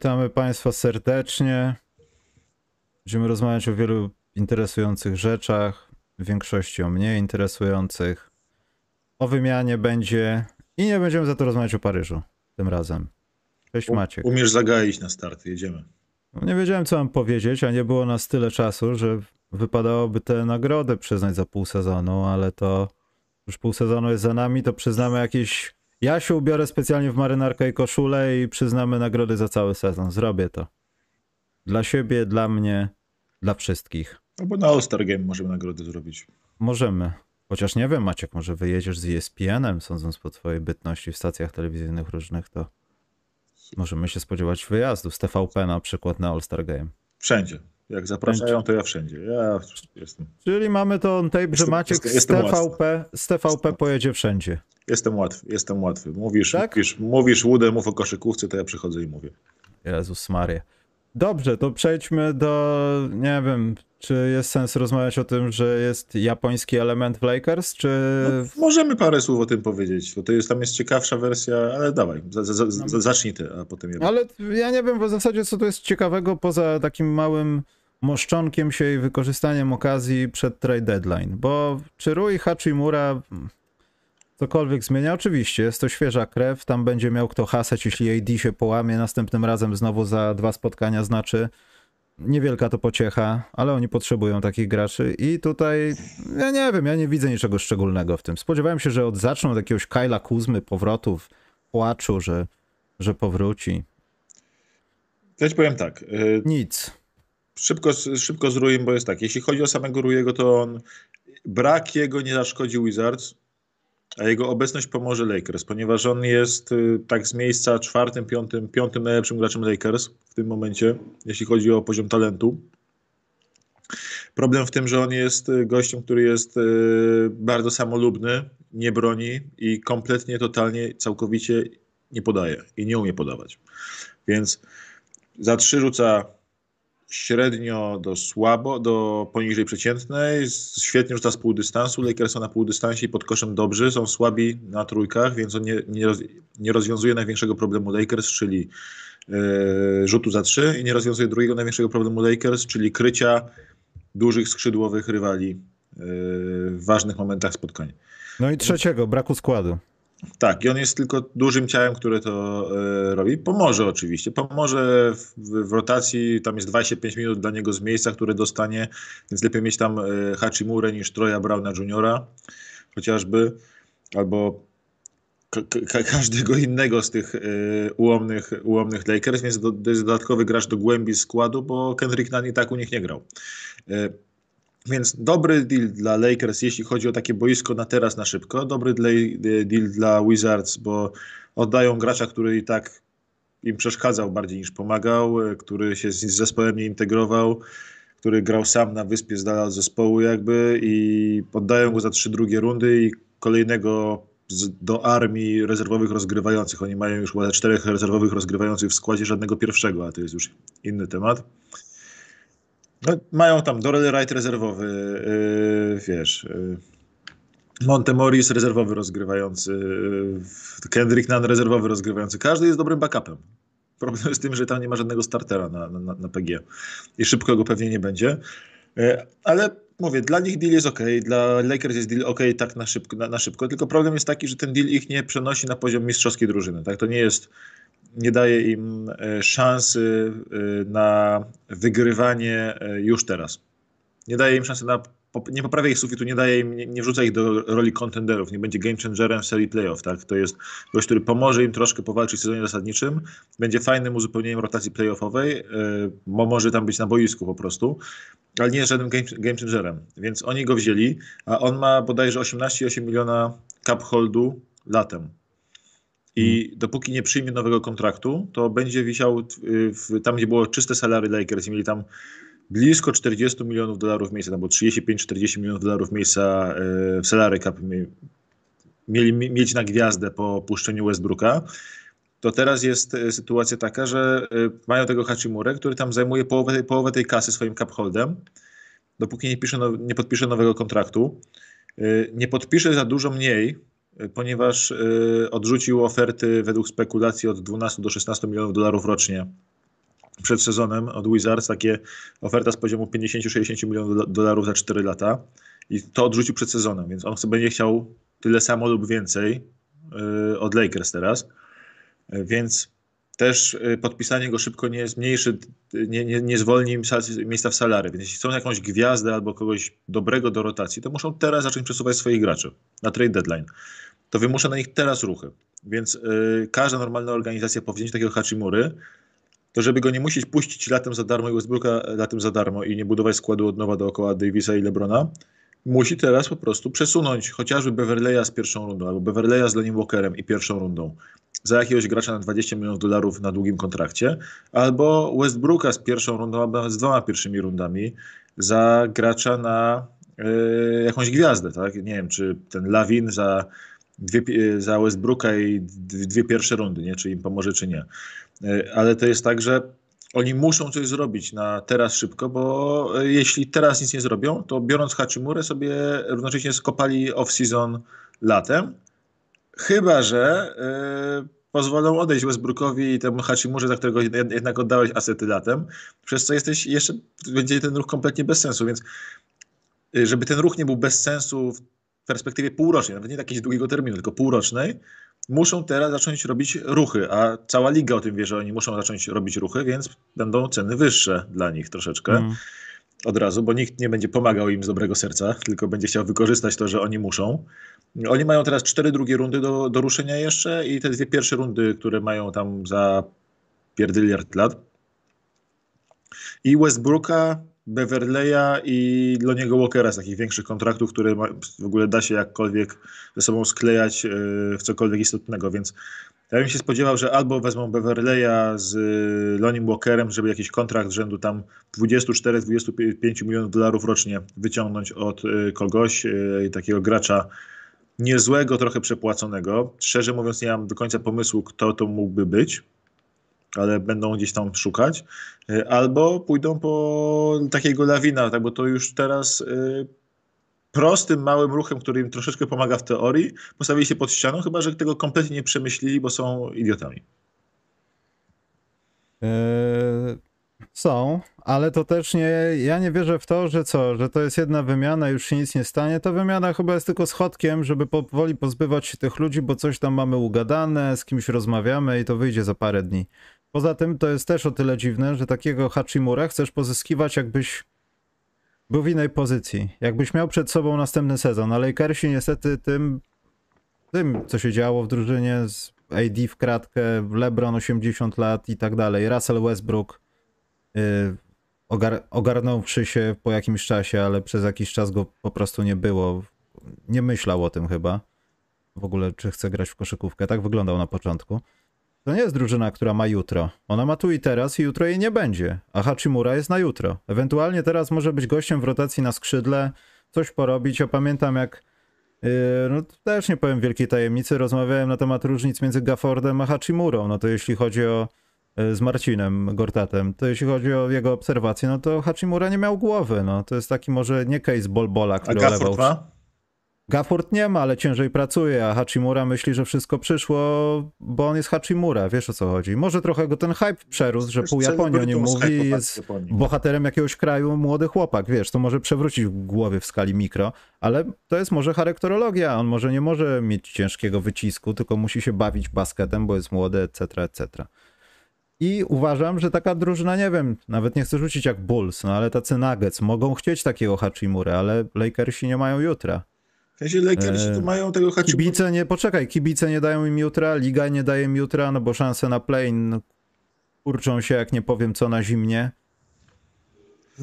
Witamy Państwa serdecznie. Będziemy rozmawiać o wielu interesujących rzeczach, w większości o mniej interesujących. O wymianie będzie i nie będziemy za to rozmawiać o Paryżu tym razem. Cześć Maciek. Umiesz zagaić na start, jedziemy. No, nie wiedziałem co mam powiedzieć, a nie było nas tyle czasu, że wypadałoby tę nagrodę przyznać za pół sezonu, ale to już pół sezonu jest za nami, to przyznamy jakieś... Ja się ubiorę specjalnie w marynarkę i koszulę i przyznamy nagrody za cały sezon. Zrobię to. Dla siebie, dla mnie, dla wszystkich. Albo na All-Star Game możemy nagrody zrobić. Możemy. Chociaż nie wiem, Maciek, może wyjedziesz z ESPN-em, sądząc po twojej bytności w stacjach telewizyjnych różnych, to możemy się spodziewać wyjazdu z TVP na przykład na All-Star Game. Wszędzie. Jak zapraszają, to ja wszędzie. Ja jestem. Czyli mamy to on tape, że Jestem- Maciek jestem- z TVP, z TVP pojedzie wszędzie. Jestem łatwy, jestem łatwy. Mówisz, Tak? mówisz, mówisz łudę, mów o koszykówce, to ja przychodzę i mówię. Jezus Maria. Dobrze, to przejdźmy do, nie wiem, czy jest sens rozmawiać o tym, że jest japoński element w Lakers, czy... Możemy parę słów o tym powiedzieć, bo to jest, tam jest ciekawsza wersja, ale dawaj, za, za, No. za, zacznij ty, a potem ja. Ale ja nie wiem w zasadzie, co tu jest ciekawego, poza takim małym moszczonkiem się i wykorzystaniem okazji przed trade deadline, bo czy Rui Hachimura cokolwiek zmienia? Oczywiście, jest to świeża krew, tam będzie miał kto hasać, jeśli AD się połamie następnym razem znowu za dwa spotkania, znaczy niewielka to pociecha, ale oni potrzebują takich graczy i tutaj, ja nie wiem, ja nie widzę niczego szczególnego w tym. Spodziewałem się, że od zaczną od jakiegoś Kyla Kuzmy, powrotów, płaczu, że, że powróci. Ja ci powiem tak, y, Nic. Szybko, szybko z Rujem, bo jest tak, jeśli chodzi o samego Rujego, to on, brak jego nie zaszkodzi Wizards, a jego obecność pomoże Lakers, ponieważ on jest y, tak z miejsca czwartym, piątym, piątym najlepszym graczem Lakers w tym momencie, jeśli chodzi o poziom talentu. Problem w tym, że on jest y, gościem, który jest y, bardzo samolubny, nie broni i kompletnie, totalnie, całkowicie nie podaje i nie umie podawać. Więc za trzy rzuca średnio do słabo, do poniżej przeciętnej, świetnie rzuca z pół dystansu, Lakers są na pół dystansie i pod koszem dobrzy, są słabi na trójkach, więc on nie, nie, roz, nie rozwiązuje największego problemu Lakers, czyli e, rzutu za trzy i nie rozwiązuje drugiego największego problemu Lakers, czyli krycia dużych skrzydłowych rywali e, w ważnych momentach spotkań. No i trzeciego, braku składu. Tak, i on jest tylko dużym ciałem, które to e, robi. Pomoże oczywiście. Pomoże w, w, rotacji. Tam jest 25 minut dla niego z miejsca, które dostanie, więc lepiej mieć tam e, Hachimurę niż Troja Browna Juniora chociażby, albo ka- ka- każdego innego z tych e, ułomnych, ułomnych Lakers, więc do, to jest dodatkowy gracz do głębi składu, bo Kendrick Nunn i tak u nich nie grał. E, więc dobry deal dla Lakers, jeśli chodzi o takie boisko na teraz, na szybko. Dobry deal dla Wizards, bo oddają gracza, który i tak im przeszkadzał bardziej niż pomagał, e, który się z zespołem nie integrował, który grał sam na wyspie z dala od zespołu jakby i poddają go za trzy drugie rundy i kolejnego do armii rezerwowych rozgrywających. Oni mają już czterech rezerwowych rozgrywających w składzie, żadnego pierwszego, a to jest już inny temat. No, mają tam Dorel Wright rezerwowy, yy, wiesz, yy, Montemoris rezerwowy rozgrywający, yy, Kendrick Nunn rezerwowy rozgrywający. Każdy jest dobrym backupem. Problem jest z tym, że tam nie ma żadnego startera na, na, na PG i szybko go pewnie nie będzie. Yy, ale mówię, dla nich deal jest ok, dla Lakers jest deal ok tak na szybko, na, na szybko, tylko problem jest taki, że ten deal ich nie przenosi na poziom mistrzowskiej drużyny. Tak? To nie jest nie daje im e, szansy e, na wygrywanie e, już teraz. Nie daje im szansy na. Nie poprawia ich sufitu, nie daje im, nie, nie wrzuca ich do roli kontenderów, nie będzie game changerem w serii playoff. Tak? To jest gość, który pomoże im troszkę powalczyć w sezonie zasadniczym, będzie fajnym uzupełnieniem rotacji playoffowej, bo może tam być na boisku po prostu, ale nie jest żadnym game, game changerem. Więc oni go wzięli, a on ma bodajże 18,8 miliona cap holdu latem. I dopóki nie przyjmie nowego kontraktu, to będzie wisiał w, tam, gdzie było czyste salary Lakers i mieli tam blisko 40 milionów dolarów miejsca, tam było 35-40 milionów dolarów miejsca e, w salary cap. Mie- mieli mi- mieć na gwiazdę po puszczeniu Westbrooka, to teraz jest e, sytuacja taka, że e, mają tego Hachimurę, który tam zajmuje połowę, połowę tej kasy swoim cap holdem, dopóki nie, pisze nie podpisze nowego kontraktu. Nie podpisze za dużo mniej, ponieważ e, odrzucił oferty według spekulacji od 12 do 16 milionów dolarów rocznie. Przed sezonem od Wizards, takie oferta z poziomu 50-60 milionów dolarów za 4 lata i to odrzucił przed sezonem, więc on sobie będzie chciał tyle samo lub więcej yy, od Lakers teraz, więc też yy, podpisanie go szybko nie zmniejszy, nie, nie, nie zwolni im miejsca w salary, więc jeśli chcą jakąś gwiazdę albo kogoś dobrego do rotacji, to muszą teraz zacząć przesuwać swoich graczy na trade deadline. To wymusza na nich teraz ruchy. Więc yy, każda normalna organizacja po wzięciu takiego Hachimury, to żeby go nie musieć puścić latem za darmo i Westbrooka latem za darmo i nie budować składu od nowa dookoła Davisa i LeBrona, musi teraz po prostu przesunąć chociażby Beverleya z pierwszą rundą albo Beverleya z Lenny Walkerem i pierwszą rundą za jakiegoś gracza na 20 milionów dolarów na długim kontrakcie, albo Westbrooka z pierwszą rundą, albo z dwoma pierwszymi rundami za gracza na y, jakąś gwiazdę, tak? Nie wiem, czy ten Lawin za dwie, za Westbrooka i dwie pierwsze rundy, nie? czy im pomoże, czy nie. E, ale to jest tak, że oni muszą coś zrobić na teraz szybko, bo jeśli teraz nic nie zrobią, to biorąc Hachimurę sobie równocześnie skopali off-season latem, chyba że yy, pozwolą odejść Westbrookowi i temu Hachimurze, za którego jednak oddałeś asety latem, przez co jesteś jeszcze, będzie ten ruch kompletnie bez sensu, więc e, żeby ten ruch nie był bez sensu perspektywie półrocznej, nawet nie takiej długiego terminu, tylko półrocznej, muszą teraz zacząć robić ruchy, a cała liga o tym wie, że oni muszą zacząć robić ruchy, więc będą ceny wyższe dla nich troszeczkę. Mm. Od razu, bo nikt nie będzie pomagał im z dobrego serca, tylko będzie chciał wykorzystać to, że oni muszą. Oni mają teraz cztery drugie rundy do, do ruszenia jeszcze i te dwie pierwsze rundy, które mają tam za pierdyliard lat. I Westbrooka Beverleya i Loniego Walkera z takich większych kontraktów, które w ogóle da się jakkolwiek ze sobą sklejać e, w cokolwiek istotnego, więc ja bym się spodziewał, że albo wezmą Beverleya z e, Lonim Walkerem, żeby jakiś kontrakt rzędu tam 24-25 milionów dolarów rocznie wyciągnąć od e, kogoś, takiego gracza niezłego, trochę przepłaconego. Szczerze mówiąc, nie mam do końca pomysłu, kto to mógłby być ale będą gdzieś tam szukać, e, albo pójdą po takiego lawina, tak, bo to już teraz y, prostym, małym ruchem, który im troszeczkę pomaga w teorii, postawili się pod ścianą, chyba że tego kompletnie nie przemyślili, bo są idiotami. Eee, są, ale to też nie, ja nie wierzę w to, że co, że to jest jedna wymiana, już się nic nie stanie. Ta wymiana chyba jest tylko schodkiem, żeby powoli pozbywać się tych ludzi, bo coś tam mamy ugadane, z kimś rozmawiamy i to wyjdzie za parę dni. Poza tym to jest też o tyle dziwne, że takiego Hachimura chcesz pozyskiwać jakbyś był w innej pozycji. Jakbyś miał przed sobą następny sezon, a Lakersi niestety tym, tym co się działo w drużynie z AD w kratkę, LeBron 80 lat i tak dalej, Russell Westbrook yy, ogar ogarnąwszy się po jakimś czasie, ale przez jakiś czas go po prostu nie było. Nie myślał o tym chyba. W ogóle, czy chce grać w koszykówkę. Tak wyglądał na początku. To nie jest drużyna, która ma jutro. Ona ma tu i teraz i jutro jej nie będzie. A Hachimura jest na jutro. Ewentualnie teraz może być gościem w rotacji na skrzydle, coś porobić. Ja pamiętam jak, yy, no też nie powiem wielkiej tajemnicy, rozmawiałem na temat różnic między Gaffordem a Hachimurą. No to jeśli chodzi o yy, z Marcinem Gortatem, to jeśli chodzi o jego obserwacje, no to Hachimura nie miał głowy. No to jest taki może nie case Bolbola, który a Gafford olewał... Ma? Gafford nie ma, ale ciężej pracuje, a Hachimura myśli, że wszystko przyszło, bo on jest Hachimura, wiesz o co chodzi. Może trochę go ten hype przerósł, że pół Japonii o nim mówi i jest bohaterem jakiegoś kraju młody chłopak, wiesz, to może przewrócić w głowie w skali mikro, ale to jest może charakterologia, on może nie może mieć ciężkiego wycisku, tylko musi się bawić basketem, bo jest młody, etc., etc. I uważam, że taka drużyna, nie wiem, nawet nie chcę rzucić jak Bulls, no ale tacy Nuggets mogą chcieć takiego Hachimura, ale Lakersi nie mają jutra. W sensie tu eee, mają tego haczyku. Kibice nie, poczekaj, kibice nie dają im jutra, liga nie daje im jutra, no bo szanse na play no, kurczą się, jak nie powiem co, na zimnie.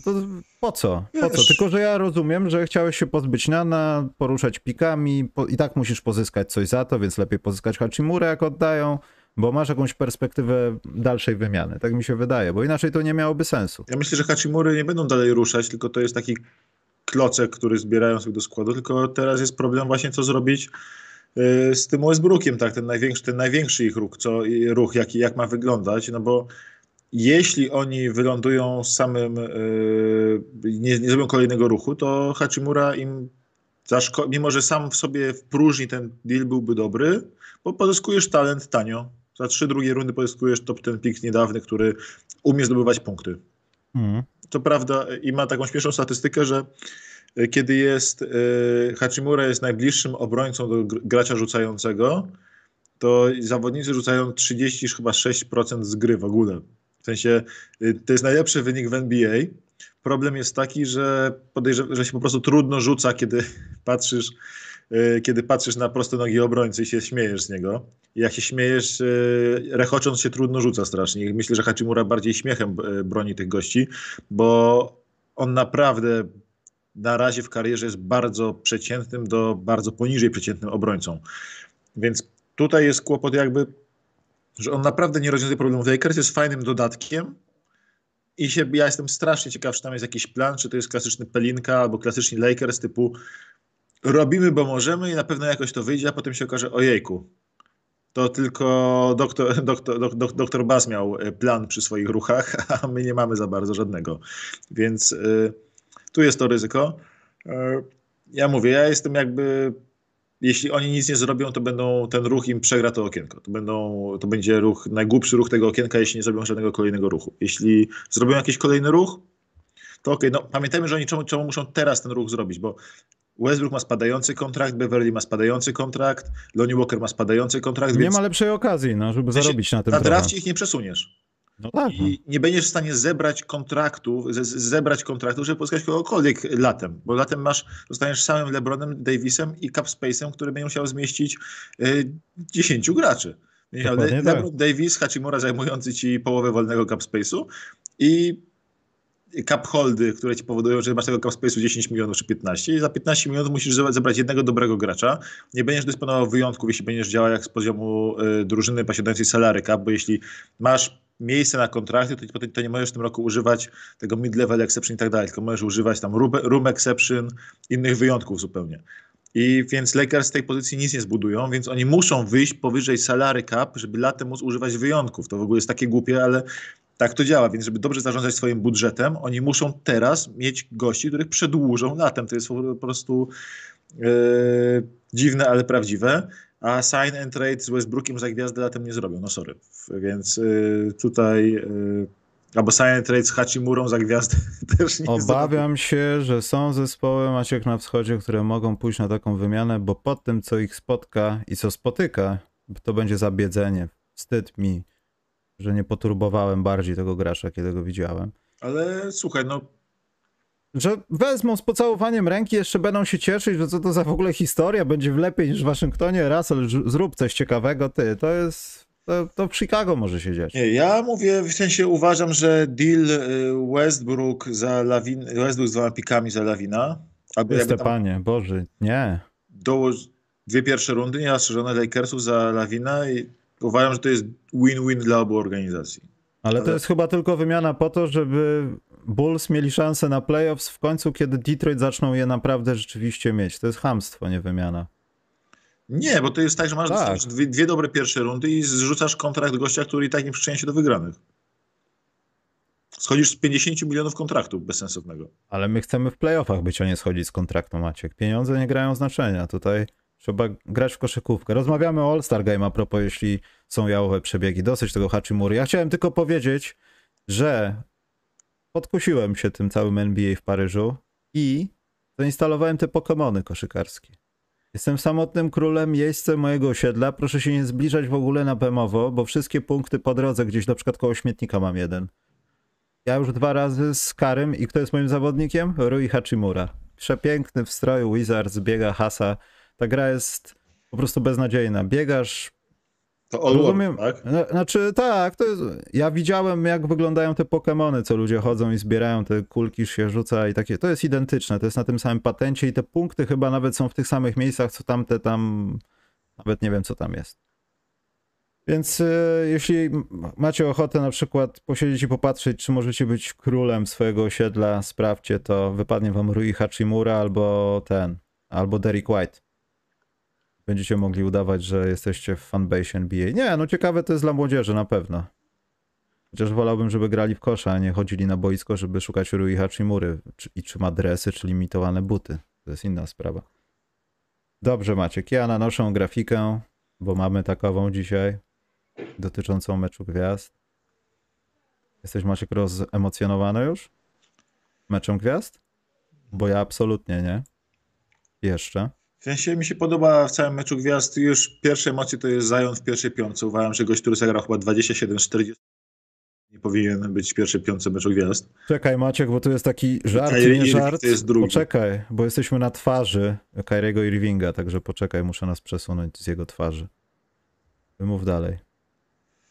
To po co? Po co? Tylko, że ja rozumiem, że chciałeś się pozbyć Nana, poruszać pikami po, i tak musisz pozyskać coś za to, więc lepiej pozyskać Hachimurę, jak oddają, bo masz jakąś perspektywę dalszej wymiany. Tak mi się wydaje, bo inaczej to nie miałoby sensu. Ja myślę, że Hachimury nie będą dalej ruszać, tylko to jest taki klocek, który zbierają sobie do składu, tylko teraz jest problem właśnie co zrobić y, z tym Westbrookiem, tak, ten największy, ten największy ich ruch, co, ruch jaki, jak ma wyglądać, no bo jeśli oni wylądują samym, yy, nie, nie zrobią kolejnego ruchu, to Hachimura im mimo że sam w sobie w próżni ten deal byłby dobry, bo pozyskujesz talent tanio Za trzy drugie rundy pozyskujesz top ten pick niedawny, który umie zdobywać punkty. Mhm. To prawda i ma taką śmieszną statystykę, że e, kiedy jest e, Hachimura jest najbliższym obrońcą do gr- gracza rzucającego, to zawodnicy rzucają 30 chyba 6% z gry w ogóle. W sensie e, to jest najlepszy wynik w NBA. Problem jest taki, że że się po prostu trudno rzuca, kiedy patrzysz, kiedy patrzysz na proste nogi obrońcy i się śmiejesz z niego. Jak się śmiejesz, e, rechocząc się trudno rzuca strasznie. Myślę, że Hachimura bardziej śmiechem e, broni tych gości, bo on naprawdę na razie w karierze jest bardzo przeciętnym do bardzo poniżej przeciętnym obrońcą. Więc tutaj jest kłopot jakby, że on naprawdę nie rozwiązuje problemów. Lakers jest fajnym dodatkiem i się, ja jestem strasznie ciekaw, czy tam jest jakiś plan, czy to jest klasyczny Pelinka albo klasyczny Lakers typu robimy, bo możemy i na pewno jakoś to wyjdzie, a potem się okaże, ojejku, to tylko doktor, doktor, dok, dok, doktor Bas miał e, plan przy swoich ruchach, a my nie mamy za bardzo żadnego. Więc y, tu jest to ryzyko. Y, ja mówię, ja jestem jakby jeśli oni nic nie zrobią, to będą ten ruch im przegra to okienko. To, będą, to będzie ruch, najgłupszy ruch tego okienka, jeśli nie zrobią żadnego kolejnego ruchu. Jeśli zrobią jakiś kolejny ruch, to okej. Okay. No, pamiętajmy, że oni czemu, czemu muszą teraz ten ruch zrobić, bo Westbrook ma spadający kontrakt, Beverly ma spadający kontrakt, Lonnie Walker ma spadający kontrakt. Nie więc ma lepszej okazji, no, żeby zarobić na tym na drafcie ich nie przesuniesz. No tak. no. I nie będziesz w stanie zebrać kontraktów, ze- zebrać kontraktów, żeby pozyskać kogokolwiek latem, bo latem masz, zostaniesz samym LeBronem, Davisem i Cap Space'em, który będzie musiał zmieścić y, 10 graczy. Miał Le- tak. LeBron, Davis, Hachimura zajmujący ci połowę wolnego Cap Space'u i cap holdy, które ci powodują, że masz tego cap space'u 10 milionów czy 15 i za 15 milionów musisz ze- zebrać jednego dobrego gracza. Nie będziesz dysponował wyjątków, jeśli będziesz działał jak z poziomu y, drużyny posiadającej salary cap, bo jeśli masz miejsce na kontrakty, to, to, to nie możesz w tym roku używać tego mid-level exception i tak dalej, tylko możesz używać tam room, room exception, innych wyjątków zupełnie. I więc Lakers z tej pozycji nic nie zbudują, więc oni muszą wyjść powyżej salary cap, żeby latem móc używać wyjątków. To w ogóle jest takie głupie, ale tak to działa, więc żeby dobrze zarządzać swoim budżetem, oni muszą teraz mieć gości, których przedłużą latem. To jest po prostu e, dziwne, ale prawdziwe. A sign and trade z Westbrookiem za gwiazdę latem nie zrobią, no sorry. Więc e, tutaj e, albo and trade z Hachimurą za gwiazdę też nie. Obawiam się, że są zespoły Maciek na wschodzie, które mogą pójść na taką wymianę, bo po tym, co ich spotka i co spotyka, to będzie zabiedzenie. Wstyd mi, że nie poturbowałem bardziej tego gracza, kiedy go widziałem. Ale słuchaj, no Że wezmą z pocałowaniem ręki, jeszcze będą się cieszyć, że co to za w ogóle historia, będzie lepiej niż w Waszyngtonie. Russell, zrób coś ciekawego, ty. To jest, to, to w Chicago może się dziać. Nie, ja mówię, w sensie uważam, że deal y, Westbrook za Lawin, Westbrook z dwoma pikami za Lawina, albo tam panie, Boże, nie. dołoż dwie pierwsze rundy niezastrzeżone Lakersów za Lawina i uważam, że to jest win-win dla obu organizacji. Ale to Ale- jest chyba tylko wymiana po to, żeby Bulls mieli szansę na playoffs w końcu, kiedy Detroit zaczną je naprawdę rzeczywiście mieć. To jest hamstwo, nie wymiana. Nie, bo to jest tak, że masz Tak. dwie, dwie dobre pierwsze rundy i zrzucasz kontrakt gościa, który i tak nie przyczynia się do wygranych. Schodzisz z 50 milionów kontraktu bezsensownego. Ale my chcemy w playoffach być, a nie schodzić z kontraktu, Maciek. Pieniądze nie grają znaczenia. Tutaj trzeba grać w koszykówkę. Rozmawiamy o All-Star Game a propos, jeśli są jałowe przebiegi. Dosyć tego Hachimury. Ja chciałem tylko powiedzieć, że podkusiłem się tym całym NBA w Paryżu i zainstalowałem te Pokemony koszykarskie. Jestem samotnym królem, jeźdźcem mojego osiedla. Proszę się nie zbliżać w ogóle na Bemowo, bo wszystkie punkty po drodze gdzieś na przykład koło śmietnika mam jeden. Ja już dwa razy z Karym i kto jest moim zawodnikiem? Rui Hachimura. Przepiękny w stroju Wizards, biega hasa. Ta gra jest po prostu beznadziejna. Biegasz, To all rozumiem, tak? no, znaczy tak, to jest, ja widziałem jak wyglądają te Pokemony, co ludzie chodzą i zbierają te kulki, się rzuca i takie, to jest identyczne, to jest na tym samym patencie i te punkty chyba nawet są w tych samych miejscach, co tamte tam, nawet nie wiem co tam jest. Więc e, jeśli macie ochotę na przykład posiedzieć i popatrzeć, czy możecie być królem swojego osiedla, sprawdźcie to, wypadnie wam Rui Hachimura albo ten, albo Derek White. Będziecie mogli udawać, że jesteście w fanbase NBA. Nie, no ciekawe to jest dla młodzieży na pewno. Chociaż wolałbym, żeby grali w kosza, a nie chodzili na boisko, żeby szukać Rui Hachimury czy, i czy ma dresy, czy limitowane buty. To jest inna sprawa. Dobrze Maciek, ja nanoszę grafikę, bo mamy takową dzisiaj. dotyczącą meczu gwiazd. Jesteś Maciek rozemocjonowany już? Meczem gwiazd? Bo ja absolutnie nie. Jeszcze. W sensie mi się podoba w całym meczu gwiazd już pierwsze emocje to jest Zion w pierwszej piątce. Uważam, że gość, który zagrał chyba 27-40 nie powinien być w pierwszej piątce meczu gwiazd. Czekaj Maciek, bo tu jest taki żart Kyrie nie żart. To jest drugi. Poczekaj, bo jesteśmy na twarzy Kyriego Irvinga, także poczekaj, muszę nas przesunąć z jego twarzy. Wymów dalej.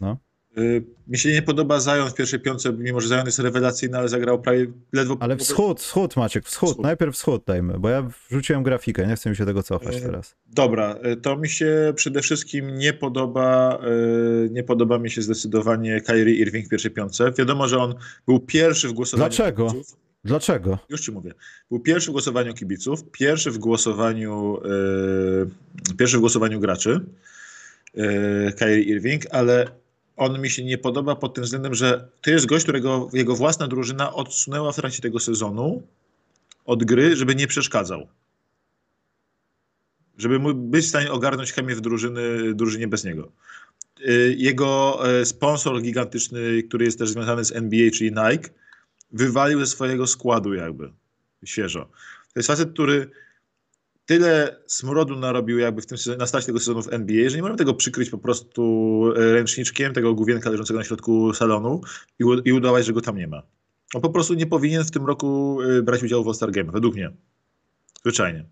No. Y, mi się nie podoba Zion w pierwszej piątce, mimo że Zion jest rewelacyjny, ale zagrał prawie ledwo... Ale wschód, wschód Maciek, wschód. wschód. Najpierw wschód dajmy, bo ja wrzuciłem grafikę, nie chcę mi się tego cofać y, teraz. Dobra, y, to mi się przede wszystkim nie podoba, nie podoba mi się zdecydowanie Kyrie Irving w pierwszej piątce. Wiadomo, że on był pierwszy w głosowaniu Dlaczego? Kibiców. Dlaczego? Już ci mówię. Był pierwszy w głosowaniu kibiców, pierwszy w głosowaniu, pierwszy w głosowaniu graczy, Kyrie Irving, ale on mi się nie podoba pod tym względem, że to jest gość, którego jego własna drużyna odsunęła w trakcie tego sezonu od gry, żeby nie przeszkadzał. Żeby być w stanie ogarnąć chemię w drużyny, drużynie bez niego. Y, jego e, sponsor gigantyczny, który jest też związany z NBA, czyli Nike, wywalił ze swojego składu jakby świeżo. To jest facet, który tyle smrodu narobił jakby w tym na starcie tego sezonu w NBA, że nie możemy tego przykryć po prostu e, ręczniczkiem, tego główienka leżącego na środku salonu i, i udawać, że go tam nie ma. On po prostu nie powinien w tym roku e, brać udziału w All-Star Game, według mnie. Zwyczajnie.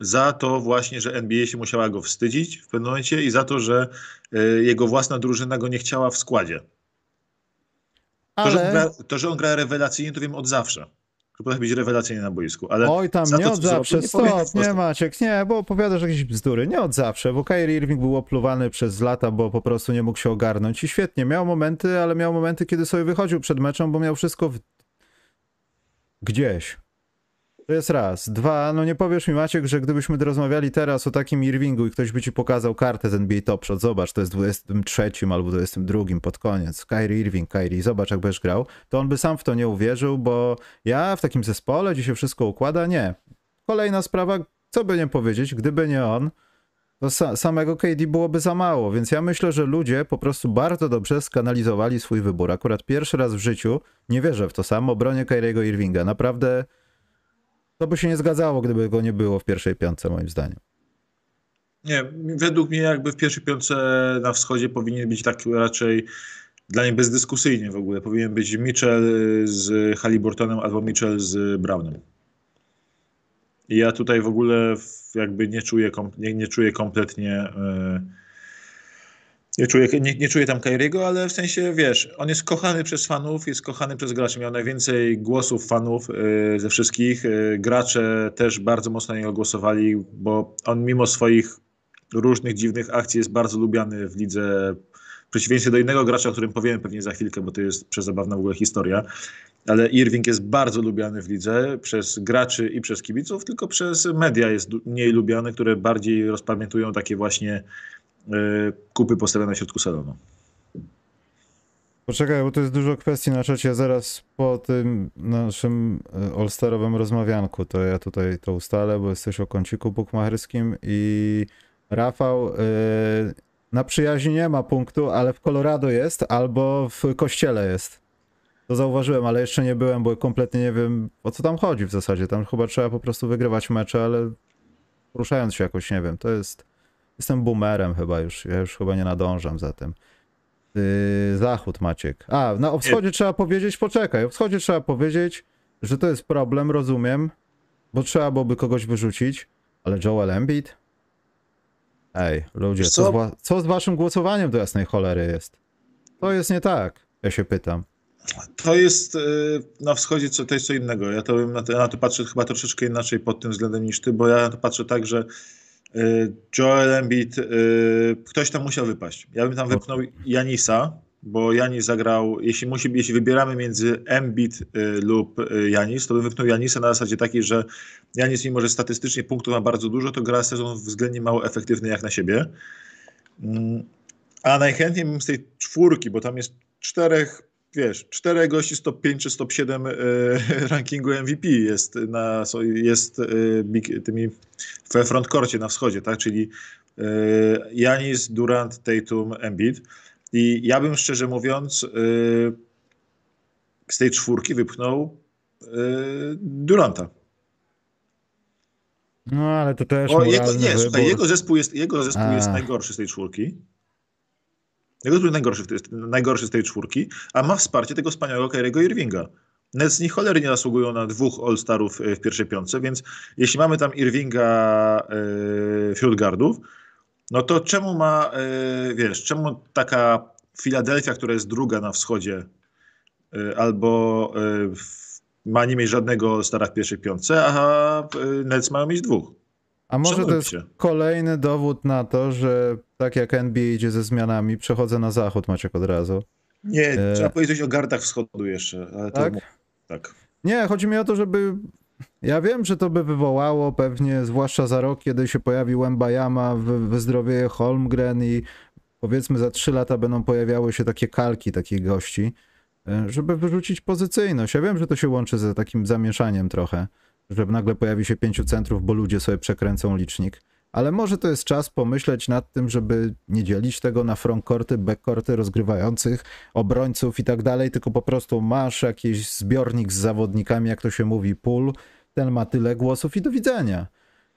Za to właśnie, że NBA się musiała go wstydzić w pewnym momencie i za to, że e, jego własna drużyna go nie chciała w składzie. Ale... To, że gra, to, że on gra rewelacyjnie, to wiem od zawsze że potrafi być rewelacyjnie na boisku. Ale Oj, tam nie to, od zawsze, stop, nie Maciek, nie, bo opowiadasz jakieś bzdury, nie od zawsze, bo Kyrie Irving był opluwany przez lata, bo po prostu nie mógł się ogarnąć i świetnie, miał momenty, ale miał momenty, kiedy sobie wychodził przed meczem, bo miał wszystko w... gdzieś. To jest raz. Dwa, no nie powiesz mi Maciek, że gdybyśmy rozmawiali teraz o takim Irvingu i ktoś by ci pokazał kartę z NBA Top Shot, zobacz, to jest 23 albo 22 pod koniec, Kyrie Irving, Kyrie, zobacz jak będziesz grał, to on by sam w to nie uwierzył, bo ja w takim zespole, gdzie się wszystko układa, nie. Kolejna sprawa, co by nie powiedzieć, gdyby nie on, to sa samego KD byłoby za mało, więc ja myślę, że ludzie po prostu bardzo dobrze skanalizowali swój wybór. Akurat pierwszy raz w życiu, nie wierzę w to samo, bronię Kyriego Irvinga. Naprawdę to by się nie zgadzało, gdyby go nie było w pierwszej piątce, moim zdaniem. Nie, według mnie jakby w pierwszej piątce na wschodzie powinien być tak raczej dla mnie bezdyskusyjnie w ogóle. Powinien być Mitchell z Halliburtonem albo Mitchell z Brownem. I ja tutaj w ogóle jakby nie czuję, nie, nie czuję kompletnie yy, nie czuję, nie, nie czuję tam Kairiego, ale w sensie, wiesz, on jest kochany przez fanów, jest kochany przez graczy. Miał najwięcej głosów fanów yy, ze wszystkich. Yy, gracze też bardzo mocno na niego głosowali, bo on mimo swoich różnych dziwnych akcji jest bardzo lubiany w lidze. W przeciwieństwie do innego gracza, o którym powiem pewnie za chwilkę, bo to jest przezabawna w ogóle historia. Ale Irving jest bardzo lubiany w lidze przez graczy i przez kibiców, tylko przez media jest mniej lubiany, które bardziej rozpamiętują takie właśnie E, kupy postawione na środku salonu. Poczekaj, bo to jest dużo kwestii na czacie. Zaraz po tym naszym e, all-starowym rozmawianku, to ja tutaj to ustalę, bo jesteś o kąciku bukmacherskim i Rafał, yy, na przyjaźni nie ma punktu, ale w Colorado jest albo w kościele jest. To zauważyłem, ale jeszcze nie byłem, bo kompletnie nie wiem o co tam chodzi w zasadzie. Tam chyba trzeba po prostu wygrywać mecze, ale ruszając się jakoś, nie wiem, to jest Jestem boomerem chyba już, ja już chyba nie nadążam za tym. Yy, zachód Maciek. A, na o wschodzie trzeba powiedzieć, poczekaj, o wschodzie trzeba powiedzieć, że to jest problem, rozumiem, bo trzeba byłoby kogoś wyrzucić, ale Joel Embiid? Ej, ludzie, co? Co, z, co z waszym głosowaniem do jasnej cholery jest? To jest nie tak, ja się pytam. To jest yy, na wschodzie co, to jest co innego. Ja to, na to, na to patrzę chyba troszeczkę inaczej pod tym względem niż ty, bo ja na to patrzę tak, że Y, Joel Embiid, y, ktoś tam musiał wypaść. Ja bym tam wypchnął Janisa, bo Janis zagrał, jeśli, musi, jeśli wybieramy między Embiid y, lub Janis, to bym wypchnął Janisa na zasadzie takiej, że Janis, mimo że statystycznie punktów ma bardzo dużo, to gra sezon względnie mało efektywny jak na siebie. Mm, a najchętniej bym z tej czwórki, bo tam jest czterech wiesz, czterech gości stop 5 czy stop 7 y, rankingu MVP jest, na, jest y, big, tymi w frontkorcie na wschodzie, tak? Czyli y, Janis, Durant, Tatum, Embiid. I ja bym szczerze mówiąc yy, z tej czwórki wypchnął Duranta. No ale to też o, jego, Nie, słuchaj, jego zespół, jest, jego zespół jest najgorszy z tej czwórki. Jego jest najgorszy, najgorszy z tej czwórki, a ma wsparcie tego wspaniałego Kyriego Irvinga. Nets ni cholery nie zasługują na dwóch All-Starów w pierwszej piątce, więc jeśli mamy tam Irvinga yy, wśród gardów, no to czemu ma, yy, wiesz, czemu taka Filadelfia, która jest druga na wschodzie, yy, albo yy, ma nie mieć żadnego stara w pierwszej piątce, a Nets mają mieć dwóch. A może to jest kolejny dowód na to, że tak jak NBA idzie ze zmianami, przechodzę na zachód, Maciek, od razu. Nie, e... trzeba powiedzieć o gardach wschodu jeszcze. Ale tak? To... tak? Nie, chodzi mi o to, żeby... Ja wiem, że to by wywołało pewnie, zwłaszcza za rok, kiedy się pojawi Wembayama, wyzdrowieje Holmgren i powiedzmy za trzy lata będą pojawiały się takie kalki takich gości, e, żeby wyrzucić pozycyjność. Ja wiem, że to się łączy z takim zamieszaniem trochę, że nagle pojawi się pięciu centrów, bo ludzie sobie przekręcą licznik. Ale może to jest czas pomyśleć nad tym, żeby nie dzielić tego na frontkorty, backkorty rozgrywających, obrońców i tak dalej, tylko po prostu masz jakiś zbiornik z zawodnikami, jak to się mówi, pool, ten ma tyle głosów i do widzenia.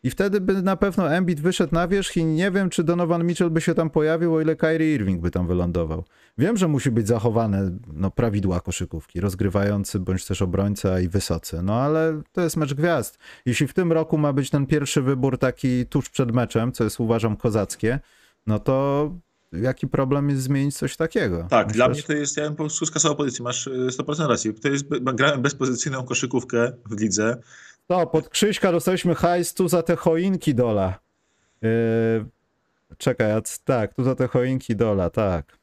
I wtedy by na pewno Embiid wyszedł na wierzch i nie wiem, czy Donovan Mitchell by się tam pojawił, o ile Kyrie Irving by tam wylądował. Wiem, że musi być zachowane no, prawidła koszykówki, rozgrywający bądź też obrońca i wysocy, no ale to jest mecz gwiazd. Jeśli w tym roku ma być ten pierwszy wybór taki tuż przed meczem, co jest uważam kozackie, no to jaki problem jest zmienić coś takiego? Tak, Myślę, dla mnie to jest, ja bym po prostu skasował pozycję, masz 100% racji. To jest, grałem bezpozycyjną koszykówkę w lidze, to, pod Krzyśka dostaliśmy hajs tu za te choinki dola. Yy, czekaj, a, tak, tu za te choinki dola, tak.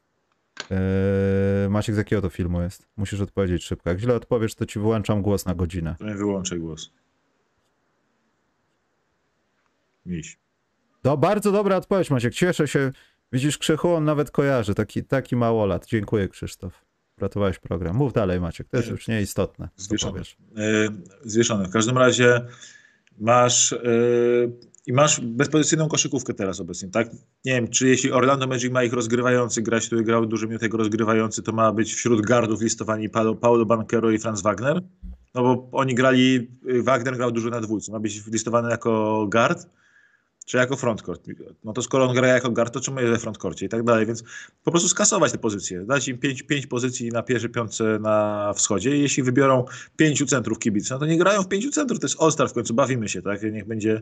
Yy, Maciek, z jakiego to filmu jest? Musisz odpowiedzieć szybko. Jak źle odpowiesz, to ci wyłączam głos na godzinę. Wyłączę głos. Miś. To bardzo dobra odpowiedź, Maciek. Cieszę się. Widzisz, Krzychu, on nawet kojarzy. Taki, taki małolat. Dziękuję, Krzysztof. Ratowałeś program. Mów dalej, Maciek, to jest już nieistotne. Zwieszony. Yy, zwieszony. W każdym razie masz yy, i masz bezpozycyjną koszykówkę teraz obecnie, tak? Nie wiem, czy jeśli Orlando Magic ma ich rozgrywający grać, który grał duży minut tego rozgrywający, to ma być wśród gardów listowani Paulo, Paulo Banquero i Franz Wagner? No bo oni grali, Wagner grał dużo na dwójce, ma być listowany jako guard, czy jako frontcourt. No to skoro on gra jako guard, to czemu jest we frontcourcie i tak dalej, więc po prostu skasować te pozycje, dać im pięć, pięć pozycji na pierwszej piątce na wschodzie. I jeśli wybiorą pięciu centrów kibice, no to nie grają w pięciu centrów, to jest All-Star w końcu, bawimy się, tak, niech będzie,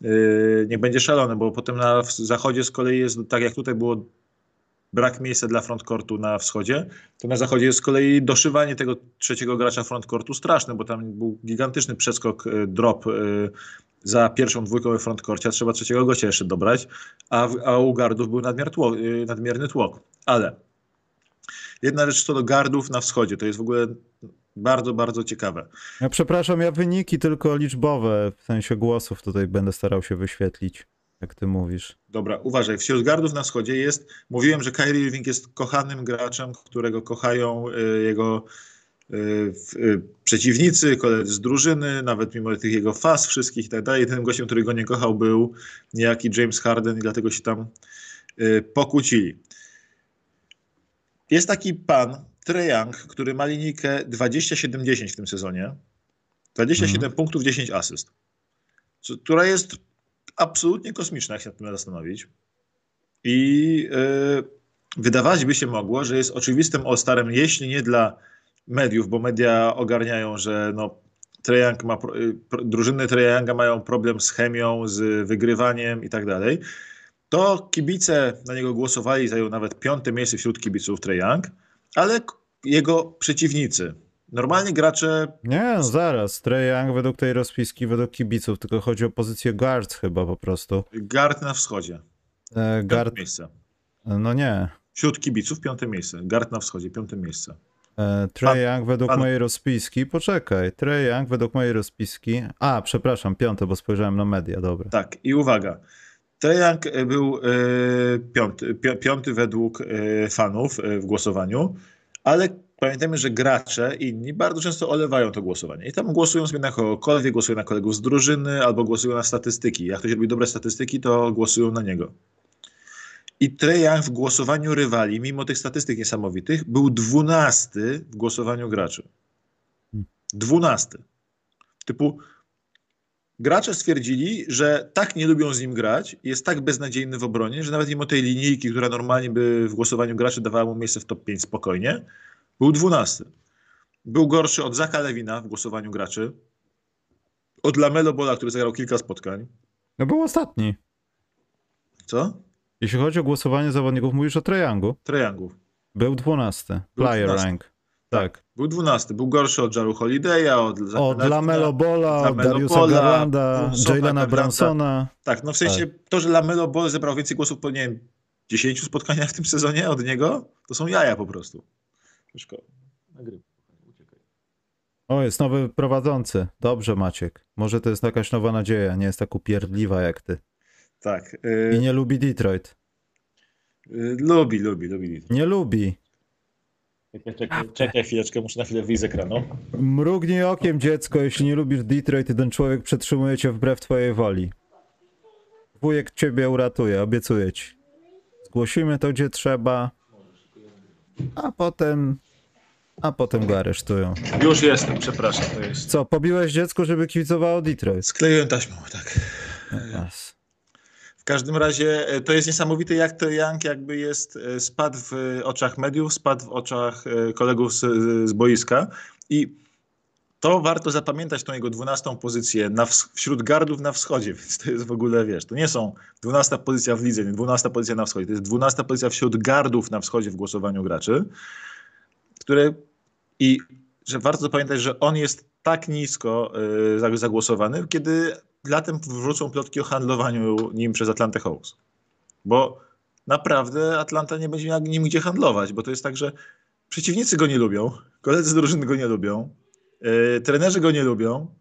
yy, niech będzie szalone, bo potem na zachodzie z kolei jest, tak jak tutaj było brak miejsca dla frontcourtu na wschodzie, to na zachodzie jest z kolei doszywanie tego trzeciego gracza frontcourtu straszne, bo tam był gigantyczny przeskok, yy, drop yy, za pierwszą dwójką we trzeba trzeciego gościa jeszcze dobrać, a, a u gardów był nadmiar tłok, y, nadmierny tłok. Ale jedna rzecz co do gardów na wschodzie, to jest w ogóle bardzo, bardzo ciekawe. Ja przepraszam, ja wyniki tylko liczbowe, w sensie głosów tutaj będę starał się wyświetlić, jak ty mówisz. Dobra, uważaj, wśród gardów na wschodzie jest, mówiłem, że Kyrie Irving jest kochanym graczem, którego kochają y, jego Y, y, przeciwnicy, koledzy z drużyny, nawet mimo tych jego faz wszystkich i tak dalej. Tym gościem, który go nie kochał był niejaki James Harden i dlatego się tam pokłócili. Jest taki pan, Trae Young, który ma linijkę 27-10 w tym sezonie. 27 mhm. punktów, 10 asyst. Która jest absolutnie kosmiczna, jak się nad tym zastanowić. I yy, wydawać by się mogło, że jest oczywistym all-starem, jeśli nie dla mediów, bo media ogarniają, że no, Treyang ma, drużyny Treyanga mają problem z chemią, z wygrywaniem i tak dalej, to kibice na niego głosowali, zajął nawet piąte miejsce wśród kibiców Treyang, ale jego przeciwnicy, normalnie gracze... Nie, no zaraz, Treyang według tej rozpiski, według kibiców, tylko chodzi o pozycję guard chyba po prostu. Guard na wschodzie. E, guard... miejsce. No nie. Wśród kibiców piąte miejsce. Guard na wschodzie, piąte miejsce. E, Young według pan... mojej rozpiski, poczekaj, Trey Young według mojej rozpiski, a przepraszam, piąte, bo spojrzałem na media, dobra. Tak, i uwaga, Trey Young e, był e, piąty, piąty według fanów w głosowaniu, ale pamiętajmy, że gracze inni bardzo często olewają to głosowanie. I tam głosują sobie na kogokolwiek, głosują na kolegów z drużyny albo głosują na statystyki. Jak ktoś robi dobre statystyki, to głosują na niego. I Trae Young w głosowaniu rywali, mimo tych statystyk niesamowitych, był dwunasty w głosowaniu graczy. Dwunasty. Typu gracze stwierdzili, że tak nie lubią z nim grać, jest tak beznadziejny w obronie, że nawet mimo tej linijki, która normalnie by w głosowaniu graczy dawała mu miejsce w top 5 spokojnie, był dwunasty. Był gorszy od Zaka Lewina w głosowaniu graczy, od Lamelo Bola, który zagrał kilka spotkań. No był ostatni. Co? Jeśli chodzi o głosowanie zawodników, mówisz o Trajangu? Trajangów. Był 12. Player 12. rank. Tak. Był 12. Był gorszy od Jaru Holiday'a, od, od Lamelo Bola, od Dariusa Garlanda, Jalena Bransona. Tak, no w sensie tak. to, że Lamelo Ball zebrał więcej głosów po, nie wiem, 10 spotkaniach w tym sezonie od niego, to są jaja po prostu. Szkoda. O, jest nowy prowadzący. Dobrze, Maciek. Może to jest jakaś nowa nadzieja, nie jest tak upierdliwa jak ty. Tak. Yy... I nie lubi Detroit. Yy, lubi, lubi, lubi Detroit. Nie lubi. Czekaj, czekaj, czekaj chwileczkę, muszę na chwilę wyjść z ekranu. Mrugnij okiem, dziecko, jeśli nie lubisz Detroit, ten człowiek przetrzymuje cię wbrew twojej woli. Wujek ciebie uratuje, obiecuję ci. Zgłosimy to, gdzie trzeba, a potem a potem go aresztują. Już jestem, przepraszam. To jest... Co, pobiłeś dziecko, żeby kibicowało Detroit? Skleiłem taśmą, tak. Yes. W każdym razie e, to jest niesamowite, jak to Young jakby jest, e, spadł w oczach mediów, spadł w oczach e, kolegów z, z boiska i to warto zapamiętać tą jego dwunastą pozycję na, wśród gardów na wschodzie, więc to jest w ogóle, wiesz, to nie są dwunasta pozycja w lidze, nie dwunasta pozycja na wschodzie, to jest dwunasta pozycja wśród gardów na wschodzie w głosowaniu graczy które i że warto pamiętać, że on jest tak nisko y, zagłosowany, kiedy latem wrócą plotki o handlowaniu nim przez Atlantę Hawks. Bo naprawdę Atlanta nie będzie miała nim gdzie handlować, bo to jest tak, że przeciwnicy go nie lubią, koledzy z drużyny go nie lubią, yy, trenerzy go nie lubią,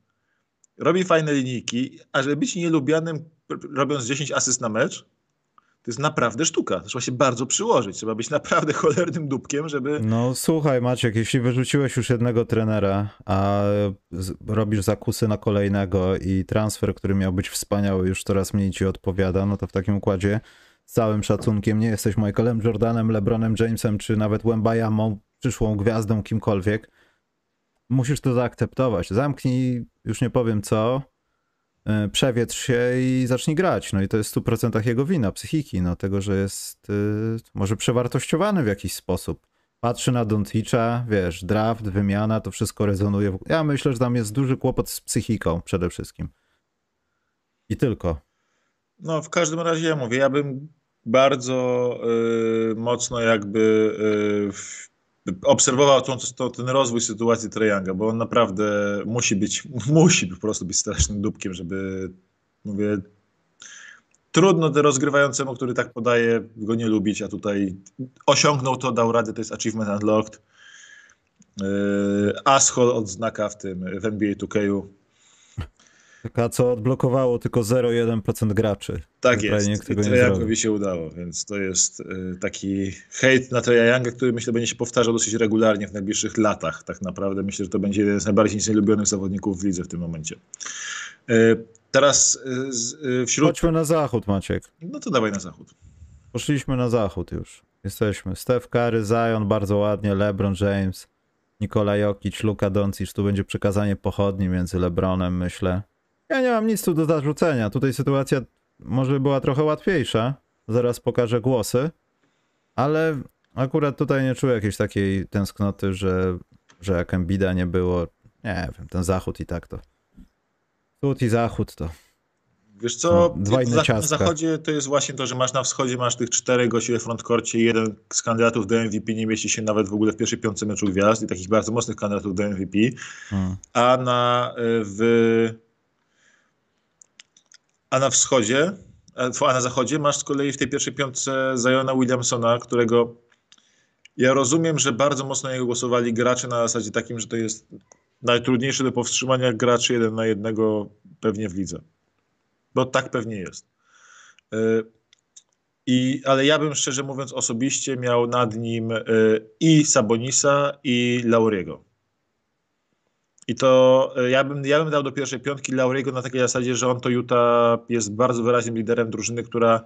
robi fajne linijki, a żeby być nielubianym robiąc 10 asyst na mecz, to jest naprawdę sztuka. Trzeba się bardzo przyłożyć. Trzeba być naprawdę cholernym dupkiem, żeby. No słuchaj, Maciek, jeśli wyrzuciłeś już jednego trenera, a robisz zakusy na kolejnego i transfer, który miał być wspaniały, już coraz mniej ci odpowiada, no to w takim układzie z całym szacunkiem nie jesteś Michaelem Jordanem, LeBronem Jamesem, czy nawet Wembayamą, przyszłą gwiazdą, kimkolwiek. Musisz to zaakceptować. Zamknij, już nie powiem co, przewietrz się i zacznij grać. No i to jest w 100% jego wina, psychiki, no tego, że jest y, może przewartościowany w jakiś sposób. Patrzy na Donticza, wiesz, draft, wymiana, to wszystko rezonuje. Ja myślę, że tam jest duży kłopot z psychiką przede wszystkim. I tylko. No, w każdym razie ja mówię, ja bym bardzo y, mocno jakby y, obserwował to, to, ten rozwój sytuacji Trajanga, bo on naprawdę musi być, musi po prostu być strasznym dupkiem, żeby, mówię, trudno do rozgrywającemu, który tak podaje, go nie lubić, a tutaj osiągnął to, dał radę, to jest achievement unlocked. Yy, Ashol odznaka w tym, w NBA 2K Taka, co odblokowało tylko 0,1% graczy. Tak jest. I Trajangowi się udało, więc to jest y, taki hejt na Trajanga, który myślę będzie się powtarzał dosyć regularnie w najbliższych latach. Tak naprawdę myślę, że to będzie jeden z najbardziej nielubionych zawodników w lidze w tym momencie. Y, teraz y, wśród... Chodźmy na zachód, Maciek. No to dawaj na zachód. Poszliśmy na zachód już. Jesteśmy. Steph Curry, Zion bardzo ładnie, LeBron James, Nikola Jokic, Luka Doncic. Tu będzie przekazanie pochodni między LeBronem, myślę. Ja nie mam nic tu do zarzucenia. Tutaj sytuacja może była trochę łatwiejsza. Zaraz pokażę głosy. Ale akurat tutaj nie czuję jakiejś takiej tęsknoty, że, że jak Embida nie było, nie wiem, ten zachód i tak to. Wschód i zachód to. Wiesz co, dwa inne na zachodzie to jest właśnie to, że masz na wschodzie masz tych czterech gości we frontkorcie jeden z kandydatów do MVP nie mieści się nawet w ogóle w pierwszej piątce meczu gwiazd i takich bardzo mocnych kandydatów do MVP, hmm. a na w a na wschodzie, a na zachodzie masz z kolei w tej pierwszej piątce Zajona Williamsona, którego ja rozumiem, że bardzo mocno jego głosowali gracze na zasadzie takim, że to jest najtrudniejszy do powstrzymania graczy jeden na jednego pewnie w lidze. Bo tak pewnie jest. E, I, ale ja bym szczerze mówiąc osobiście miał nad nim e, i Sabonisa i Lauriego. I to e, ja bym, ja bym dał do pierwszej piątki Lauriego na takiej zasadzie, że on to Utah jest bardzo wyraźnym liderem drużyny, która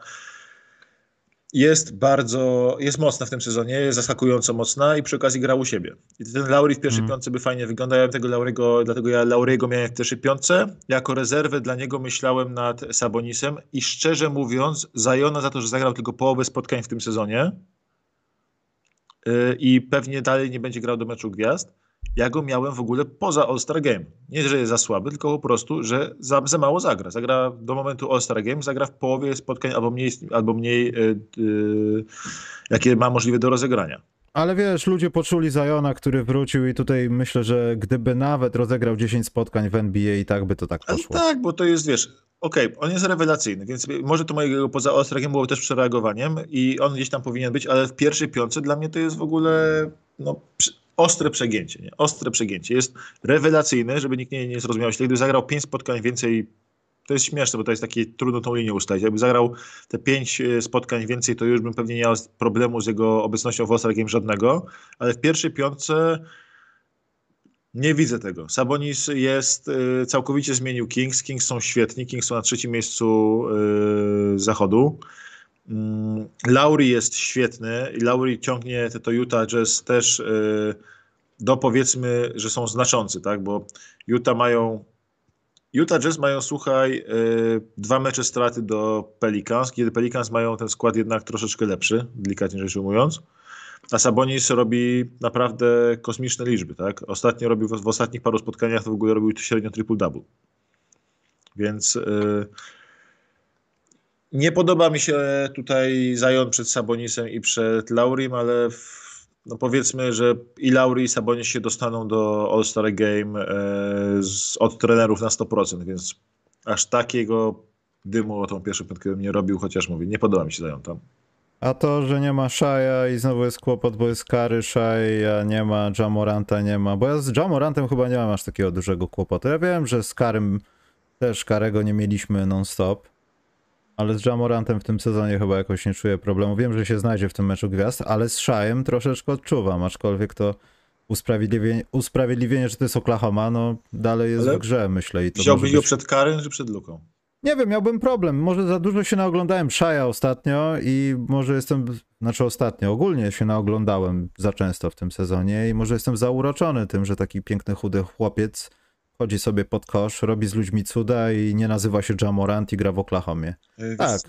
jest bardzo, jest mocna w tym sezonie, jest zaskakująco mocna i przy okazji gra u siebie. I ten Laury w pierwszej mm. piątce by fajnie wyglądał, ja tego Laurego, dlatego ja Laurego miałem w pierwszej piątce. Jako rezerwę dla niego myślałem nad Sabonisem i szczerze mówiąc, Zajona za to, że zagrał tylko połowę spotkań w tym sezonie yy, i pewnie dalej nie będzie grał do meczu gwiazd, ja go miałem w ogóle poza All-Star Game. Nie, że jest za słaby, tylko po prostu, że za, za mało zagra. Zagra do momentu All-Star Game, zagra w połowie spotkań albo mniej, albo mniej yy, yy, jakie ma możliwe do rozegrania. Ale wiesz, ludzie poczuli Zajona, który wrócił i tutaj myślę, że gdyby nawet rozegrał 10 spotkań w NBA i tak by to tak poszło. Ale tak, bo to jest, wiesz, okej, okay, on jest rewelacyjny, więc może to mojego poza Ostragiem było też przereagowaniem i on gdzieś tam powinien być, ale w pierwszej piątce dla mnie to jest w ogóle no, ostre przegięcie, nie? Ostre przegięcie. Jest rewelacyjny, żeby nikt nie, nie zrozumiał źle. Gdyby zagrał pięć spotkań więcej, to jest śmieszne, bo to jest takie trudno tą linię ustalić. Jakby zagrał te pięć e, spotkań więcej, to już bym pewnie nie miał problemu z jego obecnością w Game żadnego, ale w pierwszej piątce nie widzę tego. Sabonis jest, y, całkowicie zmienił Kings. Kings są świetni. Kings są na trzecim miejscu y, zachodu. Mm, Lauri jest świetny i Lauri ciągnie te Utah Jazz też y, do powiedzmy, że są znaczący, tak? Bo Utah mają Utah Jazz mają, słuchaj, dwa mecze straty do Pelicans, kiedy Pelicans mają ten skład jednak troszeczkę lepszy, delikatnie rzecz ujmując. A Sabonis robi naprawdę kosmiczne liczby, tak? Ostatnio robił, w, ostatnich paru spotkaniach to w ogóle robił średnio triple-double. Więc yy, nie podoba mi się tutaj Zion przed Sabonisem i przed Laurim, ale w, no powiedzmy, że i Lauri i Sabonis się dostaną do All-Star Game yy, z, od trenerów na 100%, więc aż takiego dymu o tą pierwszą piątkę bym nie robił, chociaż mówię, nie podoba mi się Zion tam. A to, że nie ma Shaja i znowu jest kłopot, bo jest Kary, Shai, nie ma Jamoranta, nie ma. Bo ja z Jamorantem chyba nie mam aż takiego dużego kłopotu. Ja wiem, że z Karym też Karego nie mieliśmy non-stop, ale z Jamorantem w tym sezonie chyba jakoś nie czuję problemu. Wiem, że się znajdzie w tym meczu gwiazd, ale z Shajem troszeczkę odczuwam, aczkolwiek to usprawiedliwienie, usprawiedliwienie że to jest Oklahoma, no dalej jest ale w grze, myślę. I to wziąłbyś być... go przed Karem czy przed Luką? Nie wiem, miałbym problem. Może za dużo się naoglądałem Szaja ostatnio i może jestem, znaczy ostatnio, ogólnie się naoglądałem za często w tym sezonie i może jestem zauroczony tym, że taki piękny, chudy chłopiec chodzi sobie pod kosz, robi z ludźmi cuda i nie nazywa się Jamorant i gra w Oklahomie. Yy, tak.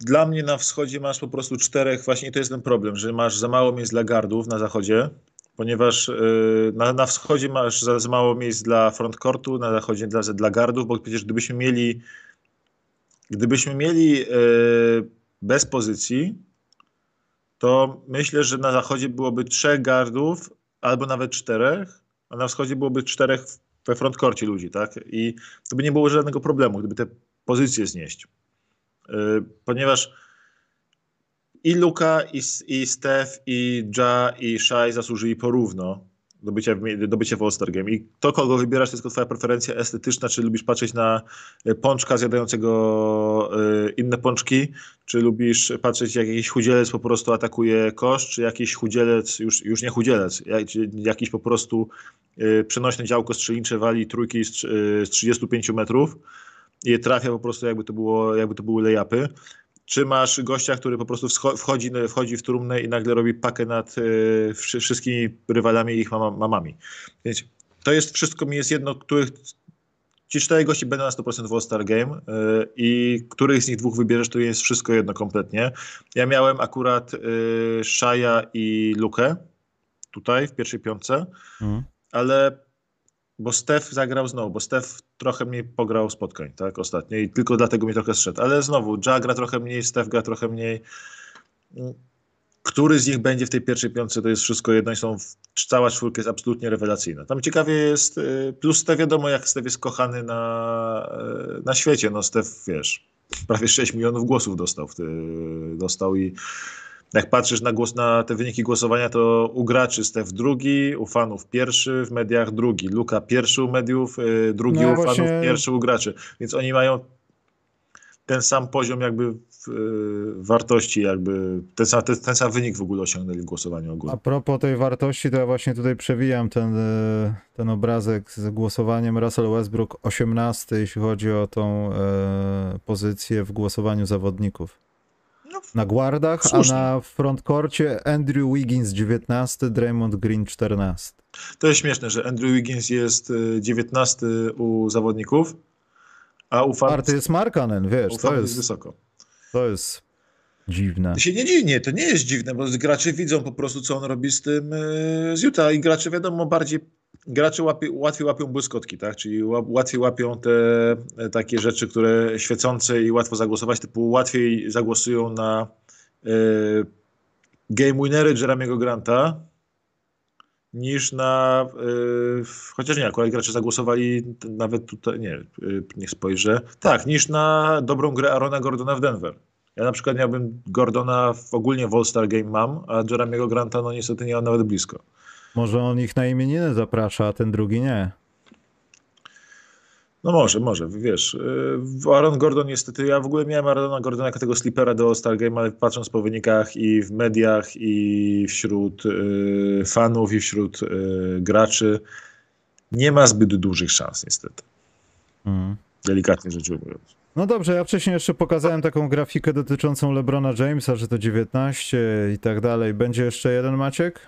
Dla mnie na wschodzie masz po prostu czterech, właśnie to jest ten problem, że masz za mało miejsc dla gardów na zachodzie, ponieważ yy, na, na wschodzie masz za, za mało miejsc dla frontcourtu, na zachodzie dla, dla gardów, bo przecież gdybyśmy mieli Gdybyśmy mieli e, bez pozycji, to myślę, że na zachodzie byłoby trzech gardów, albo nawet czterech, a na wschodzie byłoby czterech we frontkorcie ludzi, tak? I to by nie było żadnego problemu, gdyby te pozycje znieść. E, ponieważ i Luka, i, i Steph, i Ja, i Shai zasłużyli porówno do bycia, w, do bycia w. I to, kogo wybierasz, to jest twoja preferencja estetyczna, czy lubisz patrzeć na e, pączka zjadającego y, inne pączki, czy lubisz patrzeć, jak jakiś chudzielec po prostu atakuje kosz, czy jakiś chudzielec, już, już nie chudzielec, jak, jakiś po prostu y, przenośne działko strzelnicze wali trójki z, z 35 metrów je trafia po prostu, jakby to, było, jakby to były layupy czy masz gościa, który po prostu wchodzi, wchodzi w trumnę i nagle robi pakę nad y, wszystkimi rywalami i ich mamami. Więc to jest wszystko mi jest jedno, których ci cztery gości będą na 100% w All-Star Game y, i których z nich dwóch wybierzesz, to jest wszystko jedno kompletnie. Ja miałem akurat y, Shaya i Lukę tutaj w pierwszej piątce, mhm. ale bo Stef zagrał znowu, bo Stef trochę mniej pograł spotkań, tak, ostatnio i tylko dlatego mi trochę zszedł, ale znowu, Ja gra trochę mniej, Stef gra trochę mniej. Który z nich będzie w tej pierwszej piątce, to jest wszystko jedno i są, cała czwórka jest absolutnie rewelacyjna. Tam ciekawie jest, y, plus Stef wiadomo, jak Stef jest kochany na, y, na świecie, no Stef, wiesz, prawie 6 milionów głosów dostał, ty, dostał i jak patrzysz na, głos, na te wyniki głosowania, to u graczy Stef drugi, u fanów pierwszy, w mediach drugi. Luka pierwszy u mediów, yy, drugi no, u właśnie... fanów, pierwszy u graczy. Więc oni mają ten sam poziom jakby yy, wartości, jakby ten sam, ten, ten, sam wynik w ogóle osiągnęli w głosowaniu ogólnie. A propos tej wartości, to ja właśnie tutaj przewijam ten, y, ten obrazek z głosowaniem Russell Westbrook 18, jeśli chodzi o tą pozycję w głosowaniu zawodników. Na guardach, Słusznie. a na frontkorcie Andrew Wiggins 19, Draymond Green 14. To jest śmieszne, że Andrew Wiggins jest y, 19 u zawodników, a u Czwarty jest Markanen, wiesz, u to jest jest, wysoko. to jest dziwne. To się nie dziwnie, to nie jest dziwne, bo gracze widzą po prostu, co on robi z tym y, z Utah i gracze wiadomo bardziej, gracze łapie, łatwiej łapią błyskotki, tak? Czyli ła- łatwiej łapią te e, takie rzeczy, które świecące i łatwo zagłosować, typu łatwiej zagłosują na y, game winery Jeremiego Granta niż na, y, chociaż nie, akurat gracze zagłosowali nawet tutaj, nie, y, niech spojrzę, tak, niż na dobrą grę Arona Gordona w Denver. Ja na przykład miałbym Gordona w, ogólnie w All-Star Game mam, a Jeremiego Granta no niestety nie mam nawet blisko. Może on ich na imieniny zaprasza, a ten drugi nie. No może, może, wiesz. yy, Aaron Gordon niestety, ja w ogóle miałem Aarona Gordona jako tego slipera do All-Star Game, ale patrząc po wynikach i w mediach, i wśród yy, fanów, i wśród yy, graczy, nie ma zbyt dużych szans niestety. Mm. Delikatnie rzecz ujmując. No dobrze, ja wcześniej jeszcze pokazałem taką grafikę dotyczącą LeBrona Jamesa, że to 19 i tak dalej. Będzie jeszcze jeden Maciek?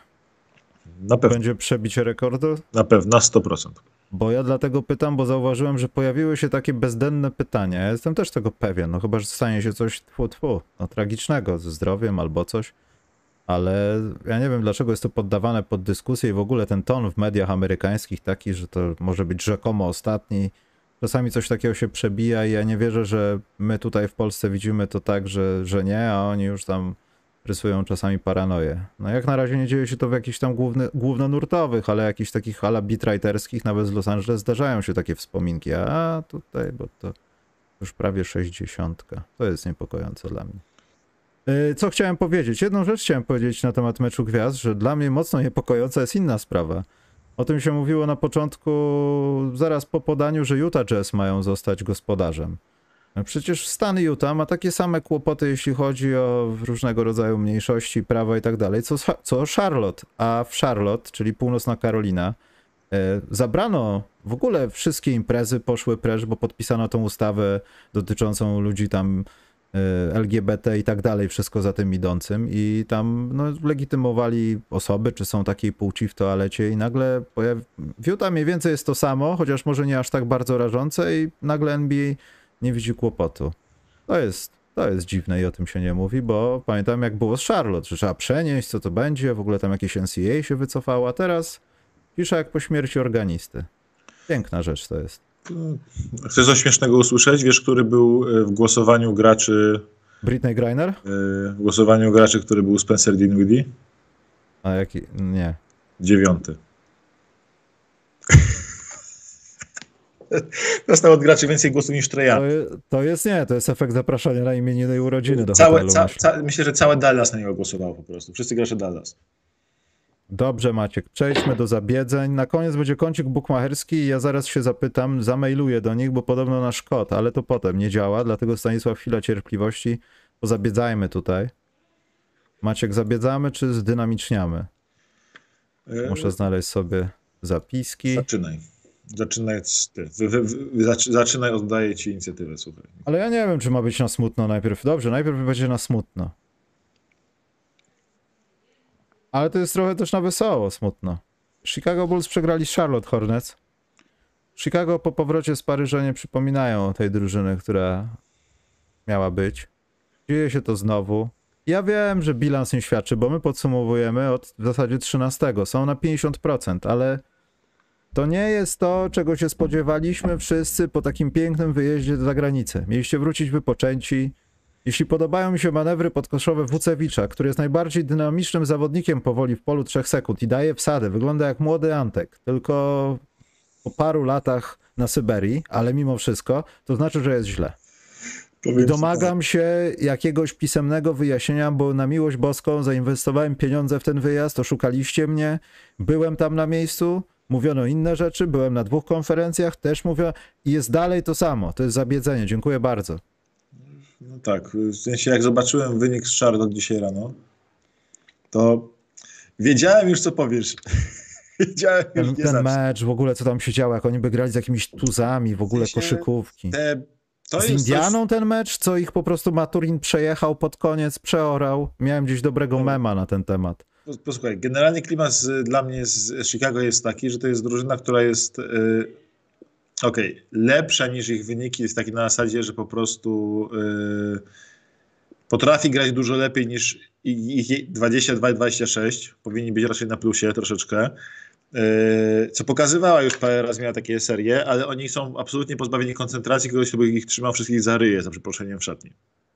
Na pewno, Będzie przebicie rekordu? na pewno, na 100%. Bo ja dlatego pytam, bo zauważyłem, że pojawiły się takie bezdenne pytania. Ja jestem też tego pewien, no chyba, że stanie się coś tfu, tfu, no, tragicznego ze zdrowiem albo coś. Ale ja nie wiem, dlaczego jest to poddawane pod dyskusję i w ogóle ten ton w mediach amerykańskich taki, że to może być rzekomo ostatni. Czasami coś takiego się przebija i ja nie wierzę, że my tutaj w Polsce widzimy to tak, że, że nie, a oni już tam rysują czasami paranoję. No jak na razie nie dzieje się to w jakichś tam główny, głównonurtowych, ale jakichś takich ala beatwriterskich, nawet z Los Angeles zdarzają się takie wspominki, a tutaj, bo to już prawie 60. To jest niepokojące dla mnie. Yy, Co chciałem powiedzieć? Jedną rzecz chciałem powiedzieć na temat meczu gwiazd, że dla mnie mocno niepokojąca jest inna sprawa. O tym się mówiło na początku, zaraz po podaniu, że Utah Jazz mają zostać gospodarzem. Przecież stan Utah ma takie same kłopoty, jeśli chodzi o różnego rodzaju mniejszości, prawa i tak dalej, co, co Charlotte. A w Charlotte, czyli północna Karolina, e, zabrano w ogóle wszystkie imprezy, poszły precz, bo podpisano tą ustawę dotyczącą ludzi tam e, LGBT i tak dalej, wszystko za tym idącym i tam no, legitymowali osoby, czy są takiej płci w toalecie i nagle pojawi... w Utah mniej więcej jest to samo, chociaż może nie aż tak bardzo rażące i nagle NBA nie widzi kłopotu. To jest, to jest dziwne i o tym się nie mówi, bo pamiętam jak było z Charlotte, że trzeba przenieść, co to będzie, w ogóle tam jakieś NCAA się wycofało, a teraz cisza jak po śmierci organisty. Piękna rzecz to jest. Chcesz coś śmiesznego usłyszeć? Wiesz, który był y, w głosowaniu graczy, Britney Griner? y, w głosowaniu graczy, który był Spencer Dinwiddie? A jaki? Nie. Dziewiąty. Dostał od graczy więcej głosów niż Treja. To, to jest nie, to jest efekt zapraszania na imieniny i urodziny do Całe, hotelu. ca, myślę. ca, myślę, że całe Dallas na niego głosowało po prostu. Wszyscy gracze Dallas. Dobrze, Maciek, przejdźmy do zabiedzeń. Na koniec będzie kącik bukmacherski i ja zaraz się zapytam, zamailuję do nich, bo podobno nasz kod, ale to potem nie działa, dlatego Stanisław, chwila cierpliwości, pozabiedzajmy tutaj. Maciek, zabiedzamy czy zdynamiczniamy? Y, Muszę znaleźć sobie zapiski. Zaczynaj. Zaczynaj ty. Wy, wy, wy, zaczy- zaczynaj, oddaję ci inicjatywę, słuchaj. Ale ja nie wiem, czy ma być na smutno najpierw. Dobrze, najpierw będzie na smutno. Ale to jest trochę też na wesoło smutno. Chicago Bulls przegrali z Charlotte Hornets. Chicago po powrocie z Paryża nie przypominają tej drużyny, która miała być. Dzieje się to znowu. Ja wiem, że bilans nie świadczy, bo my podsumowujemy od w zasadzie 13. Są na 50%, ale to nie jest to, czego się spodziewaliśmy wszyscy po takim pięknym wyjeździe za granicę. Mieliście wrócić wypoczęci. Jeśli podobają mi się manewry podkoszowe Wucewicza, który jest najbardziej dynamicznym zawodnikiem powoli w polu 3 sekund i daje wsady, wygląda jak młody Antek, tylko po paru latach na Syberii, ale mimo wszystko, to znaczy, że jest źle. I domagam się jakiegoś pisemnego wyjaśnienia, bo na miłość boską zainwestowałem pieniądze w ten wyjazd, oszukaliście mnie, byłem tam na miejscu, mówiono inne rzeczy, byłem na dwóch konferencjach, też mówiono i jest dalej to samo, to jest zabiedzenie, dziękuję bardzo. No tak, w sensie jak zobaczyłem wynik z Charlotte dzisiaj rano, to wiedziałem już, co powiesz. wiedziałem już, Ten, ten mecz, w ogóle co tam się działo, jak oni by grali z jakimiś tuzami, w ogóle sensie- koszykówki. Te z Indianą coś... ten mecz, co ich po prostu Maturin przejechał pod koniec, przeorał. Miałem gdzieś dobrego mema na ten temat. Posłuchaj, generalnie klimat z, dla mnie z Chicago jest taki, że to jest drużyna, która jest yy, okej, okay, lepsza niż ich wyniki, jest taki na zasadzie, że po prostu yy, potrafi grać dużo lepiej niż ich 22-26. Powinni być raczej na plusie troszeczkę. Yy, co pokazywała już parę razy, miała takie serie, ale oni są absolutnie pozbawieni koncentracji, kogoś, kto by ich trzymał wszystkich za ryje, za przeproszeniem w szatni.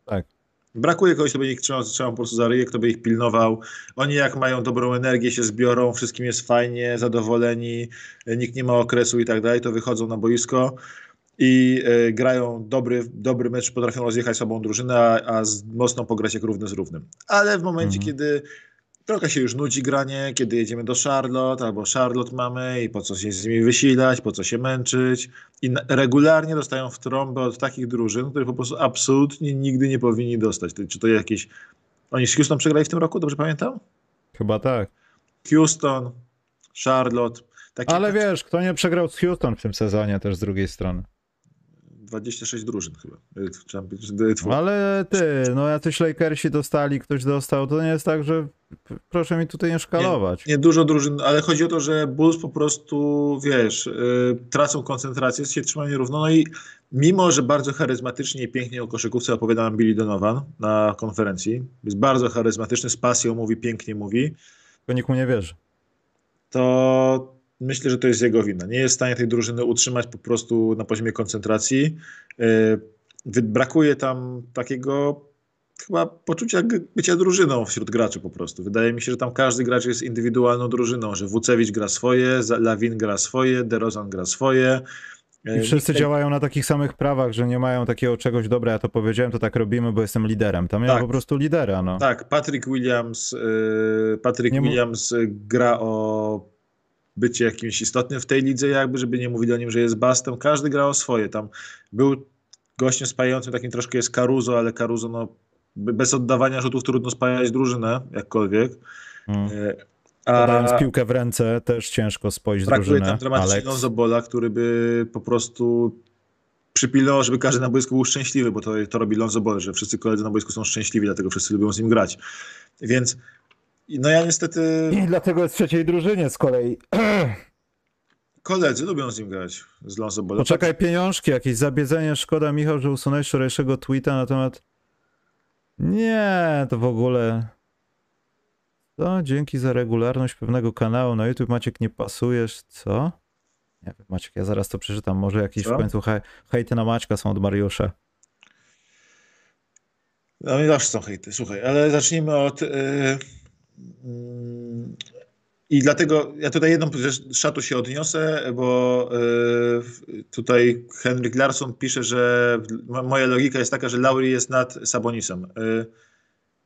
Tak. Brakuje kogoś, kto by ich trzymał, trzymał po prostu za ryje, kto by ich pilnował. Oni jak mają dobrą energię, się zbiorą, wszystkim jest fajnie, zadowoleni, nikt nie ma okresu i tak dalej, to wychodzą na boisko i y, grają dobry, dobry mecz, potrafią rozjechać sobą drużynę, a, a z, mocno pograć jak równy z równym. Ale w momencie, mhm. kiedy trochę się już nudzi granie, kiedy jedziemy do Charlotte albo Charlotte mamy i po co się z nimi wysilać, po co się męczyć i regularnie dostają w trąbę od takich drużyn, które po prostu absolutnie nigdy nie powinni dostać. Czy to jakieś... Oni z Houston przegrali w tym roku, dobrze pamiętam? Chyba tak. Houston, Charlotte. Takie... Ale wiesz, kto nie przegrał z Houston w tym sezonie też z drugiej strony. 26 drużyn chyba. No ale ty, no jacyś Lakersi dostali, ktoś dostał, to nie jest tak, że proszę mi tutaj nie szkalować. Nie, nie dużo drużyn, ale chodzi o to, że Bulls po prostu, wiesz, yy, tracą koncentrację, się trzymają nierówno, no i mimo, że bardzo charyzmatycznie i pięknie o koszykówce opowiada nam Billy Donovan na konferencji, jest bardzo charyzmatyczny, z pasją mówi, pięknie mówi. To nikt mu nie wierzy. To myślę, że to jest jego wina. Nie jest w stanie tej drużyny utrzymać po prostu na poziomie koncentracji. E, brakuje tam takiego chyba poczucia bycia drużyną wśród graczy po prostu. Wydaje mi się, że tam każdy gracz jest indywidualną drużyną, że Wucewicz gra swoje, Lawin gra swoje, DeRozan gra swoje. E, I wszyscy działają na takich samych prawach, że nie mają takiego czegoś, dobra, ja to powiedziałem, to tak robimy, bo jestem liderem. Tam tak. ja po prostu lidera, no. Tak, Patrick Williams, e, Patrick Williams gra o bycie jakimś istotnym w tej lidze, jakby, żeby nie mówili o nim, że jest bastem. Każdy grał o swoje. Tam był gościem spajającym, takim troszkę jest Caruso, ale Caruso, no, bez oddawania rzutów trudno spajać drużynę, jakkolwiek. Hmm. A Podając piłkę w ręce też ciężko spoić brakuje drużynę. Brakuje tam dramatycznego Zobola, który by po prostu przypilnował, żeby każdy na boisku był szczęśliwy, bo to, to robi Lonzo Ball, że wszyscy koledzy na boisku są szczęśliwi, dlatego wszyscy lubią z nim grać. Więc no ja niestety... I dlatego jest w trzeciej drużynie z kolei. Koledzy lubią z nim grać, z Lonzo Ball. Poczekaj, pieniążki, jakieś zabiedzenie. Szkoda, Michał, że usunąłeś wczorajszego tweeta na temat... Nie, to w ogóle... Co? Dzięki za regularność pewnego kanału na YouTube. Maciek, nie pasujesz. Co? Nie wiem, Maciek, ja zaraz to przeczytam. Może jakieś Co? w końcu hej, hejty na Maćka są od Mariusza. No i zawsze są hejty, słuchaj, ale zacznijmy od... Yy i dlatego ja tutaj jedną szatu się odniosę, bo y, tutaj Henryk Larsson pisze, że moja logika jest taka, że Lauri jest nad Sabonisem.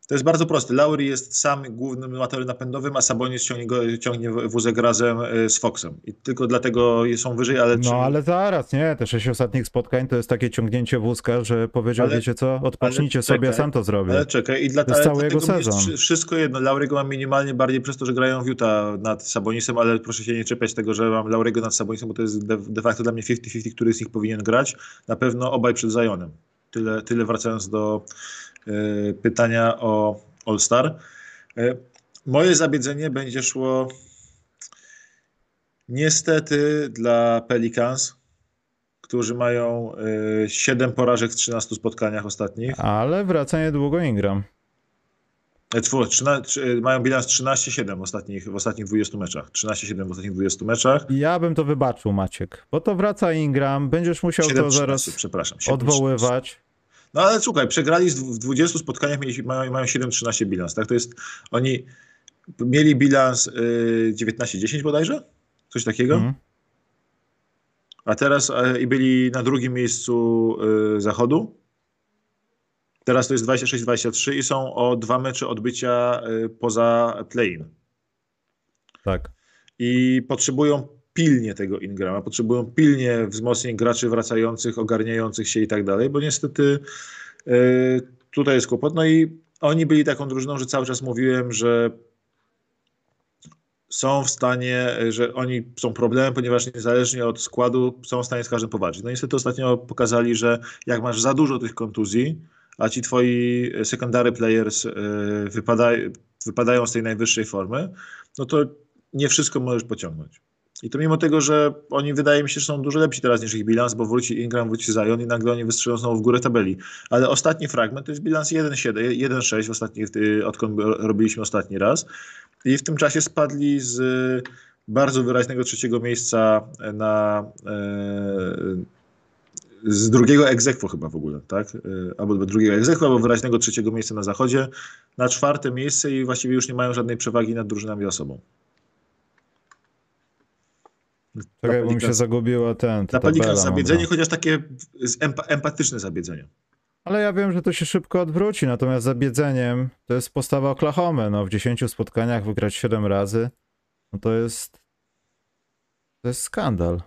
To jest bardzo proste. Lauri jest sam głównym motorem napędowym, a Sabonis ciągnie, go, ciągnie wózek razem y, z Foxem. I tylko dlatego są wyżej, ale... No ale zaraz, nie? Te sześć ostatnich spotkań to jest takie ciągnięcie wózka, że powiedział, ale, wiecie co, odpocznijcie sobie, czekaj, sam to zrobię. Ale czekaj, i dla, to jest cały jego sezon. Wszystko jedno. Lauriego mam minimalnie bardziej przez to, że grają w Utah nad Sabonisem, ale proszę się nie czepiać tego, że mam Lauriego nad Sabonisem, bo to jest de, de facto dla mnie 50-50, który z nich powinien grać. Na pewno obaj przed Zionem. Tyle, tyle wracając do pytania o All-Star. Y, moje zabiedzenie będzie szło niestety dla Pelicans, którzy mają 7 y, porażek w 13 spotkaniach ostatnich. Ale wraca niedługo Ingram. 13, mają bilans 13-7 w ostatnich, w ostatnich 20 meczach. 13-7 w ostatnich 20 meczach. Ja bym to wybaczył, Maciek, bo to wraca Ingram, będziesz musiał 7, to zaraz przepraszam, 7, odwoływać. No ale słuchaj, przegrali w 20 spotkaniach, mieli, mają, mają 7-13 bilans, tak? To jest, oni mieli bilans y, 19-10 bodajże? Coś takiego? Mm. A teraz y, i byli na drugim miejscu y, zachodu. Teraz to jest 26-23 i są o dwa mecze odbycia y, poza play-in. Tak. I potrzebują pilnie tego Ingrama, potrzebują pilnie wzmocnień graczy wracających, ogarniających się i tak dalej, bo niestety yy, tutaj jest kłopot. No i oni byli taką drużyną, że cały czas mówiłem, że są w stanie, że oni są problemem, ponieważ niezależnie od składu są w stanie z każdym powalczyć. No niestety ostatnio pokazali, że jak masz za dużo tych kontuzji, a ci twoi secondary players wypadają, wypadają z tej najwyższej formy, no to nie wszystko możesz pociągnąć. I to mimo tego, że oni wydaje mi się, że są dużo lepsi teraz niż ich bilans, bo wróci Ingram, wróci Zion i nagle oni wystrzelą znowu w górę tabeli. Ale ostatni fragment to jest bilans 1-6 ostatni, odkąd robiliśmy ostatni raz. I w tym czasie spadli z bardzo wyraźnego trzeciego miejsca na e, z drugiego egzekwo chyba w ogóle, tak? E, albo drugiego egzekwo, albo wyraźnego trzeciego miejsca na zachodzie, na czwarte miejsce i właściwie już nie mają żadnej przewagi nad drużynami osobą. Czekaj, bo mi się zagubiło ten. Ta panika zabiedzenie, chociaż takie empatyczne zabiedzenie. Ale ja wiem, że to się szybko odwróci, natomiast zabiedzeniem to jest postawa Oklahoma. No, w 10 spotkaniach wygrać 7 razy, no to jest to jest skandal.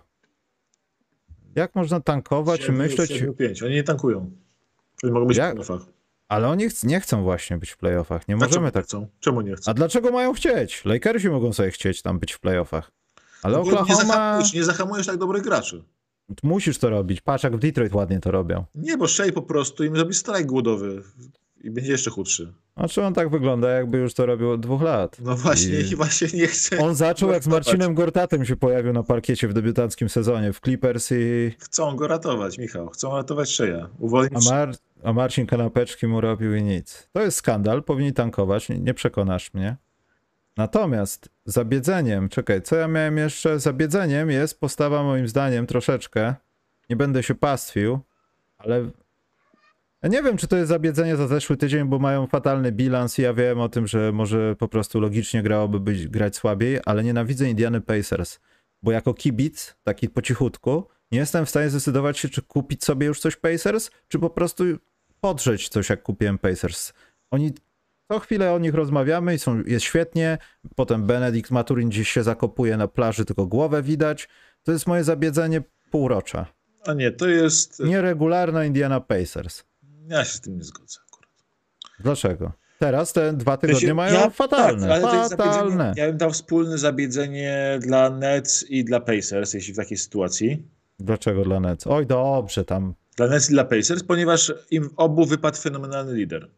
Jak można tankować 7, i myśleć... 7, 5. Oni nie tankują. Oni mogą być Jak? w playoffach. Ale oni nie chcą właśnie być w playoffach. Nie możemy tak. Chcą? Czemu nie chcą? A dlaczego mają chcieć? Lakersi mogą sobie chcieć tam być w playoffach. Ale Oklahoma... Nie zahamujesz, nie zahamujesz tak dobrych graczy. Musisz to robić. Patrz, jak w Detroit ładnie to robią. Nie, bo Shea po prostu im zrobi strajk głodowy i będzie jeszcze chudszy. A czy on tak wygląda, jakby już to robił od dwóch lat. No właśnie, I... właśnie nie chce. On zaczął jak z Marcinem Gortatem się pojawił na parkiecie w debiutanckim sezonie w Clippers i... Chcą go ratować, Michał. Chcą ratować Sheja. Uwolnić... A, Mar... A Marcin kanapeczki mu robił i nic. To jest skandal, powinni tankować, nie, nie przekonasz mnie. Natomiast zabiedzeniem, czekaj, co ja miałem jeszcze? Zabiedzeniem jest postawa moim zdaniem troszeczkę, nie będę się pastwił, ale ja nie wiem, czy to jest zabiedzenie za zeszły tydzień, bo mają fatalny bilans i ja wiem o tym, że może po prostu logicznie grałoby być, grać słabiej, ale nienawidzę Indiany Pacers, bo jako kibic, taki po cichutku, nie jestem w stanie zdecydować się, czy kupić sobie już coś Pacers, czy po prostu podrzeć coś, jak kupiłem Pacers. Oni co chwilę o nich rozmawiamy i są, jest świetnie. Potem Benedikt Maturin gdzieś się zakopuje na plaży, tylko głowę widać. To jest moje zabiedzenie półrocza. A nie, to jest... Nieregularna Indiana Pacers. Ja się z tym nie zgodzę akurat. Dlaczego? Teraz te dwa tygodnie mają ja, fatalne. Tak, ale fatalne. Ja bym dał wspólne zabiedzenie dla Nets i dla Pacers, jeśli w takiej sytuacji. Dlaczego dla Nets? Oj, dobrze tam. Dla Nets i dla Pacers, ponieważ im obu wypadł fenomenalny lider.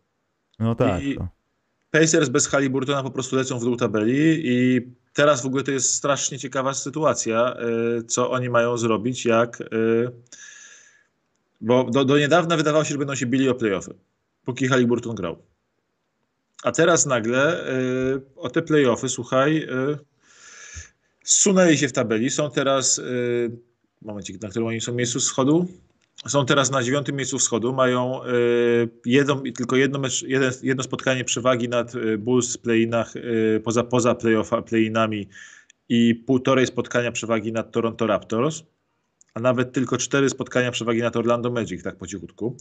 No tak. I, Pacers bez Haliburtona po prostu lecą w dół tabeli i teraz w ogóle to jest strasznie ciekawa sytuacja, y, co oni mają zrobić, jak... Y, bo do, do niedawna wydawało się, że będą się bili o playoffy, póki Haliburton grał. A teraz nagle y, o te playoffy, słuchaj, zsunęli się w tabeli. Są teraz, momencik, na którym oni są miejscu schodu? Są teraz na dziewiątym miejscu wschodu, mają y, jedno, tylko jedno, mecz, jedno spotkanie przewagi nad y, Bulls w play-inach, y, poza, poza play-inami i półtorej spotkania przewagi nad Toronto Raptors, a nawet tylko cztery spotkania przewagi nad Orlando Magic, tak po cichutku.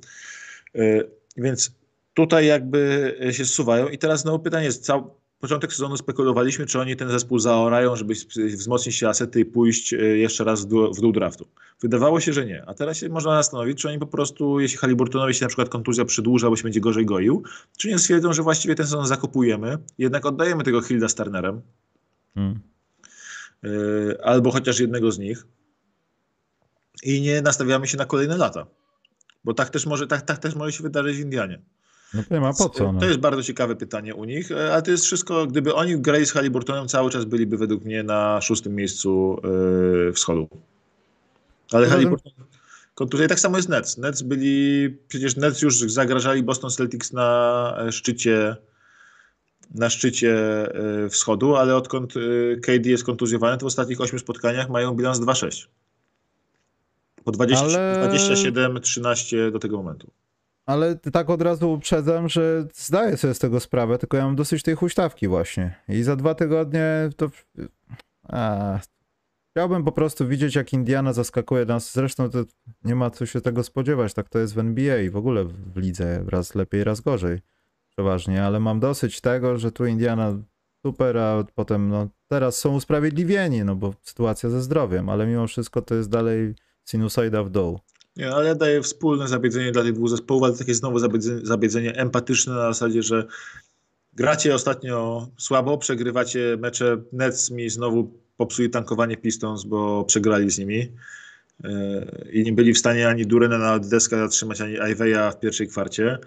Więc tutaj jakby się zsuwają i teraz znowu pytanie jest, początek sezonu spekulowaliśmy, czy oni ten zespół zaorają, żeby wzmocnić się asety i pójść e, jeszcze raz w dół, w dół draftu. Wydawało się, że nie. A teraz się można zastanowić, czy oni po prostu, jeśli Haliburtonowi się na przykład kontuzja przedłuża, bo się będzie gorzej goił, czy nie stwierdzą, że właściwie ten sezon zakupujemy, jednak oddajemy tego Hilda Starnerem. Hmm. E, albo chociaż jednego z nich. I nie nastawiamy się na kolejne lata. Bo tak też może, tak, tak też może się wydarzyć w Indianie. No po co. No. To jest bardzo ciekawe pytanie u nich, e, ale to jest wszystko, gdyby oni grali z Haliburtonem cały czas byliby według mnie na szóstym miejscu yy, wschodu. Ale no Haliburton kontuzja tak samo jest Nets. Nets byli, przecież Nets już zagrażali Boston Celtics na e, szczycie na szczycie wschodu, ale odkąd KD jest kontuzjowany, to w ostatnich ośmiu spotkaniach mają bilans 2-6. Po 20, ale... 27-13 do tego momentu. Ale tak od razu uprzedzam, że zdaję sobie z tego sprawę, tylko ja mam dosyć tej huśtawki właśnie. I za dwa tygodnie to... A, chciałbym po prostu widzieć, jak Indiana zaskakuje nas. Zresztą to nie ma co się tego spodziewać, tak to jest w NBA i w ogóle w lidze raz lepiej, raz gorzej. Przeważnie, ale mam dosyć tego, że tu Indiana super, a potem no teraz są usprawiedliwieni, no bo sytuacja ze zdrowiem, ale mimo wszystko to jest dalej sinusoida w dół. Nie, ale ja daję wspólne zabiedzenie dla tych dwóch zespołów, ale takie znowu zabiedzenie, zabiedzenie empatyczne na zasadzie, że gracie ostatnio słabo, przegrywacie mecze. Nets mi znowu popsuli tankowanie Pistons, bo przegrali z nimi. E, I nie byli w stanie ani Durena na deskę zatrzymać, ani Iveya w pierwszej kwarcie.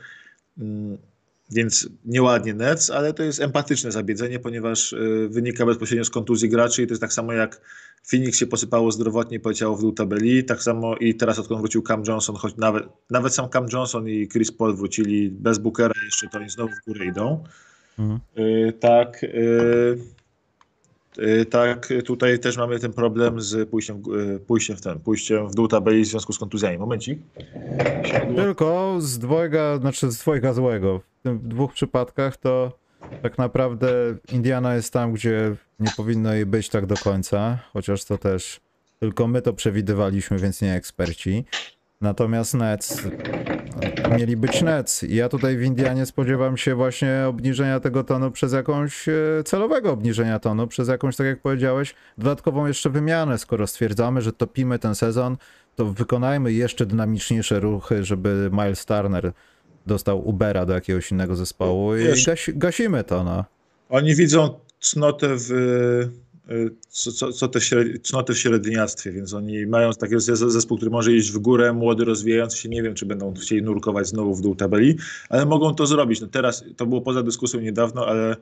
Więc nieładnie Nets, ale to jest empatyczne zabiedzenie, ponieważ y, wynika bezpośrednio z kontuzji graczy i to jest tak samo jak Phoenix się posypało zdrowotnie i poleciało w dół tabeli, tak samo i teraz odkąd wrócił Cam Johnson, choć nawet, nawet sam Cam Johnson i Chris Paul wrócili bez Bookera jeszcze, to oni znowu w górę idą. Mhm. Y, tak, y, tak, tutaj też mamy ten problem z pójściem, pójściem, w, ten, pójściem w dół tabeli w związku z kontuzjami. Momencik. Tylko z dwojga, znaczy z dwojga złego w dwóch przypadkach to tak naprawdę Indiana jest tam, gdzie nie powinno jej być tak do końca, chociaż to też tylko my to przewidywaliśmy, więc nie eksperci. Natomiast Nets mieli być Nets. I ja tutaj w Indianie spodziewam się właśnie obniżenia tego tonu przez jakąś e, celowego obniżenia tonu, przez jakąś, tak jak powiedziałeś, dodatkową jeszcze wymianę. Skoro stwierdzamy, że topimy ten sezon, to wykonajmy jeszcze dynamiczniejsze ruchy, żeby Miles Turner dostał Ubera do jakiegoś innego zespołu i gasi, gasimy to, no. Oni widzą cnotę w, co, co, co te cnoty w średniactwie, więc oni mają taki zespół, który może iść w górę, młody, rozwijający się. Nie wiem, czy będą chcieli nurkować znowu w dół tabeli, ale mogą to zrobić. No teraz to było poza dyskusją niedawno, ale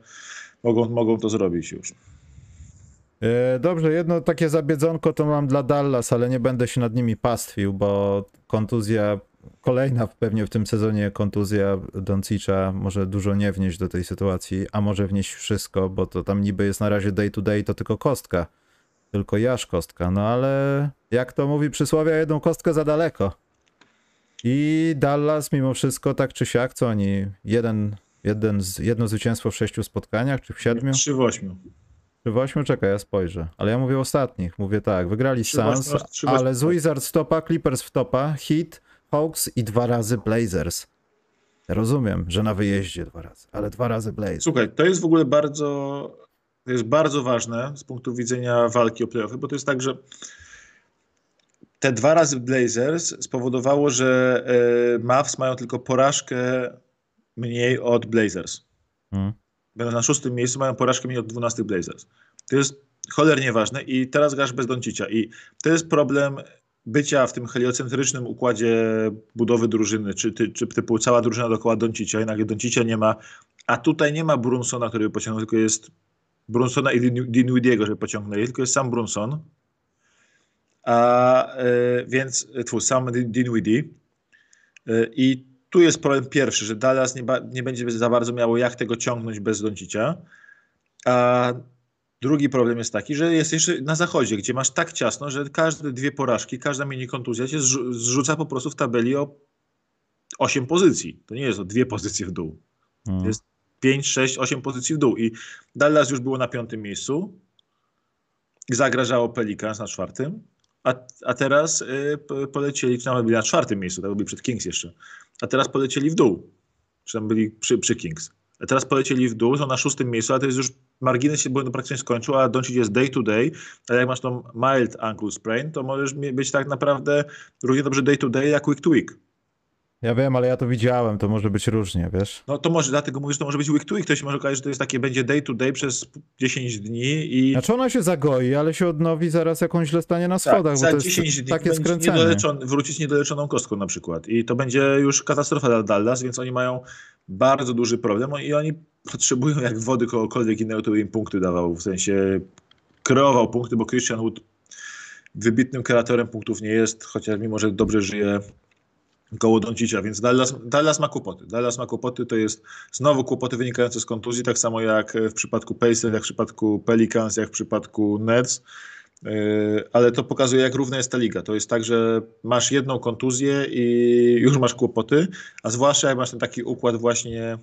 mogą, mogą to zrobić już. E, dobrze, jedno takie zabiedzonko to mam dla Dallas, ale nie będę się nad nimi pastwił, bo kontuzja kolejna pewnie w tym sezonie kontuzja Doncicza może dużo nie wnieść do tej sytuacji, a może wnieść wszystko, bo to tam niby jest na razie day to day, to tylko kostka. Tylko jaż kostka, no ale jak to mówi przysłowia, jedną kostkę za daleko. I Dallas mimo wszystko tak czy siak, co oni, jeden, jeden z, jedno zwycięstwo w sześciu spotkaniach, czy w siedmiu? Trzy w ośmiu. Trzy w ośmiu? Czekaj, ja spojrzę. Ale ja mówię ostatnich. Mówię tak, wygrali Suns, ale z Wizards w topa, Clippers w topa, Heat, Hawks i dwa razy Blazers. Rozumiem, że na wyjeździe dwa razy, ale dwa razy Blazers. Słuchaj, to jest w ogóle bardzo, to jest bardzo ważne z punktu widzenia walki o playoffy, bo to jest tak, że te dwa razy Blazers spowodowało, że e, Mavs mają tylko porażkę mniej od Blazers. Hmm. Będą na szóstym miejscu, mają porażkę mniej od 12 Blazers. To jest cholernie ważne i teraz grasz bez Doncicia i to jest problem bycia w tym heliocentrycznym układzie budowy drużyny, czy, czy, czy typu cała drużyna dookoła Doncicia nagle Doncicia nie ma, a tutaj nie ma Brunsona, który by pociągnął, tylko jest Brunsona i Dinwidiego, żeby pociągnęli, tylko jest sam Brunson, a e, więc twój sam Dinwiddie. E, i tu jest problem pierwszy, że Dallas nie, nie będzie za bardzo miało jak tego ciągnąć bez Doncicia, a Drugi problem jest taki, że jest jeszcze na zachodzie, gdzie masz tak ciasno, że każde dwie porażki, każda mini kontuzja się zrzuca po prostu w tabeli o 8 pozycji. To nie jest o dwie pozycje w dół. Hmm. Jest 5, 6, 8 pozycji w dół. I Dallas już było na piątym miejscu. Zagrażało Pelicans na czwartym. A, a teraz y, polecieli, czy nawet byli na czwartym miejscu, tak byli przed Kings jeszcze. A teraz polecieli w dół. Czy tam byli przy, przy Kings. A teraz polecieli w dół, są na szóstym miejscu, ale to jest już margines się błędu praktycznie skończył, a Doncic jest day to day, ale jak masz tą mild ankle sprain, to możesz być tak naprawdę równie dobrze day to day jak week to week. Ja wiem, ale ja to widziałem, to może być różnie, wiesz? No to może, dlatego mówisz, że to może być week to week, to się może okazać, że to jest takie, będzie day to day przez 10 dni i... Znaczy ona się zagoi, ale się odnowi zaraz jakąś źle stanie na tak, schodach, tak, bo to 10 jest dni takie skręcenie. Niedoleczon, wrócić niedoleczoną kostką na przykład i to będzie już katastrofa dla Dallas, więc oni mają bardzo duży problem. I oni potrzebują jak wody kogokolwiek innego, to im punkty dawał, w sensie kreował punkty, bo Christian Wood wybitnym kreatorem punktów nie jest, chociaż mimo, że dobrze żyje koło Doncicia, więc Dallas, Dallas ma kłopoty. Dallas ma kłopoty, to jest znowu kłopoty wynikające z kontuzji, tak samo jak w przypadku Pacers, jak w przypadku Pelicans, jak w przypadku Nets, ale to pokazuje, jak równa jest ta liga. To jest tak, że masz jedną kontuzję i już masz kłopoty, a zwłaszcza jak masz ten taki układ właśnie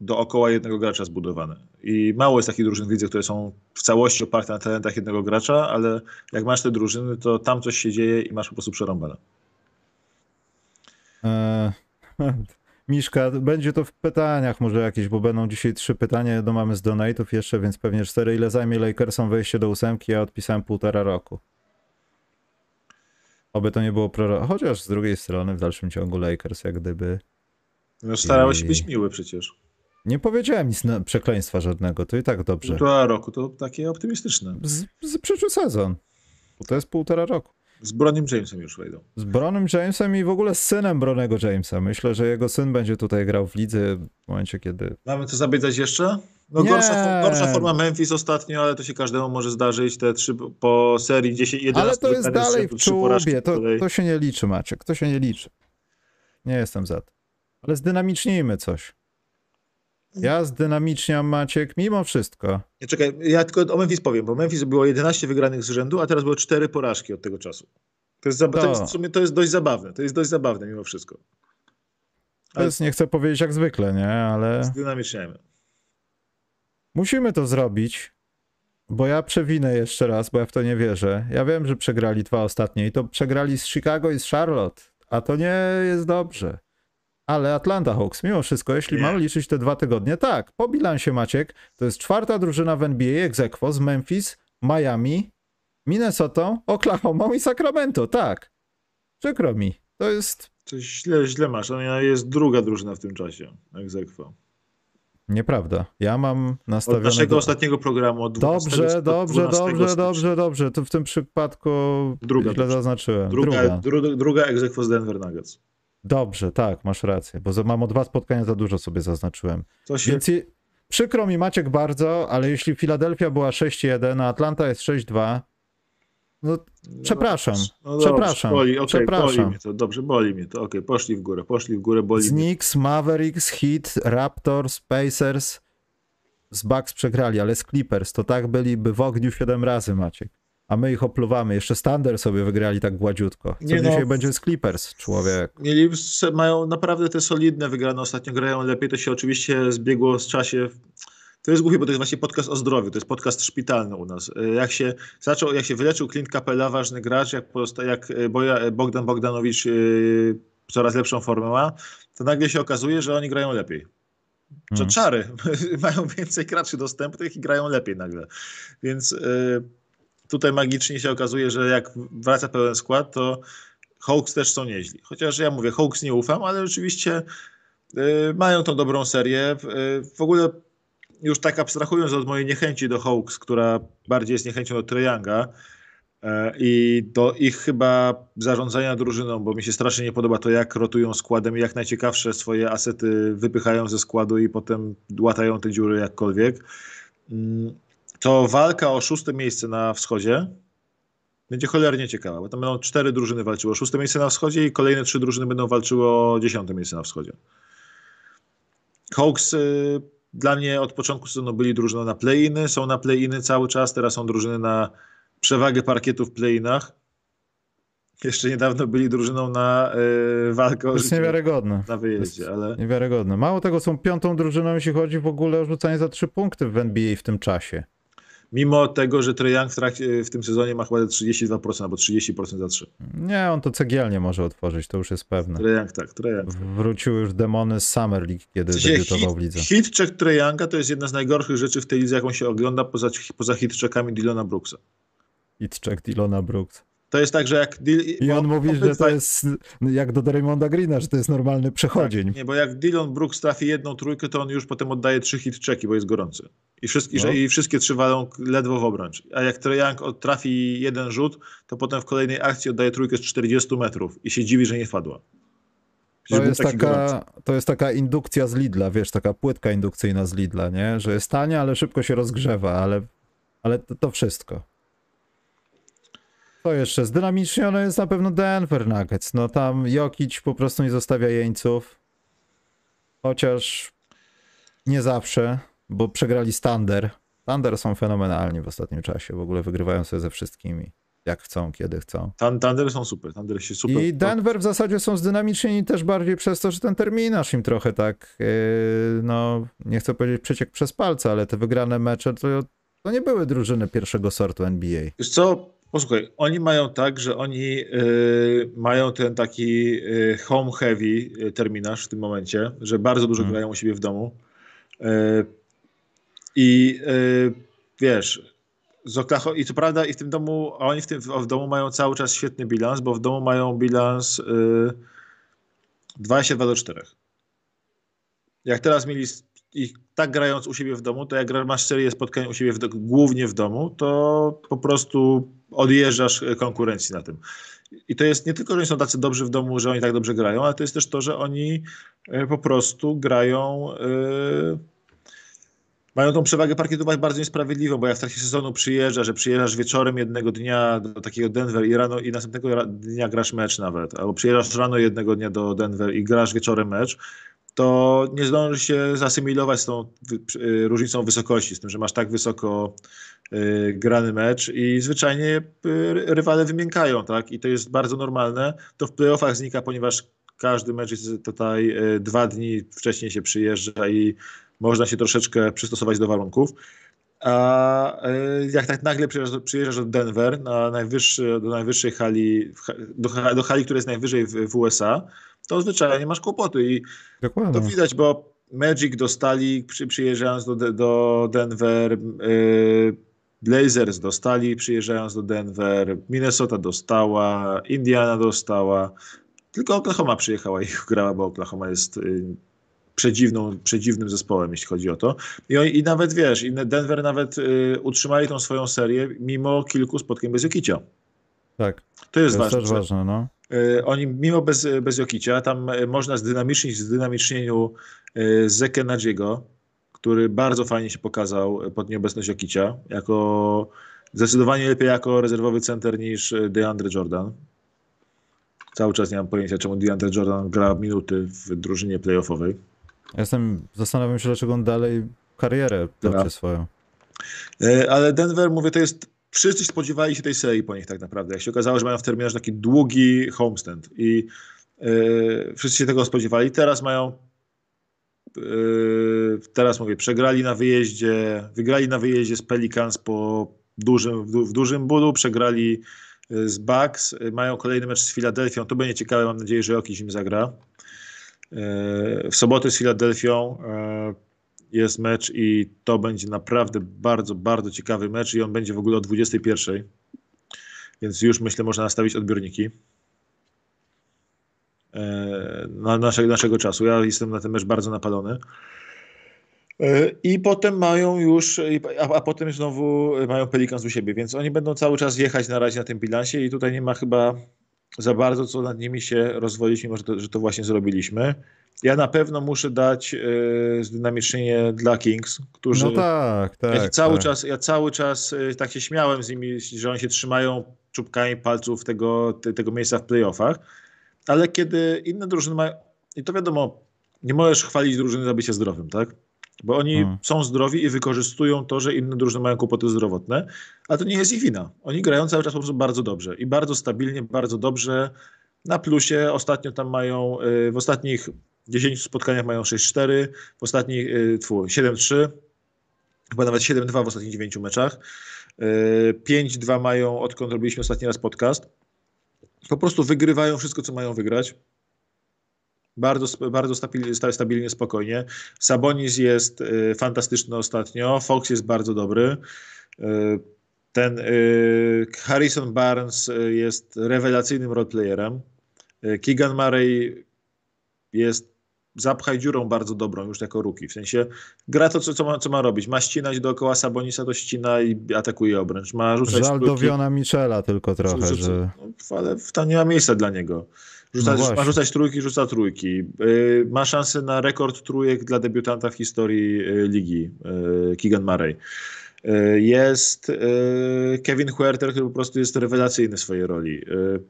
dookoła jednego gracza zbudowane. I mało jest takich drużyn w lidze, które są w całości oparte na talentach jednego gracza, ale jak masz te drużyny, to tam coś się dzieje i masz po prostu przerąbane. Eee, Miszka, będzie to w pytaniach może jakieś, bo będą dzisiaj trzy pytania, jedno mamy z donate'ów jeszcze, więc pewnie cztery. Ile zajmie Lakersom wejście do ósemki? Ja odpisałem półtora roku. Oby to nie było proro... Chociaż z drugiej strony w dalszym ciągu Lakers jak gdyby... No starałeś się być miły przecież. Nie powiedziałem nic na przekleństwa żadnego, to i tak dobrze. Półtora roku to takie optymistyczne. Z, z przyszły sezon. Bo to jest półtora roku. Z Bronym Jamesem już wejdą. Z Bronem Jamesem i w ogóle z synem Bronego Jamesa. Myślę, że jego syn będzie tutaj grał w lidze w momencie, kiedy... Mamy co zabiedzać jeszcze? No gorsza, gorsza forma Memphis ostatnio, ale to się każdemu może zdarzyć. Te trzy po serii 10, 11 Ale to jest dalej w trzy porażki czubie, z to, to się nie liczy Maciek, to się nie liczy. Nie jestem za to. Ale zdynamicznijmy coś. Ja zdynamiczniam Maciek mimo wszystko. Nie, Czekaj, ja tylko o Memphis powiem, bo Memphis było 11 wygranych z rzędu, a teraz było 4 porażki od tego czasu. To jest, zab- to To. jest, w sumie to jest dość zabawne. To jest dość zabawne mimo wszystko. To Ale- jest, nie chcę powiedzieć jak zwykle, nie? Ale Zdynamiczniajmy. musimy to zrobić, bo ja przewinę jeszcze raz, bo ja w to nie wierzę. Ja wiem, że przegrali dwa ostatnie i to przegrali z Chicago i z Charlotte, a to nie jest dobrze. Ale Atlanta Hawks, mimo wszystko, jeśli Nie. mamy liczyć te dwa tygodnie, tak, po bilansie Maciek, to jest czwarta drużyna w NBA ex aequo z Memphis, Miami, Minnesota, Oklahoma i Sacramento, tak. Przykro mi. To jest Coś źle, źle masz. Ona jest druga drużyna w tym czasie. Egzekwo. nieprawda. Ja mam Od nastawione... naszego do- ostatniego programu. Od 12 Dobrze, dobrze, 12 dobrze, stycznia. dobrze, dobrze. To w tym przypadku Druga źle zaznaczyłem. Druga, Druga. druga. druga egzekwo z Denver Nuggets. Dobrze, tak, masz rację, bo mam o dwa spotkania za dużo sobie zaznaczyłem. Się Więc i, przykro mi Maciek bardzo, ale jeśli Filadelfia była 6-1, a Atlanta jest 6-2, no przepraszam, No przepraszam, Dobrze, boli, okej, przepraszam. boli mnie to. Dobrze, boli mnie to. Okej, poszli w górę, poszli w górę, boli. Knicks, Mavericks, Heat, Raptors, Pacers, z Bucks przegrali, ale z Clippers to tak byliby w ogniu 7 razy Maciek. A my ich opluwamy. Jeszcze Standard sobie wygrali tak gładziutko. Co Nie no. dzisiaj będzie z Clippers, człowiek? Mieli, mają naprawdę te solidne wygrane, ostatnio grają lepiej, to się oczywiście zbiegło z czasie. To jest głupie, bo to jest właśnie podcast o zdrowiu, to jest podcast szpitalny u nas. Y, Jak się zaczął, jak się wyleczył Clint Capella, ważny gracz, jak, pozosta- jak y, Boja, Bogdan Bogdanowicz yy, coraz lepszą formę ma, to nagle się okazuje, że oni grają lepiej. Że Hmm. czary, mają więcej graczy dostępnych i grają lepiej nagle. Więc y, tutaj magicznie się okazuje, że jak wraca pełen skład, to Hawks też są nieźli. Chociaż ja mówię, Hawks nie ufam, ale rzeczywiście y, mają tą dobrą serię. Y, w ogóle już tak abstrahując od mojej niechęci do Hawks, która bardziej jest niechęcią do Treyanga y, i do ich chyba zarządzania drużyną, bo mi się strasznie nie podoba to, jak rotują składem i jak najciekawsze swoje asety wypychają ze składu i potem łatają te dziury jakkolwiek. To walka o szóste miejsce na wschodzie będzie cholernie ciekawa, bo tam będą cztery drużyny walczyły o szóste miejsce na wschodzie i kolejne trzy drużyny będą walczyły o dziesiąte miejsce na wschodzie. Hawks y, dla mnie od początku sezonu byli drużyną na play-iny, są na play-iny cały czas, teraz są drużyny na przewagę parkietu w play-inach. Jeszcze niedawno byli drużyną na y, walkę To o jest życie niewiarygodne. na wyjeździe, ale Niewiarygodne. Mało tego, są piątą drużyną, jeśli chodzi w ogóle o rzucanie za trzy punkty w NBA w tym czasie. Mimo tego, że Trae Young w, trakcie, w tym sezonie ma chyba 32% albo 30% za 3. Nie, on to cegielnie może otworzyć, to już jest pewne. Trae Young tak, Trae Young. Wróciły już demony z Summer League, kiedy W sensie debiutował w hit, lidze. hit check Trae Younga to jest jedna z najgorszych rzeczy w tej lidze, jaką się ogląda poza, poza hit checkami Dylona Brooksa. Hit check Dylona Brooks. To jest tak, że jak... I on mówi, że to jest jak do Raymonda Greena, że to jest normalny przechodzień. Nie, bo jak Dylan Brooks trafi jedną trójkę, to on już potem oddaje trzy hit checki, bo jest gorący. I, wszystkie, No. I wszystkie trzy walą ledwo w obręcz. A jak od- trafi jeden rzut, to potem w kolejnej akcji oddaje trójkę z 40 metrów i się dziwi, że nie wpadła. To jest, gorący. taka, to jest taka indukcja z Lidla, wiesz, taka płytka indukcyjna z Lidla, nie? Że jest tania, ale szybko się rozgrzewa, ale, ale to, to wszystko. To jeszcze, zdynamicznione jest na pewno Denver Nuggets. No tam Jokic po prostu nie zostawia jeńców. Chociaż nie zawsze, bo przegrali Thunder. Thunder są fenomenalni w ostatnim czasie, w ogóle wygrywają sobie ze wszystkimi. Jak chcą, kiedy chcą. Thunder są super. Thunder się super. I Denver w zasadzie są zdynamicznieni też bardziej przez to, że ten terminarz im trochę tak, yy, no nie chcę powiedzieć przeciek przez palce, ale te wygrane mecze to, to nie były drużyny pierwszego sortu NBA. Wiesz co, posłuchaj, oni mają tak, że oni y, mają ten taki y, home heavy y, terminarz w tym momencie, że bardzo dużo Hmm. grają u siebie w domu. I wiesz, z Oklaho- i co prawda i w tym domu, a oni w tym w domu mają cały czas świetny bilans, bo w domu mają bilans y, 22 do 4. jak teraz mieli ich tak grając u siebie w domu, to jak masz serię spotkań u siebie w głównie w domu, to po prostu odjeżdżasz konkurencji na tym. I to jest nie tylko, że oni są tacy dobrzy w domu, że oni tak dobrze grają, ale to jest też to, że oni e, po prostu grają. Yy, mają tą przewagę parkietu bardzo niesprawiedliwą, bo jak w trakcie sezonu przyjeżdża, że przyjeżdżasz wieczorem jednego dnia do takiego Denver i rano i następnego dnia grasz mecz nawet, albo przyjeżdżasz rano jednego dnia do Denver i grasz wieczorem mecz, to nie zdążysz się zasymilować z tą y, różnicą wysokości, z tym, że masz tak wysoko y, grany mecz i zwyczajnie y, rywale wymiękają, tak? I to jest bardzo normalne. To w playoffach znika, ponieważ każdy mecz jest tutaj dwa dni wcześniej się przyjeżdża i można się troszeczkę przystosować do warunków. A jak tak nagle przyjeżdżasz, przyjeżdżasz do Denver, na najwyższy, do najwyższej hali, do, do hali, która jest najwyżej w, w USA, to zwyczajnie masz kłopoty. I Dokładnie. to widać, bo Magic dostali, przy, przyjeżdżając do, do Denver, yy, Blazers dostali, przyjeżdżając do Denver, Minnesota dostała, Indiana dostała, tylko Oklahoma przyjechała i grała, bo Oklahoma jest yy, przedziwną, przedziwnym zespołem, jeśli chodzi o to. I, i nawet wiesz, Denver nawet yy, utrzymali tą swoją serię mimo kilku spotkań bez Jokicia. Tak. To jest, to jest ważne. ważne no. E, oni mimo bez, bez Jokicia, tam e, można zdynamicznić zdynamicznieniu e, Zekę Nadziego, który bardzo fajnie się pokazał pod nieobecność Jokicia, jako zdecydowanie lepiej jako rezerwowy center niż DeAndre Jordan. Cały czas nie mam pojęcia, czemu DeAndre Jordan gra minuty w drużynie playoffowej. Ja jestem, zastanawiam się, dlaczego on dalej karierę toczy swoją. Ale Denver, mówię, to jest wszyscy spodziewali się tej serii po nich tak naprawdę. Jak się okazało, że mają w terminarze taki długi homestand i yy, wszyscy się tego spodziewali. Teraz mają yy, teraz mówię, przegrali na wyjeździe, wygrali na wyjeździe z Pelicans po dużym, w, w dużym bólu, przegrali e, z Bucks, mają kolejny mecz z Filadelfią, to będzie ciekawe, mam nadzieję, że Jokic im zagra. W sobotę z Filadelfią jest mecz i to będzie naprawdę bardzo, bardzo ciekawy mecz i on będzie w ogóle o 21. Więc już myślę, można nastawić odbiorniki e, na naszego, naszego czasu. Ja jestem na ten mecz bardzo napalony. E, I potem mają już, a, a potem znowu mają Pelicans u siebie, więc oni będą cały czas jechać na razie na tym bilansie i tutaj nie ma chyba za bardzo co nad nimi się rozwodzić, mimo że to, że to właśnie zrobiliśmy. Ja na pewno muszę dać yy, zdynamicznienie dla Kings, którzy. No tak, tak. Ja cały tak. czas, ja cały czas yy, tak się śmiałem z nimi, że oni się trzymają czubkami palców tego, te, tego miejsca w playoffach, ale kiedy inne drużyny mają. I to wiadomo, nie możesz chwalić drużyny za bycie zdrowym, tak? Bo oni hmm. są zdrowi i wykorzystują to, że inne drużyny mają kłopoty zdrowotne, ale to nie jest ich wina. Oni grają cały czas po prostu bardzo dobrze i bardzo stabilnie, bardzo dobrze. Na plusie ostatnio tam mają, yy, w ostatnich 10 spotkaniach mają 6-4, w ostatnich, 7-3, y, chyba nawet 7-2 w ostatnich 9 meczach. 5-2 y, mają, odkąd robiliśmy ostatni raz podcast. Po prostu wygrywają wszystko, co mają wygrać. Bardzo, bardzo stabilnie, stabilnie, spokojnie. Sabonis jest y, fantastyczny ostatnio. Fox jest bardzo dobry. Ten Harrison Barnes jest rewelacyjnym roleplayerem. Keegan Murray jest zapchaj dziurą bardzo dobrą już jako ruki. W sensie gra to, co, co, ma, co ma robić. Ma ścinać dookoła Sabonisa, to ścina i atakuje obręcz. Ma rzucać Żal do Wiona Michela tylko trochę, że... No, ale tam nie ma miejsca dla niego. Rzucać, no ma rzucać trójki, rzuca trójki. Yy, ma szansę na rekord trójek dla debiutanta w historii yy, ligi, yy, Keegan Murray. Y, jest y, Kevin Huerter, który po prostu jest rewelacyjny w swojej roli. Y,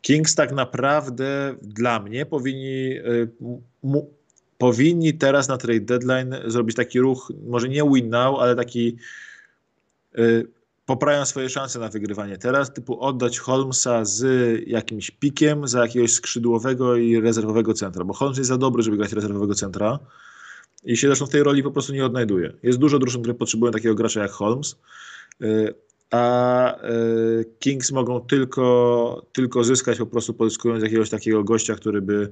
Kings tak naprawdę dla mnie powinni, y, mu, powinni teraz na trade deadline zrobić taki ruch, może nie win now, ale taki y, poprawią swoje szanse na wygrywanie teraz, typu oddać Holmesa z jakimś pikiem za jakiegoś skrzydłowego i rezerwowego centra, bo Holmes jest za dobry, żeby grać rezerwowego centra i się zresztą w tej roli po prostu nie odnajduje. Jest dużo drużyn, które potrzebują takiego gracza jak Holmes. Y, a e, Kings mogą tylko, tylko zyskać po prostu pozyskując jakiegoś takiego gościa, który by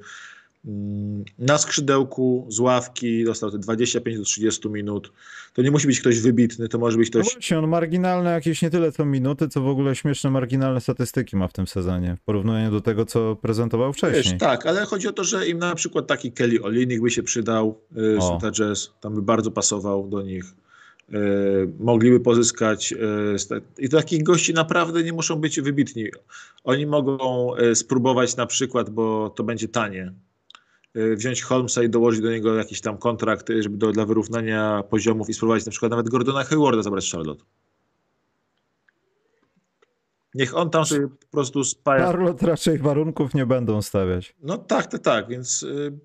na skrzydełku z ławki, dostał te 25 do 30 minut. To nie musi być ktoś wybitny, to może być No ktoś. właśnie, on marginalne jakieś nie tyle co minuty, co w ogóle śmieszne marginalne statystyki ma w tym sezonie, w porównaniu do tego, co prezentował wcześniej. Wiesz, tak, ale chodzi o to, że im na przykład taki Kelly Olinik by się przydał y, O. z Utah Jazz, tam by bardzo pasował do nich. Y, mogliby pozyskać y, i takich gości naprawdę nie muszą być wybitni. Oni mogą spróbować na przykład, bo to będzie tanie, wziąć Holmesa i dołożyć do niego jakiś tam kontrakt, y, żeby do, dla wyrównania poziomów i spróbować na przykład nawet Gordona Haywarda zabrać z Charlotte. Niech on tam sobie po prostu spaja. Charlotte raczej warunków nie będą stawiać. No tak, tak, tak, więc y,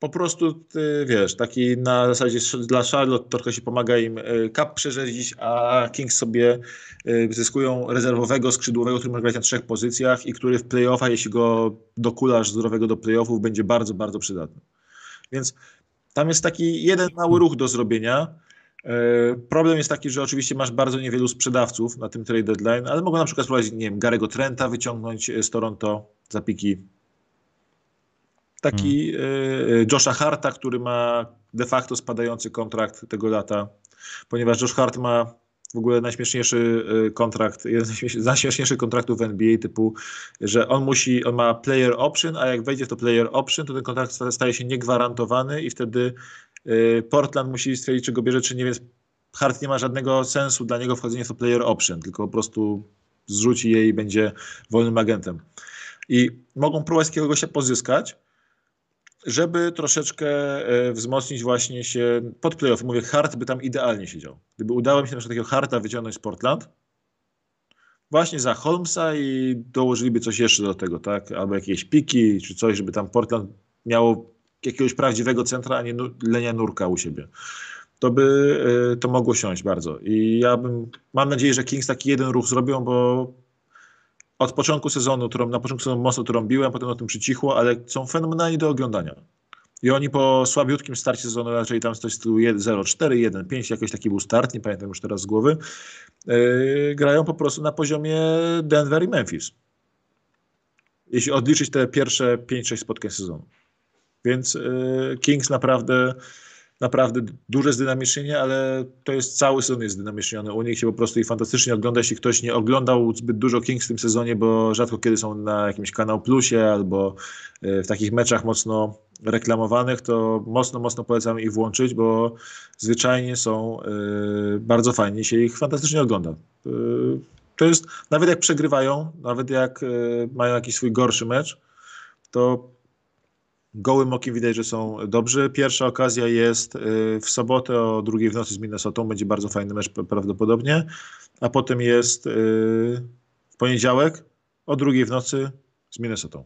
po prostu ty, wiesz, taki na zasadzie dla Charlotte trochę się pomaga im y, cap przerzedzić, a Kings sobie y, zyskują rezerwowego skrzydłowego, który może grać na trzech pozycjach i który w playoffach, jeśli go dokulasz zdrowego do playoffów, będzie bardzo, bardzo przydatny. Więc tam jest taki jeden mały ruch do zrobienia. E, Problem jest taki, że oczywiście masz bardzo niewielu sprzedawców na tym trade deadline, ale mogą na przykład spróbować, nie wiem, Garego Trenta wyciągnąć z Toronto za piki. Taki e, e, Josha Harta, który ma de facto spadający kontrakt tego lata, ponieważ Josh Hart ma w ogóle najśmieszniejszy e, kontrakt, jeden z najśmiesz- z najśmieszniejszych kontraktów w NBA, typu, że on musi, on ma player option, a jak wejdzie w to player option, to ten kontrakt sta- staje się niegwarantowany i wtedy e, Portland musi stwierdzić, czy go bierze, czy nie, więc Hart nie ma żadnego sensu dla niego wchodzenie w to player option, tylko po prostu zrzuci je i będzie wolnym agentem. I mogą próbować takiego gościa pozyskać, żeby troszeczkę e, wzmocnić właśnie się pod playoff. Mówię, Hart by tam idealnie siedział. Gdyby udało mi się na przykład takiego Harta wyciągnąć z Portland, właśnie za Holmesa i dołożyliby coś jeszcze do tego, tak? Albo jakieś piki, czy coś, żeby tam Portland miało jakiegoś prawdziwego centra, a nie Lenia Nurka u siebie. To by e, to mogło siąść bardzo. I ja bym, mam nadzieję, że Kings taki jeden ruch zrobią, bo od początku sezonu, którą, na początku sezonu mocno trąbiłem, potem o tym przycichło, ale są fenomenalni do oglądania. I oni po słabiutkim starcie sezonu, raczej tam coś stylu 0-4, 1-5, jakoś taki był start, nie pamiętam już teraz z głowy, yy, grają po prostu na poziomie Denver i Memphis. Jeśli odliczyć te pierwsze 5-6 spotkań sezonu. Więc yy, Kings naprawdę naprawdę duże zdynamicznienie, ale to jest cały sezon jest zdynamiczniony. U nich się po prostu i fantastycznie ogląda. Jeśli ktoś nie oglądał zbyt dużo Kings w tym sezonie, bo rzadko kiedy są na jakimś kanał Plusie albo e, w takich meczach mocno reklamowanych, to mocno, mocno polecam ich włączyć, bo zwyczajnie są e, bardzo fajnie, się ich fantastycznie ogląda. E, To jest, nawet jak przegrywają, nawet jak mają jakiś swój gorszy mecz, to gołym okiem widać, że są dobrzy. Pierwsza okazja jest y, w sobotę o drugiej w nocy z Minnesotą. Będzie bardzo fajny mecz prawdopodobnie. A potem jest y, w poniedziałek o drugiej w nocy z Minnesotą.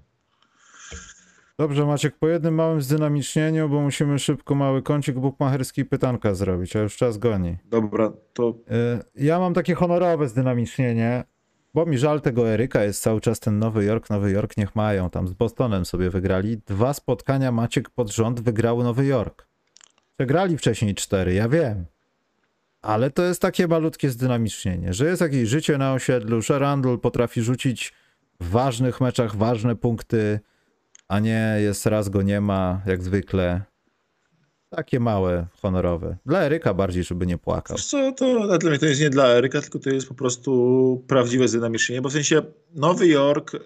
Dobrze, Maciek, po jednym małym zdynamicznieniu, bo musimy szybko mały kącik bukmacherski i pytanka zrobić, a już czas goni. Dobra, to Y, Ja mam takie honorowe zdynamicznienie, bo mi żal tego Eryka, jest cały czas ten Nowy Jork, Nowy Jork niech mają, tam z Bostonem sobie wygrali. Dwa spotkania Maciek pod rząd wygrały Nowy Jork. Przegrali wcześniej cztery, ja wiem. Ale to jest takie malutkie zdynamicznienie, że jest jakieś życie na osiedlu, że Randall potrafi rzucić w ważnych meczach ważne punkty, a nie jest raz go nie ma, jak zwykle. Takie małe, honorowe. Dla Eryka bardziej, żeby nie płakał. Wiesz co, to dla mnie to jest nie dla Eryka, tylko to jest po prostu prawdziwe zdynamicznienie, bo w sensie Nowy Jork, y,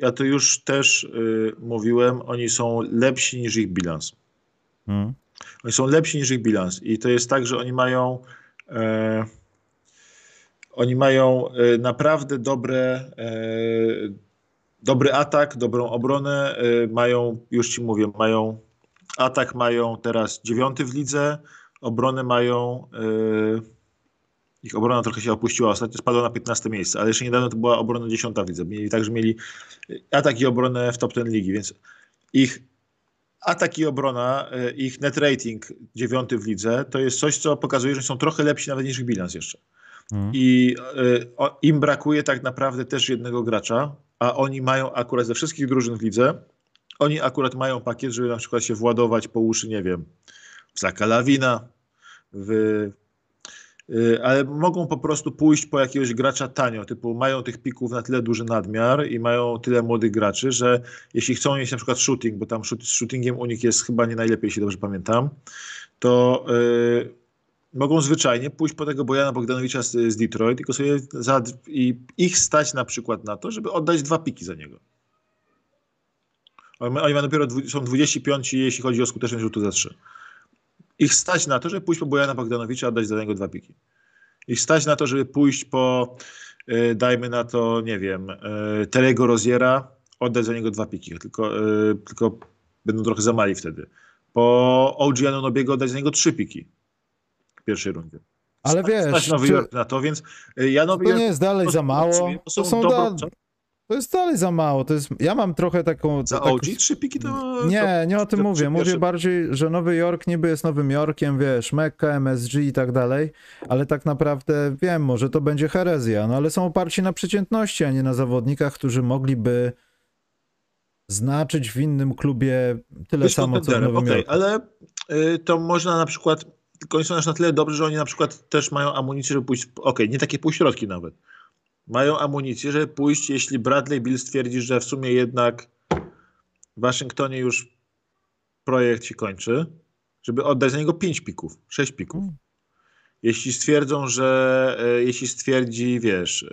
ja to już też y, mówiłem, oni są lepsi niż ich bilans. Hmm? Oni są lepsi niż ich bilans i to jest tak, że oni mają e, oni mają e, naprawdę dobre e, dobry atak, dobrą obronę, mają, już ci mówię, mają atak mają teraz dziewiąty w lidze, obronę mają e, ich obrona trochę się opuściła, ostatnio spadła na 15 miejsce, ale jeszcze niedawno to była obrona dziesiąta w lidze. Mieli także mieli atak i obronę w top 10 ligi, więc ich atak i obrona, e, ich net rating dziewiąty w lidze, to jest coś, co pokazuje, że są trochę lepsi nawet niż ich bilans jeszcze. Hmm? I e, o, im brakuje tak naprawdę też jednego gracza, a oni mają akurat ze wszystkich drużyn w lidze, oni akurat mają pakiet, żeby na przykład się władować po uszy, nie wiem, w Zaka Lawina, w Y, ale mogą po prostu pójść po jakiegoś gracza tanio, typu mają tych pików na tyle duży nadmiar i mają tyle młodych graczy, że jeśli chcą mieć na przykład shooting, bo tam z shootingiem u nich jest chyba nie najlepiej, jeśli dobrze pamiętam, to yy, mogą zwyczajnie pójść po tego Bojana Bogdanowicza z, z Detroit tylko sobie za, i ich stać na przykład na to, żeby oddać dwa piki za niego. Oni mają dopiero są 25, jeśli chodzi o skuteczność rzutu za 3 ich stać na to, żeby pójść po Bojana Bogdanowicza, oddać za niego dwa piki. Ich stać na to, żeby pójść po, yy, dajmy na to, nie wiem, yy, Terego Roziera, oddać za niego dwa piki, tylko, yy, tylko będą trochę za mali wtedy. Po OG Anunobiego oddać za niego trzy piki w pierwszej rundzie. Ale stać, wiesz, stać Nowy czy... Jork na to, więc Janowy to nie jest dalej za mało. To są, To są dobro, da... To jest dalej za mało. To jest... Ja mam trochę taką. Za tak... OG trzy piki to. Nie, nie o tym to mówię. Mówię pierwsze... bardziej, że Nowy Jork niby jest Nowym Jorkiem, wiesz, Mekka, MSG i tak dalej, ale tak naprawdę wiem, może to będzie herezja, no ale są oparci na przeciętności, a nie na zawodnikach, którzy mogliby znaczyć w innym klubie tyle Być samo, co w Nowym okay, Jorku. Ale y, to można na przykład. Tylko oni są na tyle dobrzy, że oni na przykład też mają amunicję, żeby pójść. Okej, okay, nie takie półśrodki nawet mają amunicję, żeby pójść, jeśli Bradley Bill stwierdzi, że w sumie jednak w Waszyngtonie już projekt się kończy, żeby oddać za niego 5 pików, 6 pików. Hmm. Jeśli stwierdzą, że e, jeśli stwierdzi, wiesz, e,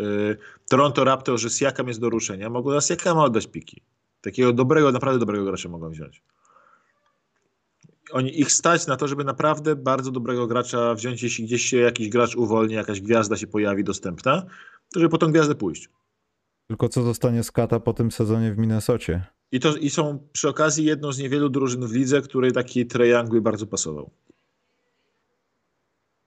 Toronto Raptors, że Siakam jest do ruszenia, mogą za Siakama oddać piki. Takiego dobrego, naprawdę dobrego gracza mogą wziąć. Oni ich stać na to, żeby naprawdę bardzo dobrego gracza wziąć, jeśli gdzieś się jakiś gracz uwolni, jakaś gwiazda się pojawi dostępna, żeby po tą gwiazdę pójść. Tylko co zostanie z Kata po tym sezonie w Minnesocie? I, to, I są przy okazji jedną z niewielu drużyn w lidze, której taki by bardzo pasował.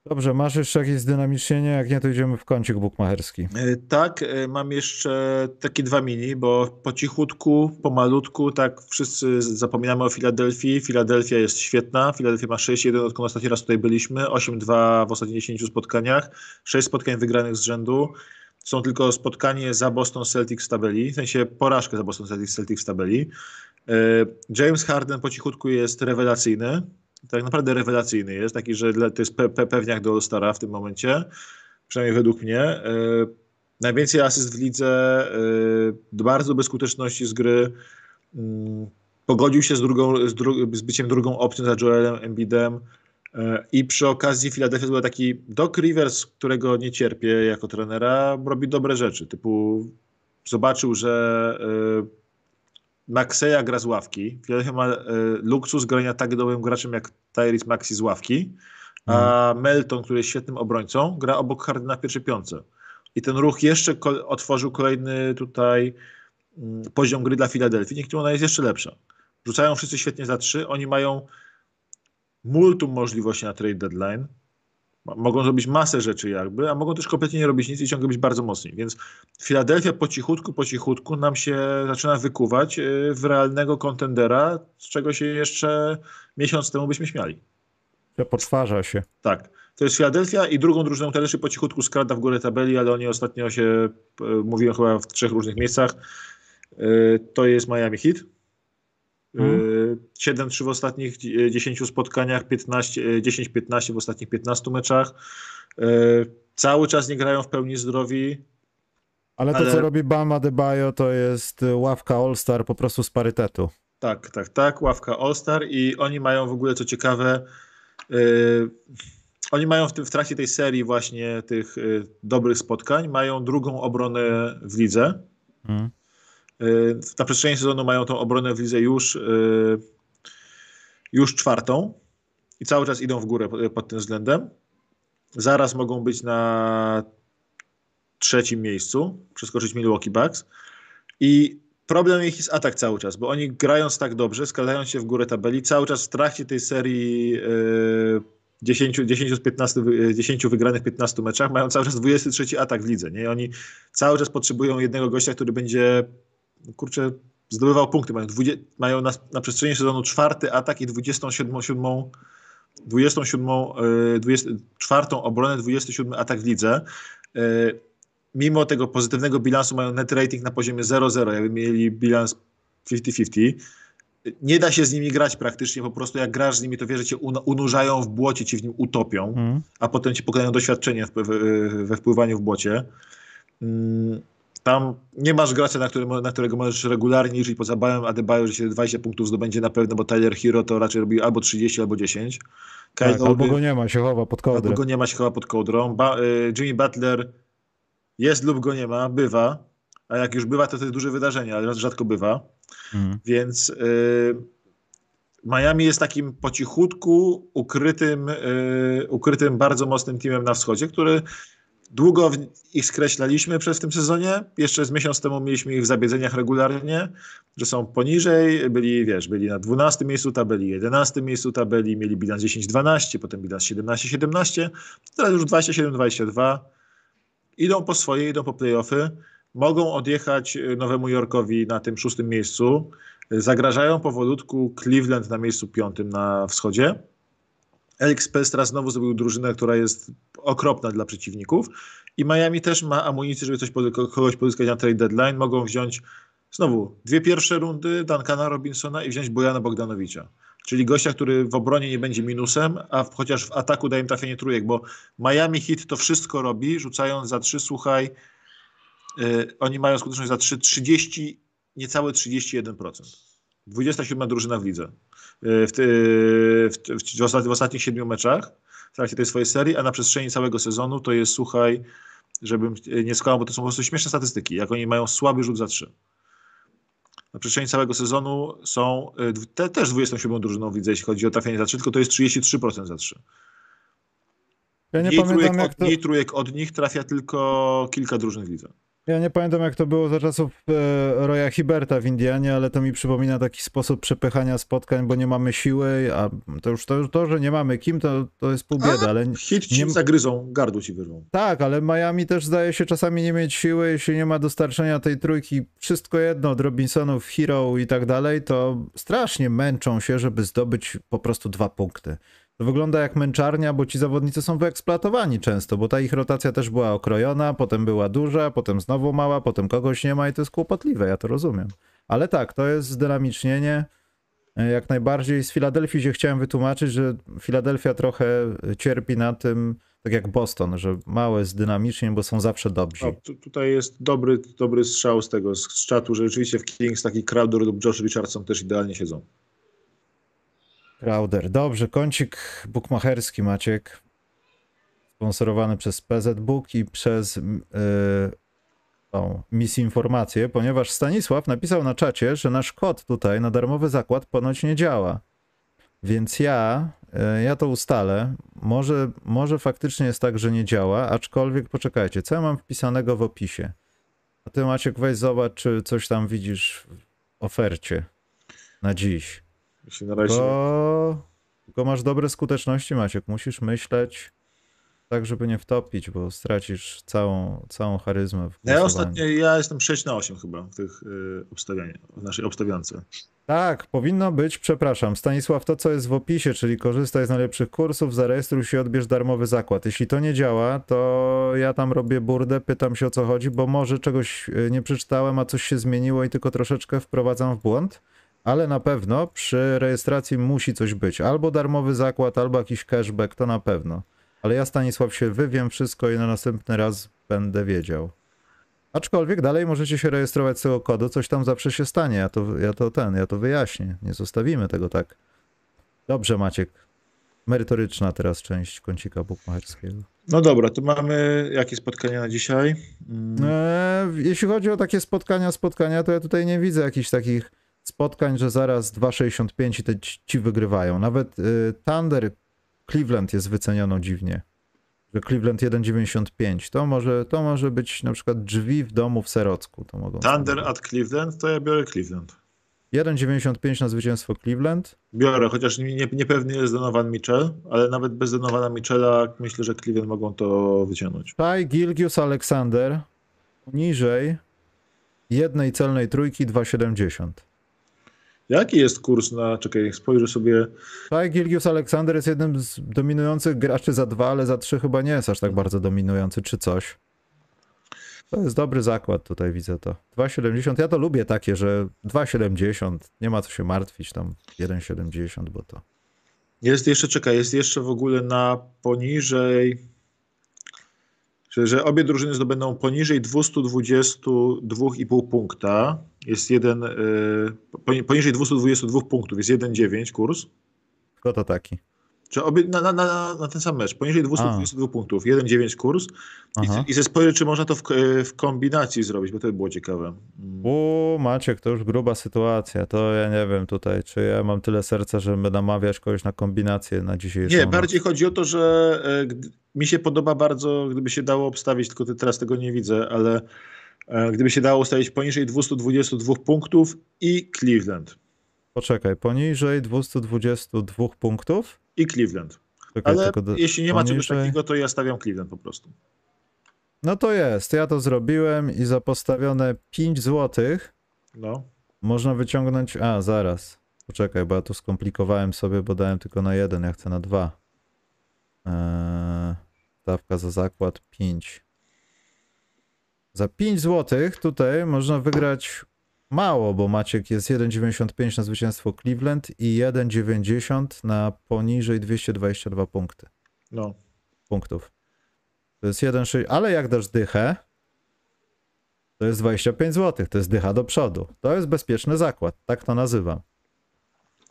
Dobrze, masz jeszcze jakieś zdynamicznienie? Jak nie, to idziemy w kącik bukmacherski. E, tak, e, mam jeszcze takie dwa mini, bo po cichutku, pomalutku, tak wszyscy zapominamy o Filadelfii. Filadelfia jest świetna. Filadelfia ma 6-1, odkąd ostatni raz tutaj byliśmy. 8-2 w ostatnich 10 spotkaniach. 6 spotkań wygranych z rzędu. Są tylko spotkanie za Boston Celtics w tabeli, w sensie porażkę za Boston Celtics, w tabeli. E, James Harden po cichutku jest rewelacyjny tak naprawdę rewelacyjny jest, taki, że to jest pe pe pewniak do All-Stara w tym momencie, przynajmniej według mnie. Yy, najwięcej asyst w lidze, yy, bardzo bez skuteczności z gry. Yy, pogodził się z, drugą, z, dru z byciem drugą opcją za Joelem Embidem. I przy okazji Philadelphia była taki Doc Rivers, którego nie cierpię jako trenera, robi dobre rzeczy. Typu zobaczył, że Maxeya gra z ławki. Philadelphia ma e, luksus grania tak dobrym graczem jak Tyrese Maxi z ławki, a mm. Melton, który jest świetnym obrońcą, gra obok Hardena w pierwszej piątce. I ten ruch jeszcze ko otworzył kolejny tutaj mm, poziom gry dla Filadelfii, dzięki ona jest jeszcze lepsza. Rzucają wszyscy świetnie za trzy, oni mają multum możliwości na trade deadline. Mogą zrobić masę rzeczy jakby, a mogą też kompletnie nie robić nic i ciągle być bardzo mocni. Więc Filadelfia po cichutku, po cichutku nam się zaczyna wykuwać y, w realnego kontendera, z czego się jeszcze miesiąc temu byśmy śmiali. Potwarza się. Tak. To jest Filadelfia i drugą drużyną też po cichutku skrada w górę tabeli, ale oni ostatnio się, y, mówiłem chyba w trzech różnych miejscach, y, to jest Miami Heat 7-3 w ostatnich 10 spotkaniach, 10-15 w ostatnich 15 meczach. Cały czas nie grają w pełni zdrowi. Ale to, ale... co robi Bama Debajo, to jest ławka All-Star po prostu z parytetu. Tak, tak, tak, ławka All-Star i oni mają w ogóle, co ciekawe, yy, oni mają w, tym, w trakcie tej serii właśnie tych yy, dobrych spotkań, mają drugą obronę w lidze. Hmm. Y, na przestrzeni sezonu mają tą obronę w lidze już, y, już czwartą i cały czas idą w górę pod tym względem. Zaraz mogą być na trzecim miejscu, przeskoczyć Milwaukee Bucks. I problem ich jest atak cały czas, bo oni grając tak dobrze, skalając się w górę tabeli, cały czas w trakcie tej serii 10, 10 z 15, 10 wygranych 15 meczach mają cały czas 23 atak w lidze. Nie? I oni cały czas potrzebują jednego gościa, który będzie kurczę, zdobywał punkty. Mają, 20, mają na, na, przestrzeni sezonu czwarty atak i 27, 7, 27, 24 obronę, 27 atak w lidze. E, mimo tego pozytywnego bilansu mają net rating na poziomie 0-0, jakby mieli bilans 50-50. nie da się z nimi grać praktycznie, po prostu jak grasz z nimi, to wiesz, że cię unurzają w błocie, ci w nim utopią, mm. a potem ci pokonają doświadczenie we wpływaniu w błocie. Mm, tam nie masz gracza, na, którym, na którego możesz regularnie liczyć poza Bałem Adebayo, że się 20 punktów zdobędzie na pewno, bo Tyler Hero to raczej robi albo 30, albo 10. Tak, albo go nie ma, się chowa pod kołdrą. Albo go nie ma, się chowa pod kołdrą. Ba y, Jimmy Butler jest lub go nie ma, bywa, a jak już bywa, to to jest duże wydarzenie, ale rzadko bywa. Mhm. Więc y, Miami jest takim po cichutku ukrytym, y, ukrytym bardzo mocnym teamem na wschodzie, który długo ich skreślaliśmy przez tym sezonie. Jeszcze z miesiąc temu mieliśmy ich w zabiedzeniach regularnie, że są poniżej, byli, wiesz, byli na 12 miejscu tabeli, 11 miejscu tabeli, mieli bilans 10-12, potem bilans 17-17, teraz już 27-22. Idą po swoje, idą po playoffy mogą odjechać e, Nowemu Jorkowi na tym szóstym miejscu. Zagrażają powolutku Cleveland na miejscu piątym na wschodzie. Alex Spelstra znowu zrobił drużynę, która jest okropna dla przeciwników. I Miami też ma amunicję, żeby coś, kogoś pozyskać na trade deadline. Mogą wziąć znowu dwie pierwsze rundy Duncana Robinsona i wziąć Bojana Bogdanowicza. Czyli gościa, który w obronie nie będzie minusem, a chociaż w ataku daje im trafienie trójek, bo Miami Heat to wszystko robi, rzucając za trzy, słuchaj, Y, oni mają skuteczność za 3, 30, niecałe 31%. 27 drużyna w lidze. Y, w, w, w, w, ostatnich, w ostatnich siedmiu meczach w trakcie tej swojej serii, a na przestrzeni całego sezonu to jest, słuchaj, żebym nie skłamał, bo to są po prostu śmieszne statystyki, jak oni mają słaby rzut za 3. Na przestrzeni całego sezonu są y, te, też 27 drużyną w lidze, jeśli chodzi o trafienie za 3, tylko to jest 33% za 3. Ja nie mniej, trójek od, to... mniej trójek od nich trafia tylko kilka drużyn w lidze. Ja nie pamiętam, jak to było za czasów e, Roya Hiberta w Indianie, ale to mi przypomina taki sposób przepychania spotkań, bo nie mamy siły, a to już to, to że nie mamy kim, to, to jest pół biedy, ale... Hit ci nie... zagryzą, gardło ci wyrwą. Tak, ale Miami też zdaje się czasami nie mieć siły, jeśli nie ma dostarczenia tej trójki, wszystko jedno od Robinsonów, Hero i tak dalej, to strasznie męczą się, żeby zdobyć po prostu dwa punkty. To wygląda jak męczarnia, bo ci zawodnicy są wyeksploatowani często, bo ta ich rotacja też była okrojona, potem była duża, potem znowu mała, potem kogoś nie ma i to jest kłopotliwe, ja to rozumiem. Ale tak, to jest zdynamicznienie. Jak najbardziej z Filadelfii się chciałem wytłumaczyć, że Filadelfia trochę cierpi na tym, tak jak Boston, że małe zdynamicznie, bo są zawsze dobrzy. O, tu, tutaj jest dobry, dobry strzał z tego, z czatu, że rzeczywiście w Kings taki Crowder lub Josh Richardson też idealnie siedzą. Crowder. Dobrze, kącik bukmacherski Maciek. Sponsorowany przez PZ Book i przez yy, tą misinformację, ponieważ Stanisław napisał na czacie, że nasz kod tutaj na darmowy zakład ponoć nie działa. Więc ja, yy, ja to ustalę. Może, może faktycznie jest tak, że nie działa, aczkolwiek poczekajcie, co ja mam wpisanego w opisie? A ty Maciek weź zobacz, czy coś tam widzisz w ofercie na dziś. Jeśli na razie... Bo... Tylko masz dobre skuteczności, Maciek. Musisz myśleć tak, żeby nie wtopić, bo stracisz całą, całą charyzmę. W ja ostatnio, ja jestem 6 na 8 chyba w tych y, obstawianiach, w naszej obstawiance. Tak, powinno być, przepraszam, Stanisław, to co jest w opisie, czyli korzystaj z najlepszych kursów, zarejestruj się, odbierz darmowy zakład. Jeśli to nie działa, to ja tam robię burdę, pytam się o co chodzi, bo może czegoś y, nie przeczytałem, a coś się zmieniło i tylko troszeczkę wprowadzam w błąd ale na pewno przy rejestracji musi coś być. Albo darmowy zakład, albo jakiś cashback, to na pewno. Ale ja Stanisław się wywiem wszystko i na następny raz będę wiedział. Aczkolwiek dalej możecie się rejestrować z tego kodu, coś tam zawsze się stanie. Ja to, ja to ten, ja to wyjaśnię. Nie zostawimy tego tak. Dobrze, Maciek. Merytoryczna teraz część kącika bukmacherskiego. No dobra, to mamy jakie spotkania na dzisiaj? Mm. E, jeśli chodzi o takie spotkania, spotkania, to ja tutaj nie widzę jakichś takich spotkań, że zaraz 2,65 i te ci wygrywają. Nawet y, Thunder Cleveland jest wyceniono dziwnie. Że Cleveland 1,95 to może, to może być na przykład drzwi w domu w Serocku. To mogą Thunder at Cleveland, to ja biorę Cleveland. 1,95 na zwycięstwo Cleveland. Biorę, chociaż nie, niepewny jest Donovan Mitchell, ale nawet bez Donovana Mitchella myślę, że Cleveland mogą to wyciągnąć. Taj Gilgius Alexander niżej jednej celnej trójki 2,70. Jaki jest kurs na, czekaj, spojrzę sobie. Tak, Gilgius Aleksander jest jednym z dominujących graczy za dwa, ale za trzy chyba nie jest aż tak bardzo dominujący, czy coś. To jest dobry zakład, tutaj widzę to. 2,70. Ja to lubię takie, że 2,70. Nie ma co się martwić, tam 1,70, bo to. Jest jeszcze, czekaj, jest jeszcze w ogóle na poniżej, że, że obie drużyny zdobędą poniżej 222,5 punkta. Jest jeden, y, poniżej 222 punktów jest 1,9 kurs. Kto to taki? Czy obie, na, na, na, na ten sam mecz, poniżej 222 punktów, 1,9 kurs i, i ze spojrzeć, czy można to w, w, kombinacji zrobić, bo to by było ciekawe. U Maciek, to już gruba sytuacja, to ja nie wiem tutaj, czy ja mam tyle serca, żeby namawiać kogoś na kombinację na dzisiejszą Nie, noc. bardziej chodzi o to, że e, mi się podoba bardzo, gdyby się dało obstawić, tylko teraz tego nie widzę, ale e, gdyby się dało ustawić poniżej 222 punktów i Cleveland. Poczekaj, poniżej 222 punktów? I Cleveland. Czekaj, Ale do... jeśli nie ma czegoś takiego, to ja stawiam Cleveland po prostu. No to jest, ja to zrobiłem i za postawione 5 zł no. można wyciągnąć... A, zaraz. Poczekaj, bo ja tu skomplikowałem sobie, bo dałem tylko na jeden, ja chcę na dwa. Eee, stawka za zakład 5. Za 5 zł tutaj można wygrać mało, bo Maciek jest 1,95 na zwycięstwo Cleveland i 1,90 na poniżej 222 punkty. No. Punktów. To jest 1,6, ale jak dasz dychę, to jest 25 zł, to jest dycha do przodu. To jest bezpieczny zakład, tak to nazywam.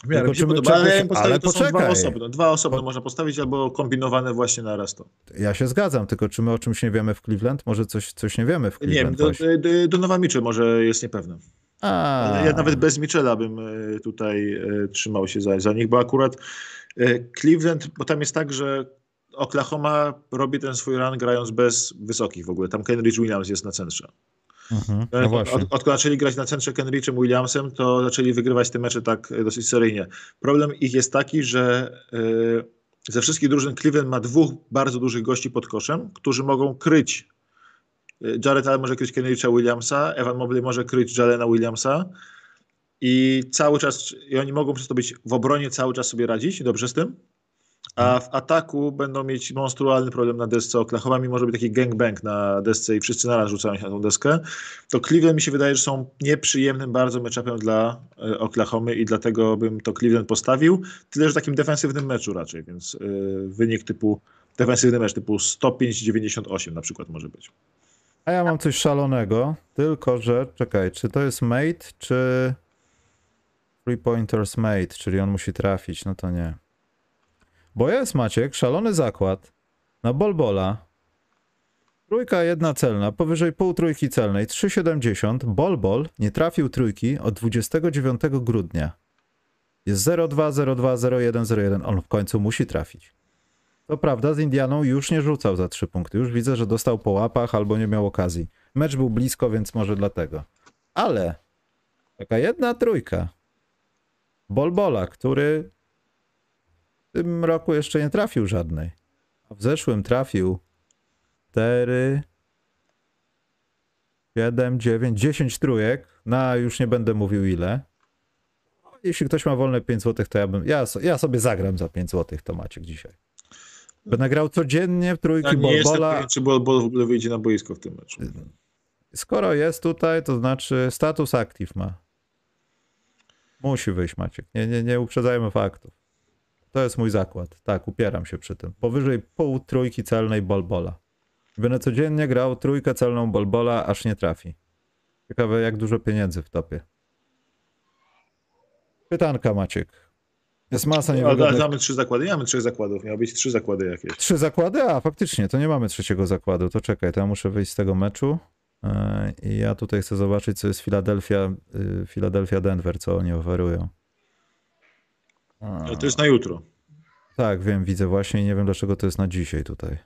W miarę mi się podoba, ale, ja ale to poczekaj. są dwa osobne. Dwa po... można postawić albo kombinowane właśnie na raz to. Ja się zgadzam, tylko czy my o czymś nie wiemy w Cleveland? Może coś, coś nie wiemy w Cleveland? Nie wiem, do, do, Donowa Mitchell może jest niepewne. A. Ja nawet bez Michela bym e, tutaj e, trzymał się za, za nich, bo akurat e, Cleveland, bo tam jest tak, że Oklahoma robi ten swój run grając bez wysokich w ogóle. Tam Kenrich Williams jest na centrze. Mhm, no od, odkąd zaczęli grać na centrze Kenrichem Williamsem, to zaczęli wygrywać te mecze tak dosyć seryjnie. Problem ich jest taki, że ze wszystkich drużyn Cleveland ma dwóch bardzo dużych gości pod koszem, którzy mogą kryć Jared Allen może kryć Kenricha Williamsa, Evan Mobley może kryć Jalena Williamsa i cały czas, i oni mogą przez to być w obronie cały czas sobie radzić, dobrze z tym, a w ataku będą mieć monstrualny problem na desce Oklahoma, mimo że być taki gangbang na desce i wszyscy naraz rzucają się na tą deskę, to Cleveland mi się wydaje, że są nieprzyjemnym bardzo matchupem dla e, Oklahomy i dlatego bym to Cleveland postawił, tyle, że takim defensywnym meczu raczej, więc yy, wynik typu defensywny mecz typu 105-98 na przykład może być. A ja mam coś szalonego, tylko że, czekaj, czy to jest mate, czy three pointers mate, czyli on musi trafić, no to nie. Bo jest Maciek, szalony zakład na bolbola, trójka jedna celna, powyżej pół trójki celnej, 3,70, bolbol nie trafił trójki od 29 grudnia. Jest 0,2, 0,2, 0,1, 0,1, on w końcu musi trafić. To prawda, z Indianą już nie rzucał za trzy punkty. Już widzę, że dostał po łapach albo nie miał okazji. Mecz był blisko, więc może dlatego. Ale taka jedna trójka. Bolbola, który tym roku jeszcze nie trafił żadnej. A w zeszłym trafił 4, 7, 9, 10 trójek. Na już nie będę mówił ile. Jeśli ktoś ma wolne 5 zł, to ja bym. Ja, ja sobie zagram za 5 zł, to Maciek dzisiaj. By nagrał codziennie w trójki ja nie Bolbola. Jestem, czy Bolbol w ogóle wyjdzie na boisko w tym meczu. Skoro jest tutaj, to znaczy status active ma. Musi wyjść Maciek. Nie, nie, nie uprzedzajmy faktów. To jest mój zakład. Tak, upieram się przy tym. Powyżej pół trójki celnej Bolbola. Będę codziennie grał trójkę celną Bolbola, aż nie trafi. Ciekawe, jak dużo pieniędzy w topie. Pytanka, Maciek. Jest masa niewygodnych... Ale mamy trzy zakłady. Nie mamy trzech zakładów. Miały być trzy zakłady jakieś. Trzy zakłady? A, faktycznie, to nie mamy trzeciego zakładu. To czekaj, to ja muszę wyjść z tego meczu. E, I ja tutaj chcę zobaczyć, co jest Philadelphia, y, Philadelphia Denver, co oni oferują. Ale to jest na jutro. Tak, wiem, widzę właśnie i nie wiem, dlaczego to jest na dzisiaj tutaj.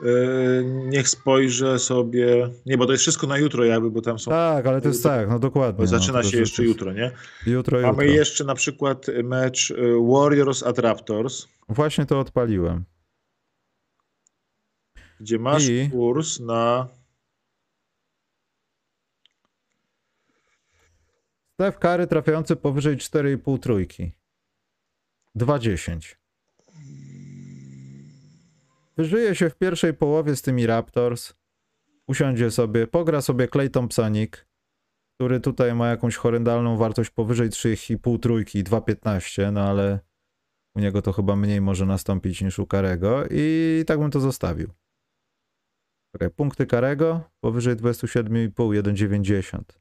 Yy, niech spojrzę sobie. Nie, bo to jest wszystko na jutro, jakby, bo tam są. Tak, ale to jest tak, no dokładnie. Zaczyna no, się jeszcze jest... jutro, nie? Jutro, Mamy jutro. jeszcze na przykład mecz y, Warriors at Raptors. Właśnie to odpaliłem. Gdzie masz I... kurs na. Steph Curry trafiający powyżej 4,5 trójki. 2,10. Wyżyje się w pierwszej połowie z tymi Raptors. usiądzie sobie, pogra sobie Clay Thompsonik, który tutaj ma jakąś horrendalną wartość powyżej 3,5 trójki, 2,15, no ale u niego to chyba mniej może nastąpić niż u Karego i tak bym to zostawił. Okay, punkty Karego powyżej 27,5, 1,90.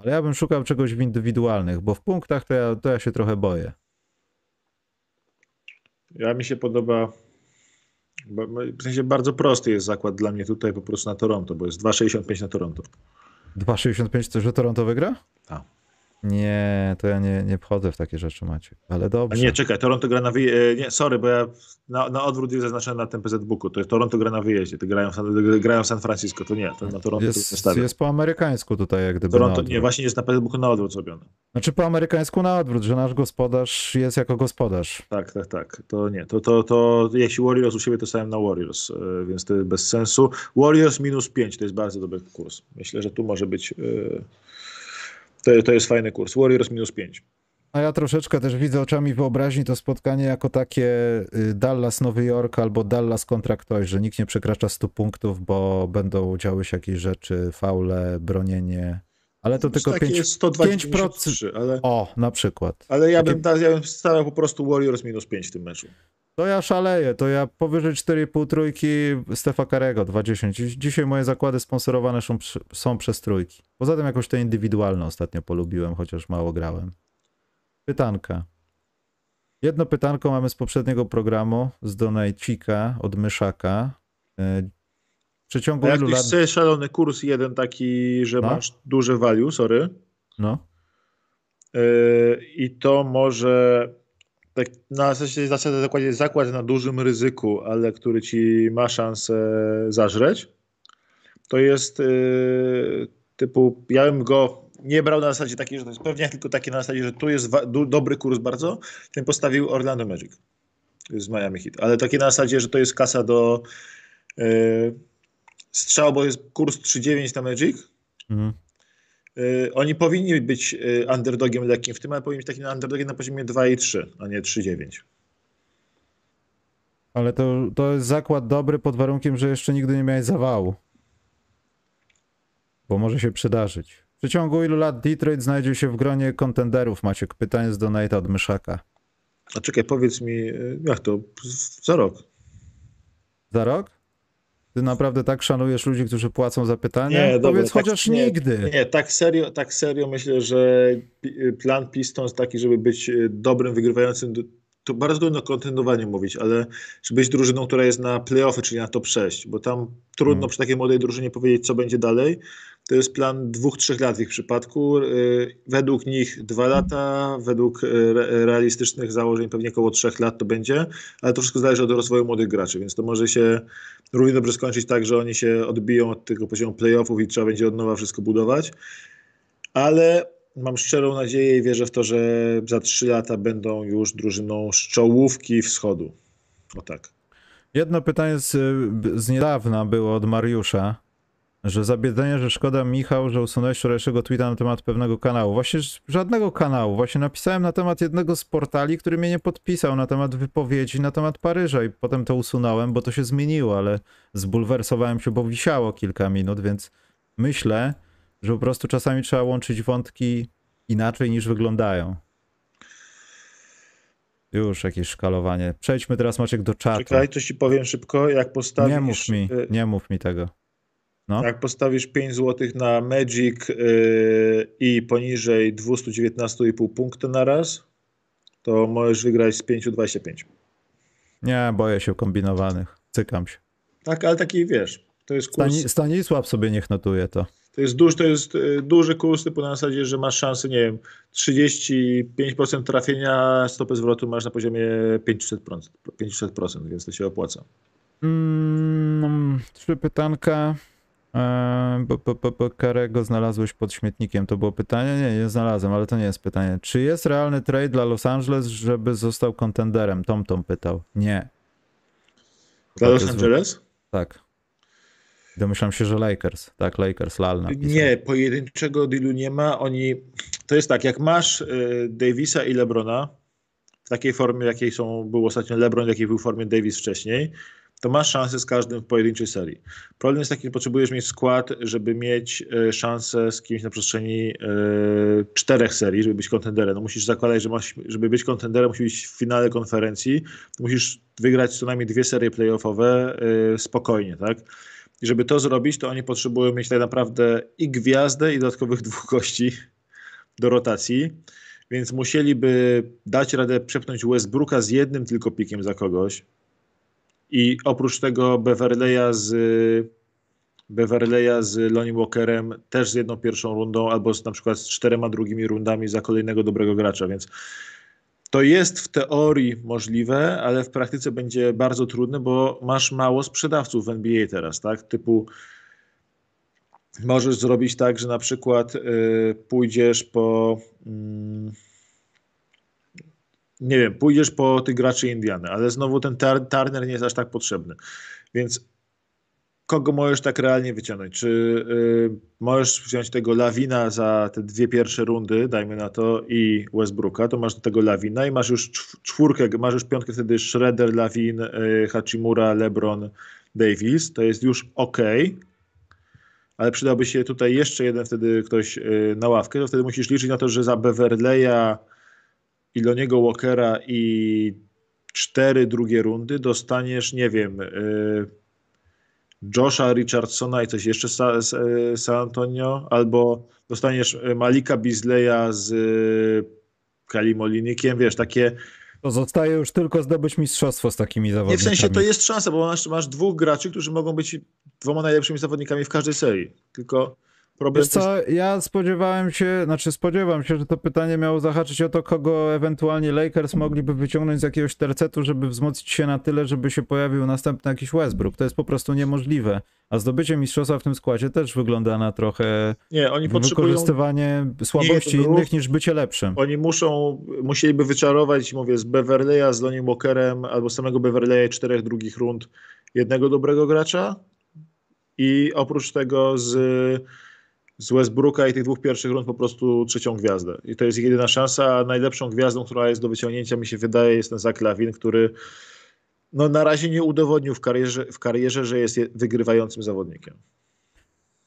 Ale ja bym szukał czegoś w indywidualnych, bo w punktach to ja, to ja się trochę boję. Ja mi się podoba. W sensie bardzo prosty jest zakład dla mnie tutaj po prostu na Toronto, bo jest 2,65 na Toronto. 2,65 to, że Toronto wygra? Tak. Nie, to ja nie, nie wchodzę w takie rzeczy, macie. Ale dobrze. A nie, czekaj, Toronto gra na wyjeździe. Nie, sorry, bo ja na, na odwrót jest zaznaczony na tym PZ Booku. To jest Toronto gra na wyjeździe. Ty grają, grają w San Francisco. To nie, to na Toronto jest, to jest po amerykańsku tutaj, jak gdyby. Toronto, nie, właśnie jest na PZ Booku na odwrót zrobione. Znaczy po amerykańsku na odwrót, że nasz gospodarz jest jako gospodarz. Tak, tak, tak. To nie. To, to, to jeśli Warriors u siebie, to stałem na Warriors, e, więc to jest bez sensu. Warriors minus 5 to jest bardzo dobry kurs. Myślę, że tu może być. Yy to, to jest fajny kurs. Warriors minus 5. A ja troszeczkę też widzę oczami wyobraźni to spotkanie jako takie y, Dallas Nowy Jork albo Dallas kontra ktoś, że nikt nie przekracza 100 punktów, bo będą działy się jakieś rzeczy, faule, bronienie. Ale to tylko 5%. Jest 123, ale... O, na przykład. Ale ja bym, ja bym stawiał po prostu Warriors minus 5 w tym meczu. To ja szaleję, to ja powyżej 4,5 trójki Stefa Karego 2,10. Dzisiaj moje zakłady sponsorowane są, są przez trójki. Poza tym jakoś te indywidualne ostatnio polubiłem, chociaż mało grałem. Pytanka. Jedno pytanko mamy z poprzedniego programu, z Donajcika, od Myszaka. E, w przeciągu A ilu lat... chcesz szalony kurs jeden taki, że no? masz duże value, sorry. No. Yy, I to może tak na zasadzie zakładzie zakład na dużym ryzyku, ale który ci ma szansę zażreć, to jest yy, typu, ja bym go nie brał na zasadzie takiej, że to jest pewnie tylko takie na zasadzie, że tu jest dobry kurs bardzo, ten postawił Orlando Magic. Z Miami Heat, ale takie na zasadzie, że to jest kasa do yy, strzału, bo jest kurs 3,9 na Magic, mhm. Y, oni powinni być y, underdogiem lekkim w tym, ale powinni być takim underdogiem na poziomie 2,3, a nie 3,9. Ale to, to jest zakład dobry pod warunkiem, że jeszcze nigdy nie miałeś zawału. Bo może się przydarzyć. W przeciągu ilu lat Detroit znajdzie się w gronie kontenderów? Maciek, pytanie z Donata od Myszaka. A czekaj, powiedz mi, y, jak to? Za rok. Za rok? Ty naprawdę tak szanujesz ludzi, którzy płacą za pytania? Nie, Powiedz dobra, chociaż tak, nigdy. Nie, tak serio, tak serio myślę, że plan Pistons taki, żeby być e, dobrym, wygrywającym, to bardzo trudno o kontynuowaniu mówić, ale żeby być drużyną, która jest na playoffy, czyli na top 6, bo tam trudno hmm. przy takiej młodej drużynie powiedzieć, co będzie dalej. To jest plan dwóch, trzech lat w ich przypadku. E, według nich dwa lata, według e, realistycznych założeń pewnie około trzech lat to będzie, ale to wszystko zależy od rozwoju młodych graczy, więc to może się równie dobrze skończyć tak, że oni się odbiją od tego poziomu playoffów i trzeba będzie od nowa wszystko budować. Ale mam szczerą nadzieję i wierzę w to, że za trzy lata będą już drużyną z czołówki wschodu. O tak. Jedno pytanie z, z niedawna było od Mariusza że zabiedzenie, że szkoda Michał, że usunąłeś wczorajszego tweeta na temat pewnego kanału. Właśnie żadnego kanału. Właśnie napisałem na temat jednego z portali, który mnie nie podpisał na temat wypowiedzi na temat Paryża i potem to usunąłem, bo to się zmieniło, ale zbulwersowałem się, bo wisiało kilka minut, więc myślę, że po prostu czasami trzeba łączyć wątki inaczej niż wyglądają. Już jakieś szkalowanie. Przejdźmy teraz Maciek do czatu. Czekaj, to ci powiem szybko, jak postawisz... Nie mów mi, y- nie mów mi tego. No. Jak postawisz 5 zł na Magic yy, i poniżej 219,5 punktu na raz, to możesz wygrać z 5,25. Nie, boję się kombinowanych. Cykam się. Tak, ale taki wiesz, to jest kurs... Stani Stanisław sobie niech notuje to. To jest, duży, to jest y, duży kurs typu na zasadzie, że masz szansę, nie wiem, 35% trafienia, stopę zwrotu masz na poziomie 500%, 500% więc to się opłaca. Mm, trzy pytanka. Bo, Karego znalazłeś pod śmietnikiem, to było pytanie? Nie, nie znalazłem, ale to nie jest pytanie. Czy jest realny trade dla Los Angeles, żeby został kontenderem? Tom Tom pytał. Nie. Dla Los Angeles? Tak. Domyślam się, że Lakers. Tak, Lakers, Lal napisał. Nie, pojedynczego dealu nie ma. Oni... To jest tak, jak masz y, Davisa i Lebrona w takiej formie, jakiej są, był ostatnio LeBron, w jakiej był w formie Davis wcześniej, to masz szansę z każdym w pojedynczej serii. Problem jest taki, że potrzebujesz mieć skład, żeby mieć e, szansę z kimś na przestrzeni e, czterech serii, żeby być kontenderem. No musisz zakładać, że masz, żeby być kontenderem, musisz być w finale konferencji, musisz wygrać co najmniej dwie serie playoffowe e, spokojnie, tak? I żeby to zrobić, to oni potrzebują mieć tak naprawdę i gwiazdę, i dodatkowych dwóch gości do rotacji, więc musieliby dać radę przepchnąć Westbrooka z jednym tylko pikiem za kogoś, i oprócz tego Beverleya z Beverleya z Lonnie Walkerem też z jedną pierwszą rundą, albo z, na przykład z czterema drugimi rundami za kolejnego dobrego gracza, więc to jest w teorii możliwe, ale w praktyce będzie bardzo trudne, bo masz mało sprzedawców w NBA teraz, tak? Typu możesz zrobić tak, że na przykład y, pójdziesz po y, nie wiem, pójdziesz po tych graczy Indiany, ale znowu ten Turner nie jest aż tak potrzebny. Więc kogo możesz tak realnie wyciągnąć? Czy y, możesz wziąć tego Lawina za te dwie pierwsze rundy, dajmy na to, i Westbrooka, to masz do tego Lawina i masz już czwórkę, masz już piątkę wtedy Schroeder, Lawin, y, Hachimura, LeBron, Davis. To jest już ok, ale przydałby się tutaj jeszcze jeden wtedy ktoś y, na ławkę, to wtedy musisz liczyć na to, że za Beverleya Iloniego Walkera i cztery drugie rundy dostaniesz, nie wiem, y, Josha Richardsona i coś jeszcze z San Antonio, albo dostaniesz Malika Bizleya z Kalimolinikiem, wiesz, takie... To zostaje już tylko zdobyć mistrzostwo z takimi zawodnikami. Nie, w sensie to jest szansa, bo masz, masz dwóch graczy, którzy mogą być dwoma najlepszymi zawodnikami w każdej serii. Tylko Problem Wiesz co, ja spodziewałem się, znaczy spodziewam się, że to pytanie miało zahaczyć o to, kogo ewentualnie Lakers mogliby wyciągnąć z jakiegoś tercetu, żeby wzmocnić się na tyle, żeby się pojawił następny jakiś Westbrook. To jest po prostu niemożliwe. A zdobycie mistrzostwa w tym składzie też wygląda na trochę nie, oni wykorzystywanie słabości nie, innych niż bycie lepszym. Oni muszą, musieliby wyczarować, mówię, z Beverleya, z Lonnie Walkerem, albo samego Beverleya czterech drugich rund jednego dobrego gracza i oprócz tego z z Westbrooka i tych dwóch pierwszych rund po prostu trzecią gwiazdę. I to jest ich jedyna szansa, a najlepszą gwiazdą, która jest do wyciągnięcia, mi się wydaje, jest ten Zach Lawin, który no, na razie nie udowodnił w karierze, w karierze, że jest wygrywającym zawodnikiem.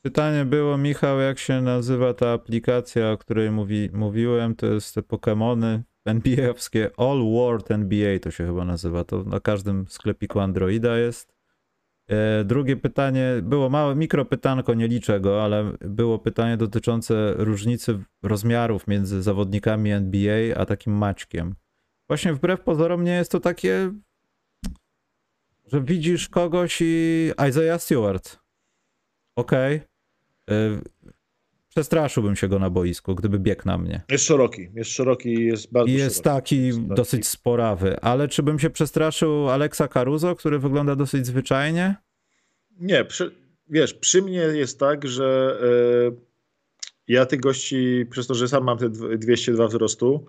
Pytanie było, Michał, jak się nazywa ta aplikacja, o której mówi, mówiłem? To jest te Pokémony NBA-owskie. All World NBA to się chyba nazywa. To na każdym sklepiku Androida jest. E, drugie pytanie, było małe mikropytanko, nie liczę go, ale było pytanie dotyczące różnicy rozmiarów między zawodnikami NBA a takim Maćkiem. Właśnie wbrew pozorom nie jest to takie, że widzisz kogoś i Isaiah Stewart. Okej. Okay. E, przestraszyłbym się go na boisku, gdyby biegł na mnie. Jest szeroki, jest szeroki, jest bardzo jest szeroki. taki jest dosyć taki. sporawy, ale czy bym się przestraszył Alexa Caruso, który wygląda dosyć zwyczajnie? Nie, przy, wiesz, przy mnie jest tak, że yy, ja tych gości, przez to, że sam mam te 202 wzrostu,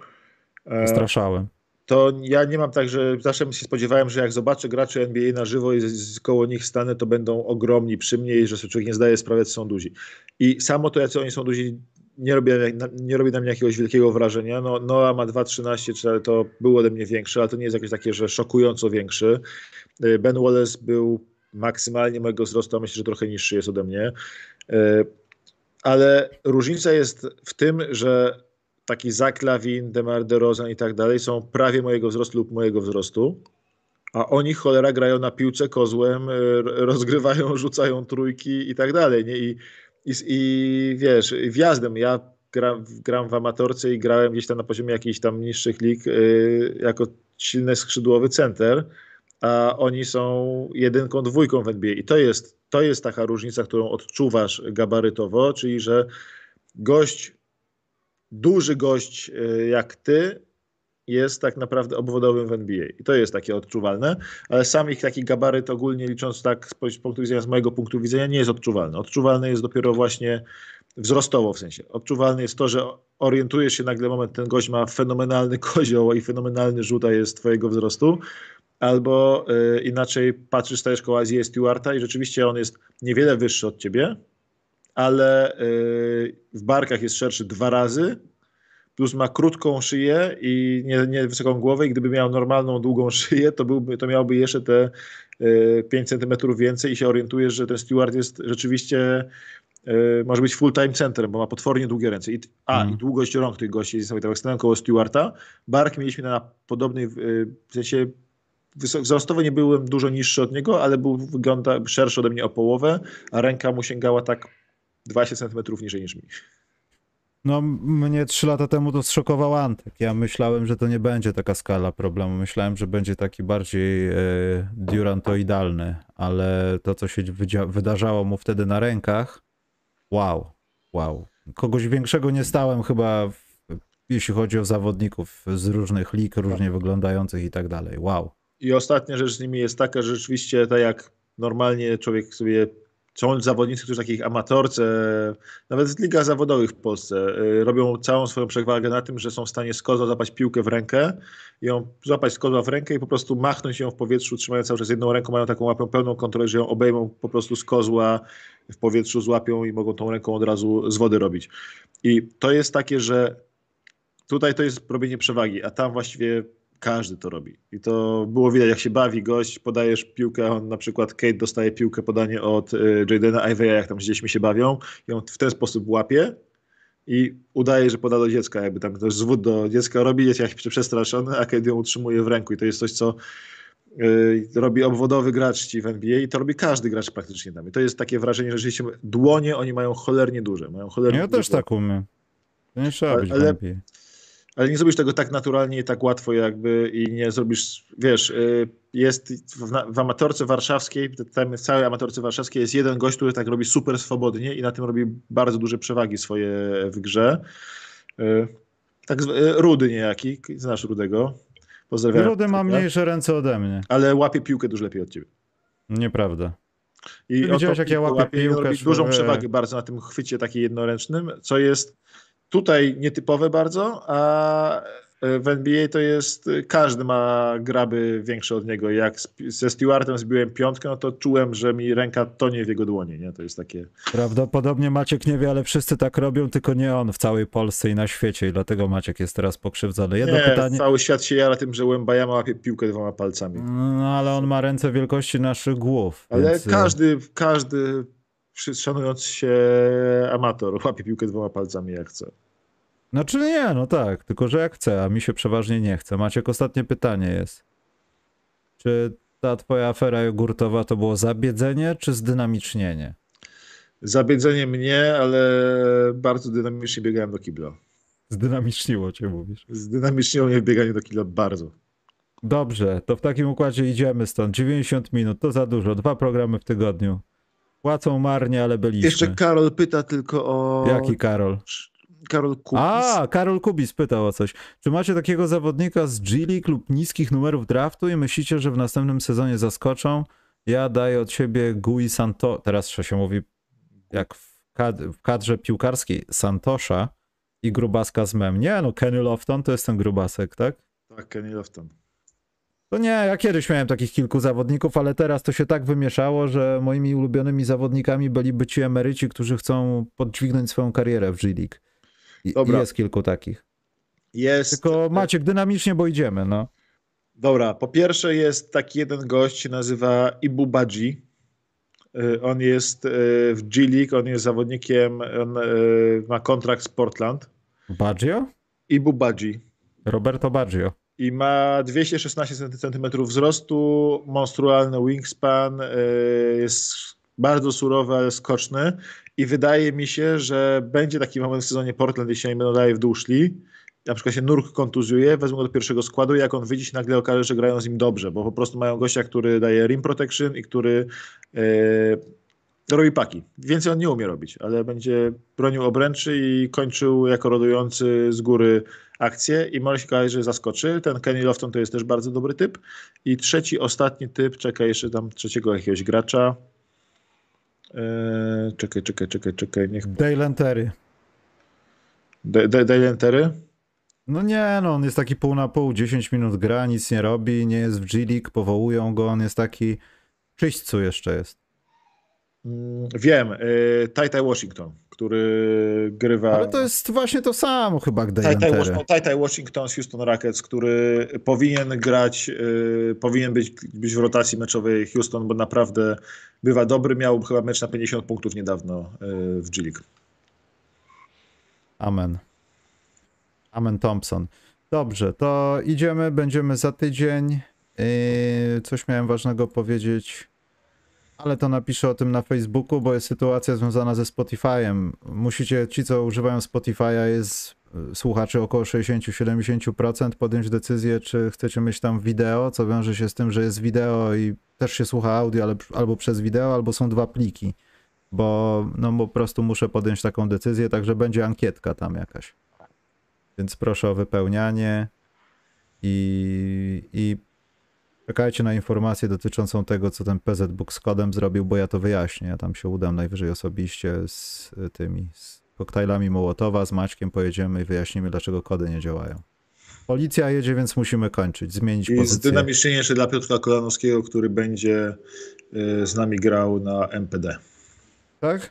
yy, Straszałem to ja nie mam tak, że zawsze się spodziewałem, że jak zobaczę graczy NBA na żywo i z, koło nich stanę, to będą ogromni przy mnie i że sobie człowiek nie zdaje sprawy, co są duzi. I samo to, jacy oni są duzi, nie robi, nie robi na mnie jakiegoś wielkiego wrażenia. No, Noah ma 2,13, to był ode mnie większy, ale to nie jest jakieś takie, że szokująco większy. Y, ben Wallace był maksymalnie mojego wzrostu, a myślę, że trochę niższy jest ode mnie. Y, ale różnica jest w tym, że taki Zach Lavin, Demar DeRozan i tak dalej są prawie mojego wzrostu lub mojego wzrostu, a oni cholera grają na piłce kozłem, y, rozgrywają, rzucają trójki i tak dalej. Nie? I, i, i wiesz, wjazdem ja gram, gram w amatorce i grałem gdzieś tam na poziomie jakichś tam niższych lig yy, jako silny skrzydłowy center, a oni są jedynką, dwójką w NBA. I to jest, to jest taka różnica, którą odczuwasz gabarytowo, czyli że gość duży gość e, jak ty jest tak naprawdę obwodowym w NBA. I to jest takie odczuwalne, ale sam ich taki gabaryt ogólnie licząc tak z punktu widzenia, z mojego punktu widzenia nie jest odczuwalny. Odczuwalny jest dopiero właśnie wzrostowo w sensie. Odczuwalny jest to, że orientujesz się nagle moment, ten gość ma fenomenalny kozioł i fenomenalny rzut, a jest twojego wzrostu, albo y, inaczej patrzysz, stajesz koło Azji Stewarta i rzeczywiście on jest niewiele wyższy od ciebie, ale y, w barkach jest szerszy dwa razy, plus ma krótką szyję i nie, nie wysoką głowę i gdyby miał normalną, długą szyję, to, byłby, to miałby jeszcze te 5 e, cm więcej i się orientujesz, że ten steward jest rzeczywiście e, może być full-time centerem, bo ma potwornie długie ręce. I, a, mm. i długość rąk tych gości jest niesamowita. Jak stanąłem koło Stewarta, bark mieliśmy na podobnej, w sensie wzrostowo nie byłem dużo niższy od niego, ale był, wygląda szerszy ode mnie o połowę, a ręka mu sięgała tak 20 cm niżej niż mi. No, mnie trzy lata temu to zszokował Antek. Ja myślałem, że to nie będzie taka skala problemu. Myślałem, że będzie taki bardziej e, durantoidalny, ale to, co się wydarzało mu wtedy na rękach, wow, wow. Kogoś większego nie stałem chyba, w, jeśli chodzi o zawodników z różnych lig, różnie wyglądających i tak dalej. Wow. I ostatnia rzecz z nimi jest taka, że rzeczywiście tak jak normalnie człowiek sobie są zawodnicy, którzy takich amatorce, nawet w ligach zawodowych w Polsce, y, robią całą swoją przewagę na tym, że są w stanie z kozła złapać piłkę w rękę, ją złapać z kozła w rękę i po prostu machnąć ją w powietrzu, trzymając cały czas jedną ręką, mają taką łapią pełną kontrolę, że ją obejmą po prostu z kozła w powietrzu, złapią i mogą tą ręką od razu z wody robić. I to jest takie, że tutaj to jest robienie przewagi, a tam właściwie każdy to robi. I to było widać, jak się bawi gość, podajesz piłkę, on na przykład Kate dostaje piłkę, podanie od y, Jadena Iveya, jak tam z dziećmi się bawią i on w ten sposób łapie i udaje, że poda do dziecka, jakby tam ktoś zwód do dziecka robi, jest jakiś przestraszony, a Kate ją utrzymuje w ręku i to jest coś, co y, robi obwodowy gracz ci w NBA i to robi każdy gracz praktycznie tam. I to jest takie wrażenie, że rzeczywiście dłonie oni mają cholernie duże. Mają cholernie ja też tak umiem. To nie trzeba ale, być NBA ale nie zrobisz tego tak naturalnie i tak łatwo jakby i nie zrobisz, wiesz, y, jest w, w amatorce warszawskiej, tam w całej amatorce warszawskiej jest jeden gość, który tak robi super swobodnie i na tym robi bardzo duże przewagi swoje w grze. Y, tak y, Rudy niejaki, znasz Rudego. Pozdrawiam. Rudy ma mniejsze ręce ode mnie. Ale łapie piłkę dużo lepiej od ciebie. Nieprawda. I widziałeś, jak ja łapię łapie, piłkę? Robi dużą przewagę bardzo na tym chwycie takim jednoręcznym, co jest tutaj nietypowe bardzo, a w NBA to jest, każdy ma graby większe od niego. Jak ze Stewartem zbiłem piątkę, no to czułem, że mi ręka tonie w jego dłoni, nie? To jest takie... Prawdopodobnie Maciek nie wie, ale wszyscy tak robią, tylko nie on w całej Polsce i na świecie i dlatego Maciek jest teraz pokrzywdzony. Jedno nie, pytanie... cały świat się jara tym, że Łębajama łapie piłkę dwoma palcami. No, ale on ma ręce wielkości naszych głów. Ale więc... każdy, każdy szanując się amator łapie piłkę dwoma palcami jak chce. Znaczy nie, no tak, tylko że jak chce, a mi się przeważnie nie chce. Maciek, ostatnie pytanie jest. Czy ta twoja afera jogurtowa to było zabiedzenie, czy zdynamicznienie? Zabiedzenie mnie, ale bardzo dynamicznie biegałem do kibla. Zdynamiczniło cię, mówisz. Zdynamiczniło mnie w bieganiu do kibla bardzo. Dobrze, to w takim układzie idziemy stąd. 90 minut, to za dużo. Dwa programy w tygodniu. Płacą marnie, ale byliśmy. Jeszcze Karol pyta tylko o... Jaki Karol? Karol Kubis. A, Karol Kubis pytał o coś. Czy macie takiego zawodnika z G League lub niskich numerów draftu i myślicie, że w następnym sezonie zaskoczą? Ja daję od siebie Gui Santo, teraz się mówi jak w, kad w kadrze piłkarskiej Santosza i grubaska z mem. Nie, no Kenny Lofton to jest ten grubasek, tak? Tak, Kenny Lofton. To nie, ja kiedyś miałem takich kilku zawodników, ale teraz to się tak wymieszało, że moimi ulubionymi zawodnikami byliby ci emeryci, którzy chcą podźwignąć swoją karierę w G League. Dobra. Jest kilku takich. Jest. Tylko Maciek, dynamicznie, bo idziemy, no. Dobra, po pierwsze jest taki jeden gość, się nazywa Ibu Badzi. Y, on jest y, w G League, on jest zawodnikiem, on y, ma kontrakt z Portland. Baggio? Ibu Badzi. Roberto Baggio. I ma 216 cm wzrostu, monstrualny wingspan, jest bardzo surowy, ale skoczny. I wydaje mi się, że będzie taki moment w sezonie Portland, jeśli oni będą dalej w dół szli, na przykład się Nurk kontuzuje, wezmą go do pierwszego składu. I jak on wyjdzie, nagle okaże, że grają z nim dobrze, bo po prostu mają gościa, który daje rim protection i który yy, robi paki. Więcej on nie umie robić, ale będzie bronił obręczy i kończył jako rodujący z góry akcję i może się okazać, że zaskoczy. Ten Kenny Lofton to jest też bardzo dobry typ. I trzeci, ostatni typ, czeka jeszcze tam trzeciego jakiegoś gracza, Eee, czekaj, czekaj, czekaj, czekaj. Niech... Dale Terry. Dale Terry? No nie, no on jest taki pół na pół, 10 minut gra, nic nie robi, nie jest w G League, powołują go, on jest taki czyśćcu jeszcze jest. Mm, Wiem, y, Tajtaj Washington, który grywa... Ale to jest właśnie to samo chyba, jak Tajtaj Dejantery. Wash- Tajtaj Washington z Houston Rockets, który powinien grać, y, powinien być, być w rotacji meczowej Houston, bo naprawdę bywa dobry. Miał chyba mecz na 50 punktów niedawno y, w G League. Amen. Amen Thompson. Dobrze, to idziemy, będziemy za tydzień. Yy, coś miałem ważnego powiedzieć, ale to napiszę o tym na Facebooku, bo jest sytuacja związana ze Spotify'em. Musicie, ci co używają Spotify'a, jest y, słuchaczy około 60-70%, podjąć decyzję, czy chcecie mieć tam wideo, co wiąże się z tym, że jest wideo i też się słucha audio, ale albo przez wideo, albo są dwa pliki. Bo no po prostu muszę podjąć taką decyzję, także będzie ankietka tam jakaś. Więc proszę o wypełnianie i, i czekajcie na informację dotyczącą tego, co ten PZ Book z kodem zrobił, bo ja to wyjaśnię. Ja tam się udam najwyżej osobiście z tymi z koktajlami Mołotowa, z Maćkiem pojedziemy i wyjaśnimy, dlaczego kody nie działają. Policja jedzie, więc musimy kończyć, zmienić I pozycję. zdynamiczniejsze dla Piotra Kolanowskiego, który będzie y, z nami grał na MPD. Tak?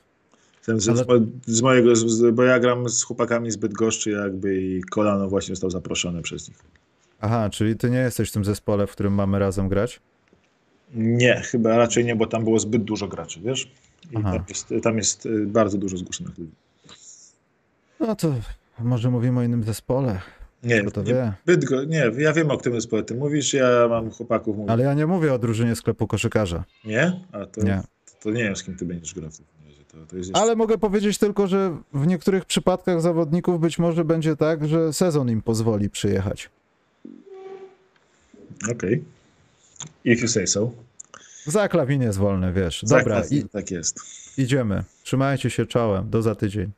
Ten z, Ale- z mojego, z, bo ja gram z chłopakami z Bydgoszczy jakby i Kolano właśnie został zaproszony przez nich. Aha, czyli ty nie jesteś w tym zespole, w którym mamy razem grać? Nie, chyba raczej nie, bo tam było zbyt dużo graczy, wiesz? I Aha. tam jest, tam jest y, bardzo dużo zgłoszonych ludzi. No to może mówimy o innym zespole. Nie, to nie, wie? Bydgo, nie, ja wiem o którym zespole ty mówisz, ja mam chłopaków, mówię, Ale ja nie mówię o drużynie sklepu koszykarza. nie? A to, Nie. To, to nie wiem, z kim ty będziesz grał w razie. To, to jeszcze... Ale mogę powiedzieć tylko, że w niektórych przypadkach zawodników być może będzie tak, że sezon im pozwoli przyjechać. Okej. If you say so. Za klawin jest wolny, wiesz. Dobra, Tak, tak jest. idziemy. Trzymajcie się czołem. Do za tydzień.